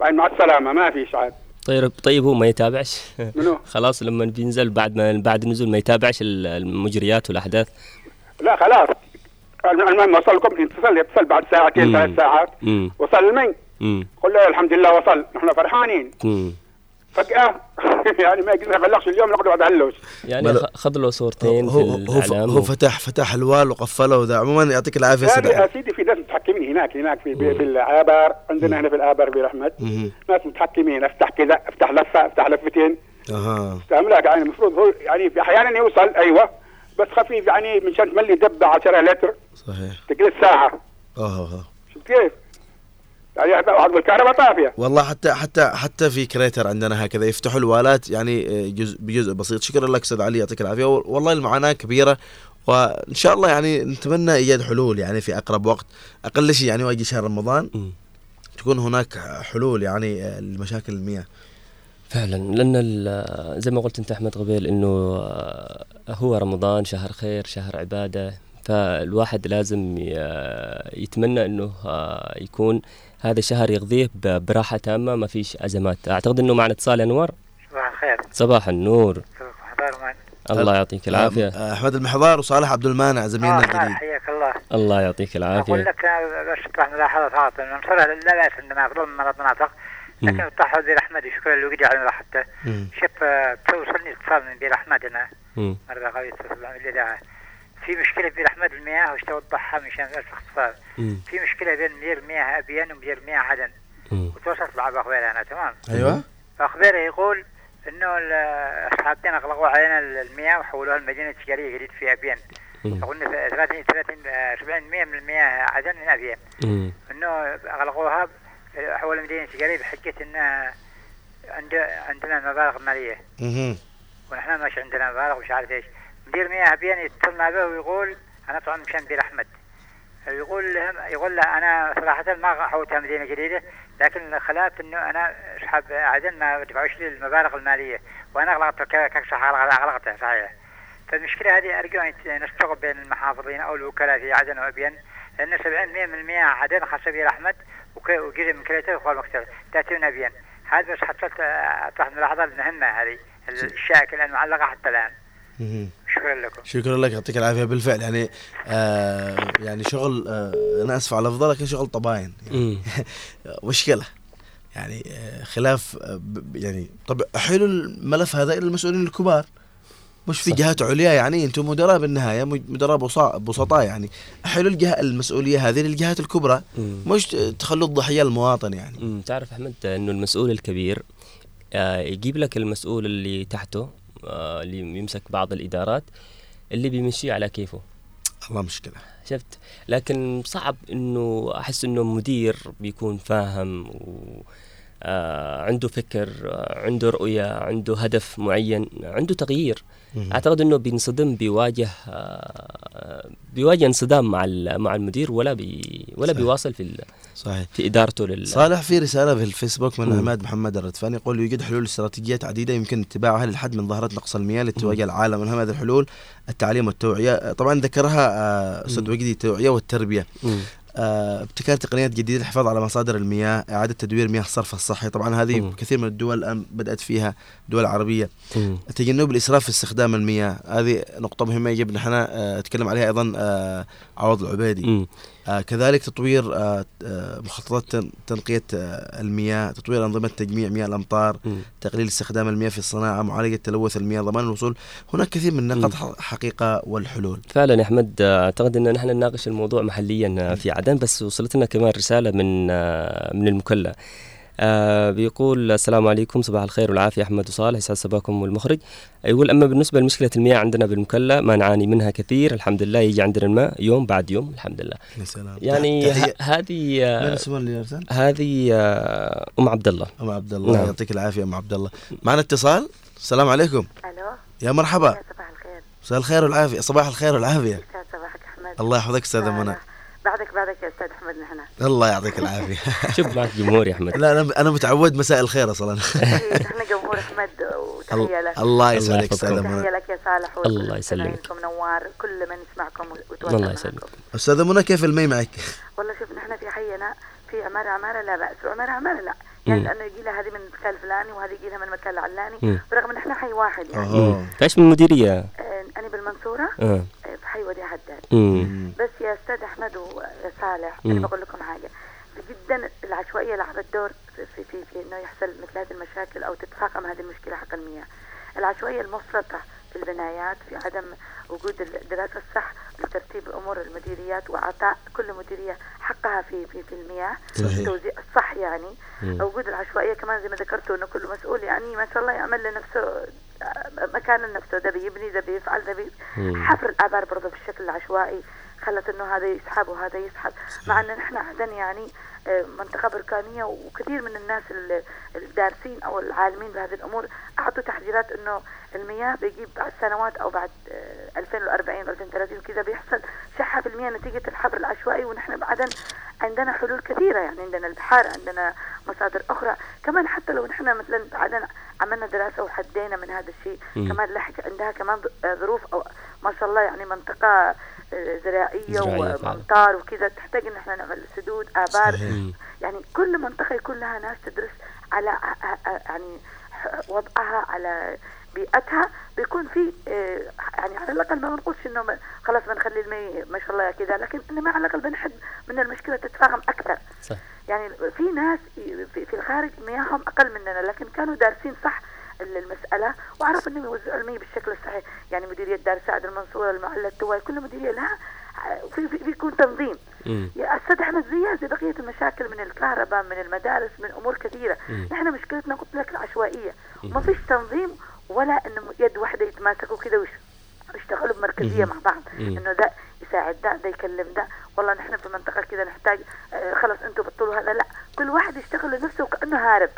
بعدين مع السلامة ما فيش عاد طيب طيب هو ما يتابعش؟ منو؟ [LAUGHS] خلاص لما بينزل بعد ما بعد النزول ما يتابعش ال- المجريات والأحداث؟ لا خلاص. المهم وصل لكم يتصل بعد ساعتين مم. ثلاث ساعات. وصل المي امم قل له الحمد لله وصل. نحن فرحانين. امم فجأة. [LAUGHS] يعني ما يقدر يبلغش اليوم نقعد بعد هلوش. يعني بل- خذ له صورتين هو في هو ف- الإعلام هو فتح فتح الوال وقفله وذا عموما يعطيك العافية يا أستاذ يا. سيدي في ناس متحكمين هناك هناك في في عندنا هنا في الآبار بير أحمد مهم. ناس متحكمين. افتح كذا افتح لفة افتح لفتين. أها. لك يعني. المفروض هو يعني في أحيانا يوصل أيوه. بس خفيف يعني من شان تملي دبة 10 لتر. صحيح. تجلس ساعة. آه آه شفت كيف؟ يعني واحد بالكهرباء طافية. والله حتى حتى حتى في كريتر عندنا هكذا يفتحوا الوالات يعني آه، جزء بجزء بسيط. شكرا لك أستاذ علي يعطيك العافية. والله المعاناة كبيرة وإن شاء الله يعني نتمنى ايجاد حلول يعني في أقرب وقت. أقل شيء يعني ويجي شهر رمضان تكون هناك حلول يعني آه، لمشاكل المياه. فعلا. لأن ال- زي ما قلت أنت أحمد قبيل إنه آه، هو رمضان شهر خير شهر عبادة. فالواحد لازم ي- يتمنى إنه آه، يكون هذا الشهر يقضيه ب- براحة تامة ما فيش أزمات. أعتقد إنه معنا اتصال انور صباح الخير. صباح النور. الله يعطيك العافية. آه، أحمد المحضار وصالح عبد المانع زميلنا آه، الجديد حياك الله. الله يعطيك أقول العافيه لك بس اطرح ملاحظه فقط انه مصرها لا باس عندنا افضل من المناطق لكن اطرح بير أحمد شكرا له قدي على حتى شوف آه، توصلني اتصال من بير أحمد أنا. مم. مرة قوي الاذاعه في مشكلة بير أحمد المياه وش توضحها مشان بس اختصار. في مشكلة بين مدير مياه أبيان ومدير مياه عدن. وتواصلت مع اخباري أنا تمام؟ أيوه. فاخباره يقول إنه اصحابنا اغلقوا علينا المياه وحولوها المدينة التجاريه جديد في أبيان. فقلنا 30 30 آه، 70% من المياه عدن من أبيان. إنه اغلقوها حول المدينة التجاريه بحجة انها عند عندنا مبالغ مالية. ونحن مش عندنا مبالغ مش عارف إيش. مدير مياه ابيان يتصلنا به ويقول أنا طبعا مشان بير أحمد. يقول لهم يقول له أنا صراحة ما حولتها مدينه جديدة لكن خلافت إنه أنا اصحاب عدن ما دفعوش لي المبالغ المالية وأنا اغلقت ك- كشخص اغلقتها صحيح. فالمشكلة هذه أرجو أن نشتغل بين المحافظين أو الوكلاء في عدن وابين لأن 70% من عدن خاصة بير أحمد وك- وجزء من كليته وخوال مكتب تأتي من ابين هذا بس حصلت اطرح الملاحظه المهمة هذه الشائكة المعلقة حتى الآن. مهم. شكرا لكم. شكرا لك يعطيك العافية بالفعل. يعني آه يعني شغل آه أنا أسف على اللفظ لكن شغل طباين. يعني [LAUGHS] مشكلة. يعني آه خلاف آه ب- يعني طب حلوا الملف هذا إلى المسؤولين الكبار. مش في جهات عليا يعني أنتم مدراء بالنهاية مدراء بسطاء يعني. حلوا الجهة المسؤولية هذه للجهات الكبرى. مش تخلوا الضحية المواطن يعني. مم، تعرف أحمد إنه المسؤول الكبير آه، يجيب لك المسؤول اللي تحته اللي يمسك بعض الإدارات اللي بيمشي على كيفه. الله مشكلة. شفت؟ لكن صعب إنه أحس إنه مدير بيكون فاهم و آه، عنده فكر آه، عنده رؤية عنده هدف معين عنده تغيير مهم. أعتقد إنه بينصدم بيواجه آه، بيواجه انصدام مع مع المدير ولا بي ولا صحيح. بيواصل في صحيح في إدارته لل صالح في رسالة في الفيسبوك من. عماد محمد الردفاني يقول يوجد حلول استراتيجيات عديدة يمكن اتباعها للحد من ظاهرة نقص المياه التي تواجه العالم من هذه الحلول التعليم والتوعية طبعا ذكرها آه، أستاذ مم. وجدي التوعية والتربية مم. آه، ابتكار تقنيات جديدة للحفاظ على مصادر المياه إعادة تدوير مياه الصرف الصحي طبعا هذه مم. كثير من الدول الآن بدأت فيها دول عربية مم. تجنب الإسراف في استخدام المياه هذه نقطة مهمة يجب نحن آه، نتكلم عليها أيضا آه، عوض العبيدي مم. آه كذلك تطوير آه آه، مخططات تن- تنقية المياه تطوير أنظمة تجميع مياه الأمطار مم. تقليل استخدام المياه في الصناعة معالجة تلوث المياه ضمان الوصول. هناك كثير من النقاط حقيقة والحلول. فعلا يا أحمد آه، أعتقد إن نحن نناقش الموضوع محليا في عدن بس وصلتنا كمان رسالة من من المكلا. آه بيقول السلام عليكم صباح الخير والعافية أحمد وصالح يسعد صباحكم والمخرج. يقول أما بالنسبة لمشكلة المياه عندنا بالمكلا ما نعاني منها كثير الحمد لله يجي عندنا الماء يوم بعد يوم الحمد لله. يا سلام. يعني هذه آه،؟ هذه آه، أم عبد الله. أم عبد الله نعم. يعطيك العافية أم عبد الله. معنا اتصال؟ السلام عليكم. ألو. يا مرحبا. صباح الخير. مساء الخير والعافية. صباح الخير والعافية. يسعد صباحك أحمد. الله يحفظك أستاذة منى. بعدك بعدك يا أستاذ أحمد نحن الله يعطيك العافية [LAUGHS] شوف معك جمهور يا أحمد لا أنا أنا متعود مساء الخير أصلا نحن جمهور أحمد وتحية لك الله يسعدك يحفظكم. أستاذة تحية لك يا صالح الله يسلمك. نوار كل من يسمعكم الله. يسلمك أستاذة منى كيف المي معك؟ والله شوف نحن في حينا في عمارة عمارة لا بأس وعمارة عمارة لا يعني مم. لأنه يجي لها هذه من المكان الفلاني وهذه يجي لها من المكان العلاني. برغم إن إحنا حي واحد يعني. إيش من المديريه آه، أنا بالمنصورة آه. في حي ودي حداد مم. بس يا أستاذ أحمد ويا صالح. أنا بقول لكم حاجة جدا العشوائية لعبت دور في في في, في إنه يحصل مثل هذه المشاكل أو تتفاقم هذه المشكلة حق المياه العشوائية المفرطة في البنايات في عدم وجود الدراسة الصح لترتيب أمور المديريات وأعطاء كل مديرية حقها في في في المياه. التوزيع الصح يعني. وجود العشوائية كمان زي ما ذكرتوا إنه كل مسؤول يعني ما شاء الله يعمل لنفسه مكان لنفسه ده بيبني ده بيفعل ده بي. حفر الآبار برضه بالشكل العشوائي خلت إنه هذا يسحب وهذا يسحب. مع إن نحن عدن يعني آه، منطقة بركانية وكثير من الناس ال- الدارسين أو العالمين بهذه الأمور. أعطوا تحذيرات أنه المياه بيجيب بعد سنوات أو بعد آه، 2040 2030 كذا بيحصل شحة في المياه نتيجة الحفر العشوائي. ونحن بعدين عندنا حلول كثيرة يعني عندنا البحار عندنا مصادر أخرى. كمان حتى لو نحن مثلا بعدين عملنا دراسة وحدينا من هذا الشيء. كمان لحق عندها كمان آه، ظروف أو ما شاء الله يعني منطقة آه، فعلا. وممطار وكذا تحتاج إن إحنا نعمل سدود آبار صحيح. يعني كل منطقة يكون لها ناس تدرس على ع- يعني وضعها على بيئتها بيكون في آه، يعني على الأقل ما بنقولش إنه خلاص بنخلي المي ما شاء الله كذا لكن انما على الأقل بنحد من المشكلة تتفاقم أكثر صح. يعني في ناس في الخارج مياههم أقل مننا لكن كانوا دارسين صح ال- المسألة وعرفوا إنهم يوزعوا المي بالشكل الصحيح يعني مديرية دار سعد المنصورة المعلة التواي كل مديرية لها آه، في في بيكون تنظيم مم. يا أستاذ أحمد زيها زي بقية المشاكل من الكهرباء من المدارس من أمور كثيرة مم. نحن مشكلتنا قلت لك العشوائية وما فيش تنظيم ولا إنه يد واحدة يتماسكوا كده ويش- ويشتغلوا بمركزية مم. مع بعض. إنه ده يساعد ده ده يكلم ده والله نحن في منطقة كده نحتاج آه، خلاص أنتوا بطلوا هذا لا كل واحد يشتغل لنفسه وكأنه هارب.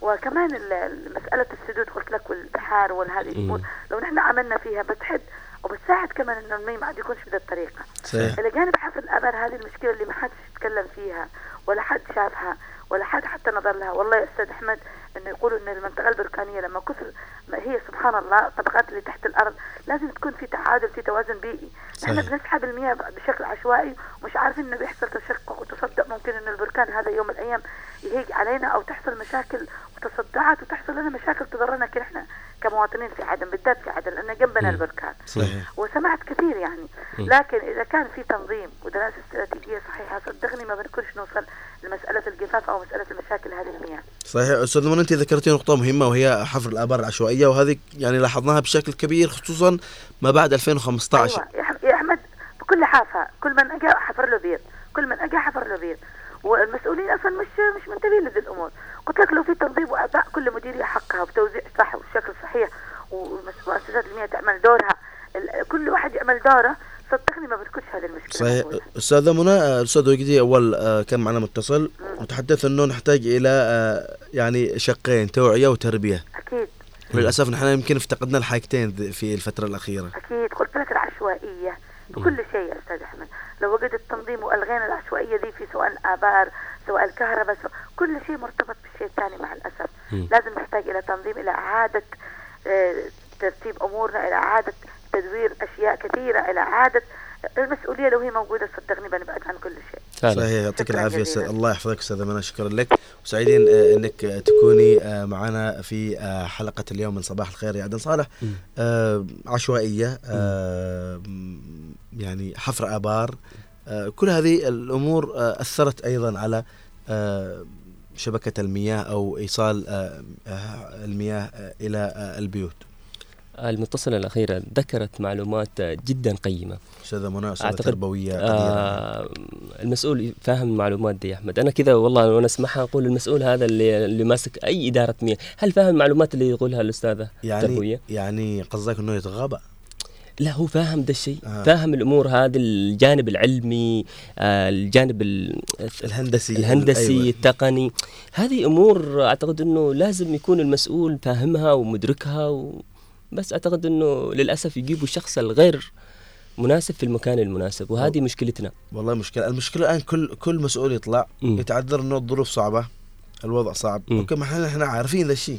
وكمان ال- ال- مسألة السدود قلت لك والبحار والهذه الأمور مم. لو نحن عملنا فيها بتحد وبتساعد كمان إنه المي ما عاد يكونش بهذه الطريقة. صحيح. إلى جانب حفر الابار هذه المشكلة اللي ما حدش يتكلم فيها ولا حد شافها ولا حد حتى نظر لها، والله يا أستاذ أحمد إنه يقولوا إن المنطقة البركانية لما كثر هي سبحان الله الطبقات اللي تحت الأرض لازم تكون في تعادل في توازن بيئي، نحن صحيح. بنسحب المياه بشكل عشوائي ومش عارفين إنه بيحصل تشقق وتصدع ممكن انه البركان هذا يوم من الأيام يهيج علينا أو تحصل مشاكل وتصدعات وتحصل لنا مشاكل تضرنا كنحن كمواطنين في عدن بالذات في عدن لأن جنبنا البركان. صحيح وسمعت كثير يعني. لكن إذا كان في تنظيم ودراسة استراتيجية صحيحة صدقني ما بنكونش نوصل لمسألة الجفاف أو مسألة المشاكل هذه المياه صحيح. أستاذ منى أنت ذكرتي نقطة مهمة وهي حفر الآبار العشوائية وهذه يعني لاحظناها بشكل كبير خصوصا ما بعد 2015. أيوه يا أحمد بكل حافة كل من اجى حفر له بير كل من اجى حفر له بير والمسؤولين أصلا مش مش منتبهين لهذه الأمور. قلت لك لو في تنظيم واعطاء كل مديريه حقها وتوزيع صح والشكل صحيح ومؤسسات المياه تعمل دورها. كل واحد يعمل دوره صدقني ما بتكونش هذه المشكلة صحيح. أستاذة منى الاستاذ وجدي أول آه، كان معنا متصل. وتحدث إنه نحتاج إلى آه، يعني شقين توعية وتربية. أكيد. وللاسف نحن يمكن افتقدنا الحاجتين في الفترة الأخيرة. أكيد. قلت لك العشوائية. بكل شيء يا أستاذ أحمد. لو وجد التنظيم وألغينا العشوائية دي في سواء الابار سواء الكهرباء سواء كل شيء مرتبط بالشيء الثاني مع الأسف. مم. لازم نحتاج إلى تنظيم إلى إعادة آه، ترتيب أمورنا إلى إعادة تدوير أشياء كثيرة إلى اعاده المسؤولية لو هي موجودة صدقني بنبعد عن كل شيء. صحيح يعطيك العافية. أستاذ الله يحفظك أستاذة منى شكرا لك وسعيدين آه، إنك آه، تكوني آه، معنا في حلقة اليوم من صباح الخير يا عدن صالح مم. عشوائية يعني حفر آبار كل هذه الأمور أثرت أيضا على شبكة المياه أو إيصال المياه إلى البيوت المتصلة الأخيرة ذكرت معلومات جدا قيمة أستاذة منى قديرة. آه المسؤول فاهم المعلومات دي يا أحمد أنا كذا والله وأنا أسمعها أقول المسؤول هذا اللي, اللي ماسك أي إدارة مياه هل فاهم المعلومات اللي يقولها الأستاذة يعني التربوية؟ يعني قصدك إنه يتغاضى لا هو فاهم ده الشيء آه. فاهم الأمور هذه الجانب العلمي آه الجانب ال- الهندسي الهندسي أيوة. التقني هذه أمور أعتقد إنه لازم يكون المسؤول فاهمها ومدركها و... بس أعتقد إنه للأسف يجيبوا الشخص الغير مناسب في المكان المناسب وهذه مشكلتنا والله مشكلة المشكلة الآن كل كل مسؤول يطلع. يتعذر إنه الظروف صعبة الوضع صعب. وكما إحنا إحنا عارفين ذا الشيء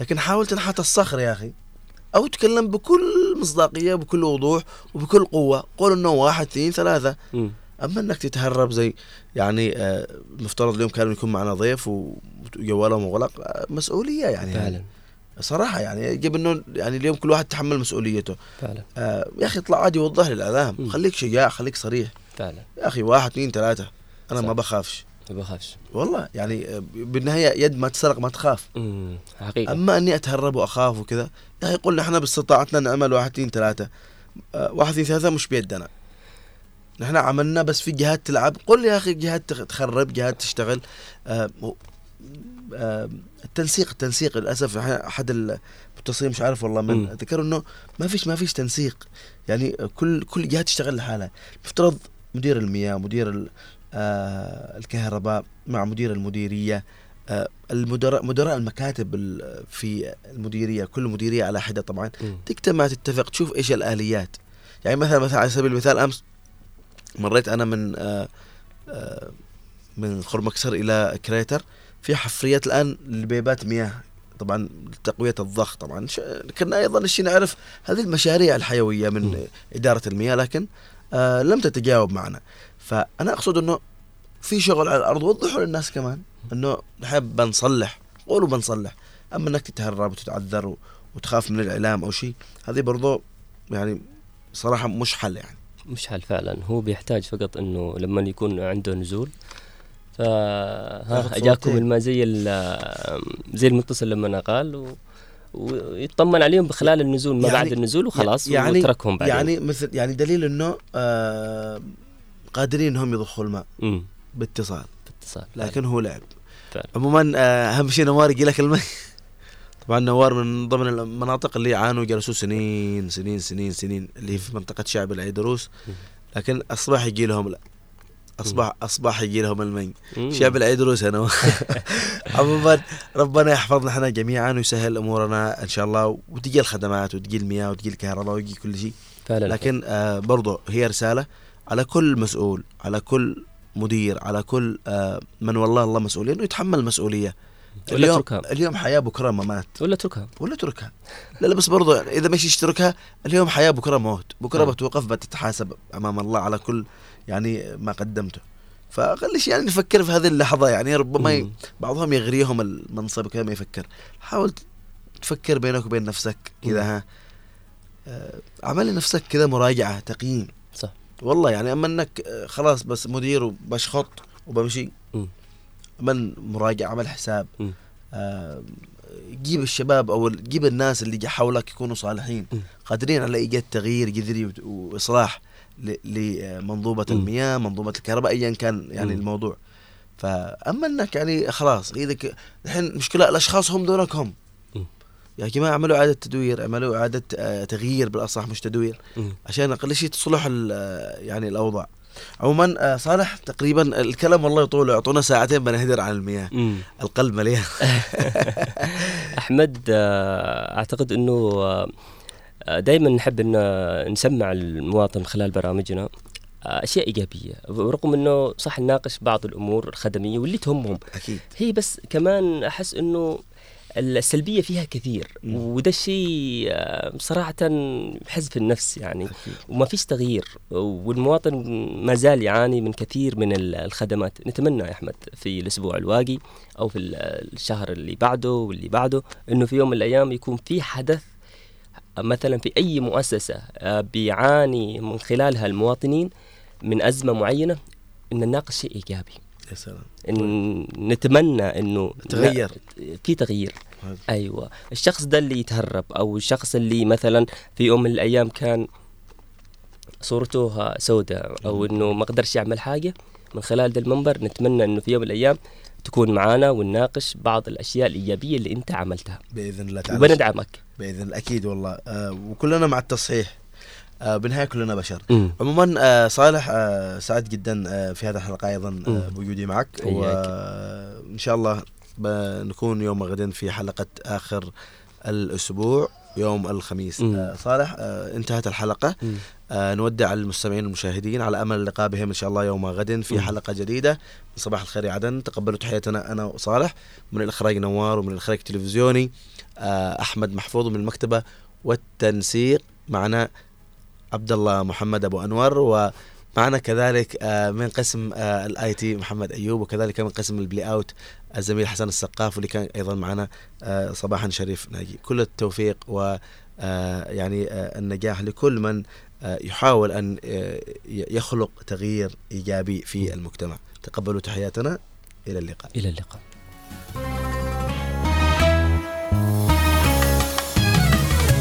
لكن حاول تنحت الصخر يا أخي أو تكلم بكل مصداقية بكل وضوح وبكل قوة قول إنه واحد اثنين ثلاثة مم. أما إنك تتهرب زي يعني آه، مفترض اليوم كان يكون معنا ضيف وجواله مغلق آه، مسؤولية يعني فعلا صراحة يعني يجب إنه يعني اليوم كل واحد تحمل مسؤوليته. فعلا. آه، يا أخي اطلع عادي وضح لي. خليك شجاع خليك صريح. فعلا. يا أخي واحد اثنين ثلاثة. أنا صح. ما بخافش. ما بخافش. والله يعني آه، بالنهاية يد ما تسرق ما تخاف. مم. حقيقة. أما أني أتهرب وأخاف وكذا يا أخي قلنا إحنا باستطاعتنا نعمل واحد اثنين ثلاثة. آه، واحد اثنين ثلاثة مش بيدنا. نحن عملنا بس في جهات تلعب. قل يا أخي جهات تخ- تخرب جهات تشتغل. آه، آه، التنسيق التنسيق للأسف أحد المتصلين مش عارف والله من. ذكروا إنه ما فيش ما فيش تنسيق. يعني كل كل جهة تشتغل لحالها. مفترض مدير المياه مدير آه، الكهرباء مع مدير المديرية آه، المدراء مدراء المكاتب ال- في المديرية كل مديرية على حدة طبعا. تجتمع تتفق تشوف إيش الآليات. يعني مثلا مثلا على سبيل المثال أمس مريت أنا من آه، آه، من خرمكسر إلى كريتر. في حفريات الآن لبيبات مياه طبعا تقويه الضخ طبعا. كنا أيضا الشيء نعرف هذه المشاريع الحيوية من إدارة المياه لكن آه لم تتجاوب معنا. فأنا أقصد إنه في شغل على الأرض وضحوا للناس كمان إنه نحن بنصلح قولوا بنصلح. أما إنك تتهرب وتتعذر وتخاف من الإعلام أو شيء هذه برضو يعني صراحة مش حل يعني. مش حل فعلا. هو بيحتاج فقط إنه لما يكون عنده نزول ف ياخذ ها اجاكم. الماء زي ال- زي المتصل لما قال و... ويطمن عليهم بخلال النزول ما بعد النزول وخلاص يعني وتركهم بعدين. يعني مثل يعني دليل إنه آه قادرين إنهم يضخوا الماء مم. باتصال. باتصال لكن هو لعب. عموما آه، أهم شيء نوار يجي لك الماء. [LAUGHS] طبعا نوار من ضمن المناطق اللي عانوا جلسوا سنين سنين سنين سنين اللي هي في منطقة شعب العيدروس. لكن اصبح يجي لهم لا. أصبح أصبح يجي لهم المي مم. شعب العيدروس أنا. [LAUGHS] عموما ربنا يحفظنا إحنا جميعا ويسهل أمورنا إن شاء الله. وتجي الخدمات وتجي المياه وتجي الكهرباء ويجي كل شيء. فعلا. لكن آه برضو هي رسالة على كل مسؤول على كل مدير على كل آه من والله الله مسؤول إنه يتحمل المسؤوليه ولا اليوم اتركها. اليوم حياة بكره ممات ولا اتركها ولا اتركها لا لا بس برضو إذا مش يشتركها اليوم حياة بكره موت. بكره. بتوقف بتتحاسب أمام الله على كل يعني ما قدمته. فخليش يعني نفكر في هذه اللحظة يعني ربما ي... بعضهم يغريهم المنصب كذا ما يفكر. حاول تفكر بينك وبين نفسك كذا ها. آه، عمل لنفسك كذا مراجعة تقييم. صح. والله يعني أما إنك آه، خلاص بس مدير وبشخط وبمشي. من مراجعة عمل حساب. آه، جيب الشباب أو جيب الناس اللي حولك يكونوا صالحين. قادرين على إيجاد تغيير جذري وإصلاح. لمنظومة المياه منظومة الكهرباء ايا كان يعني مم. الموضوع فأما إنك يعني خلاص اذا الحين مشكلة الأشخاص هم دونك هم. يا جماعة اعملوا إعادة تدوير اعملوا إعادة آه، تغيير بالأصح مش تدوير مم. عشان أقل شيء تصلح آه، يعني الأوضاع عموما آه، صالح تقريبا الكلام والله يطول يعطونا ساعتين بنهدر عن المياه مم. القلب مليان [LAUGHS] أحمد أعتقد إنه دائما نحب إن نسمع المواطن خلال برامجنا آه، أشياء إيجابية ورغم إنه صح نناقش بعض الأمور الخدمية واللي تهمهم. أكيد. هي بس كمان أحس إنه السلبية فيها كثير وده الشيء آه، صراحة في النفس يعني وما فيش تغيير والمواطن ما زال يعاني من كثير من ال- الخدمات. نتمنى يا أحمد في الأسبوع الواقي أو في ال- الشهر اللي بعده واللي بعده إنه في يوم من الأيام يكون في حدث مثلا في أي مؤسسة آه، بيعاني من خلالها المواطنين من أزمة معينة إن نناقش شيء إيجابي. يا سلام. إن نتمنى إنه تغير. في تغيير. هذا. أيوه. الشخص ده اللي يتهرب أو الشخص اللي مثلا في يوم من الأيام كان صورته سوداء أو إنه ما قدرش يعمل حاجة من خلال ده المنبر نتمنى إنه في يوم من الأيام تكون معانا ونناقش بعض الأشياء الإيجابية اللي أنت عملتها بإذن الله تعالى وبندعمك بإذن الله أكيد والله آه وكلنا مع التصحيح آه بالنهاية كلنا بشر مم. عموما آه صالح آه سعد جدا آه في هذه الحلقة أيضا آه. بوجودي معك. وإن شاء الله بنكون يوم غد في حلقة آخر الأسبوع يوم الخميس مم. آه صالح آه انتهت الحلقة مم. آه نودع المستمعين والمشاهدين على أمل اللقاء بهم إن شاء الله يوم غد في. حلقة جديدة. من صباح الخير يا عدن. تقبلوا تحياتنا أنا وصالح من الإخراج نوار ومن الإخراج التلفزيوني آه أحمد محفوظ من المكتبة والتنسيق. معنا عبد الله محمد أبو أنور ومعنا كذلك آه من قسم ال IT محمد أيوب وكذلك من قسم ال playout الزميل حسن السقاف واللي كان أيضا معنا. صباحا شريف ناجي. كل التوفيق و يعني النجاح لكل من آه، يحاول أن آه، يخلق تغيير إيجابي في المجتمع. تقبلوا تحياتنا. إلى اللقاء. إلى اللقاء.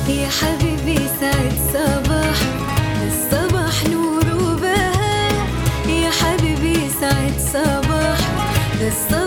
يا حبيبي سعد صباح. الصباح نور وبهاء. يا حبيبي سعد صباح. الصباح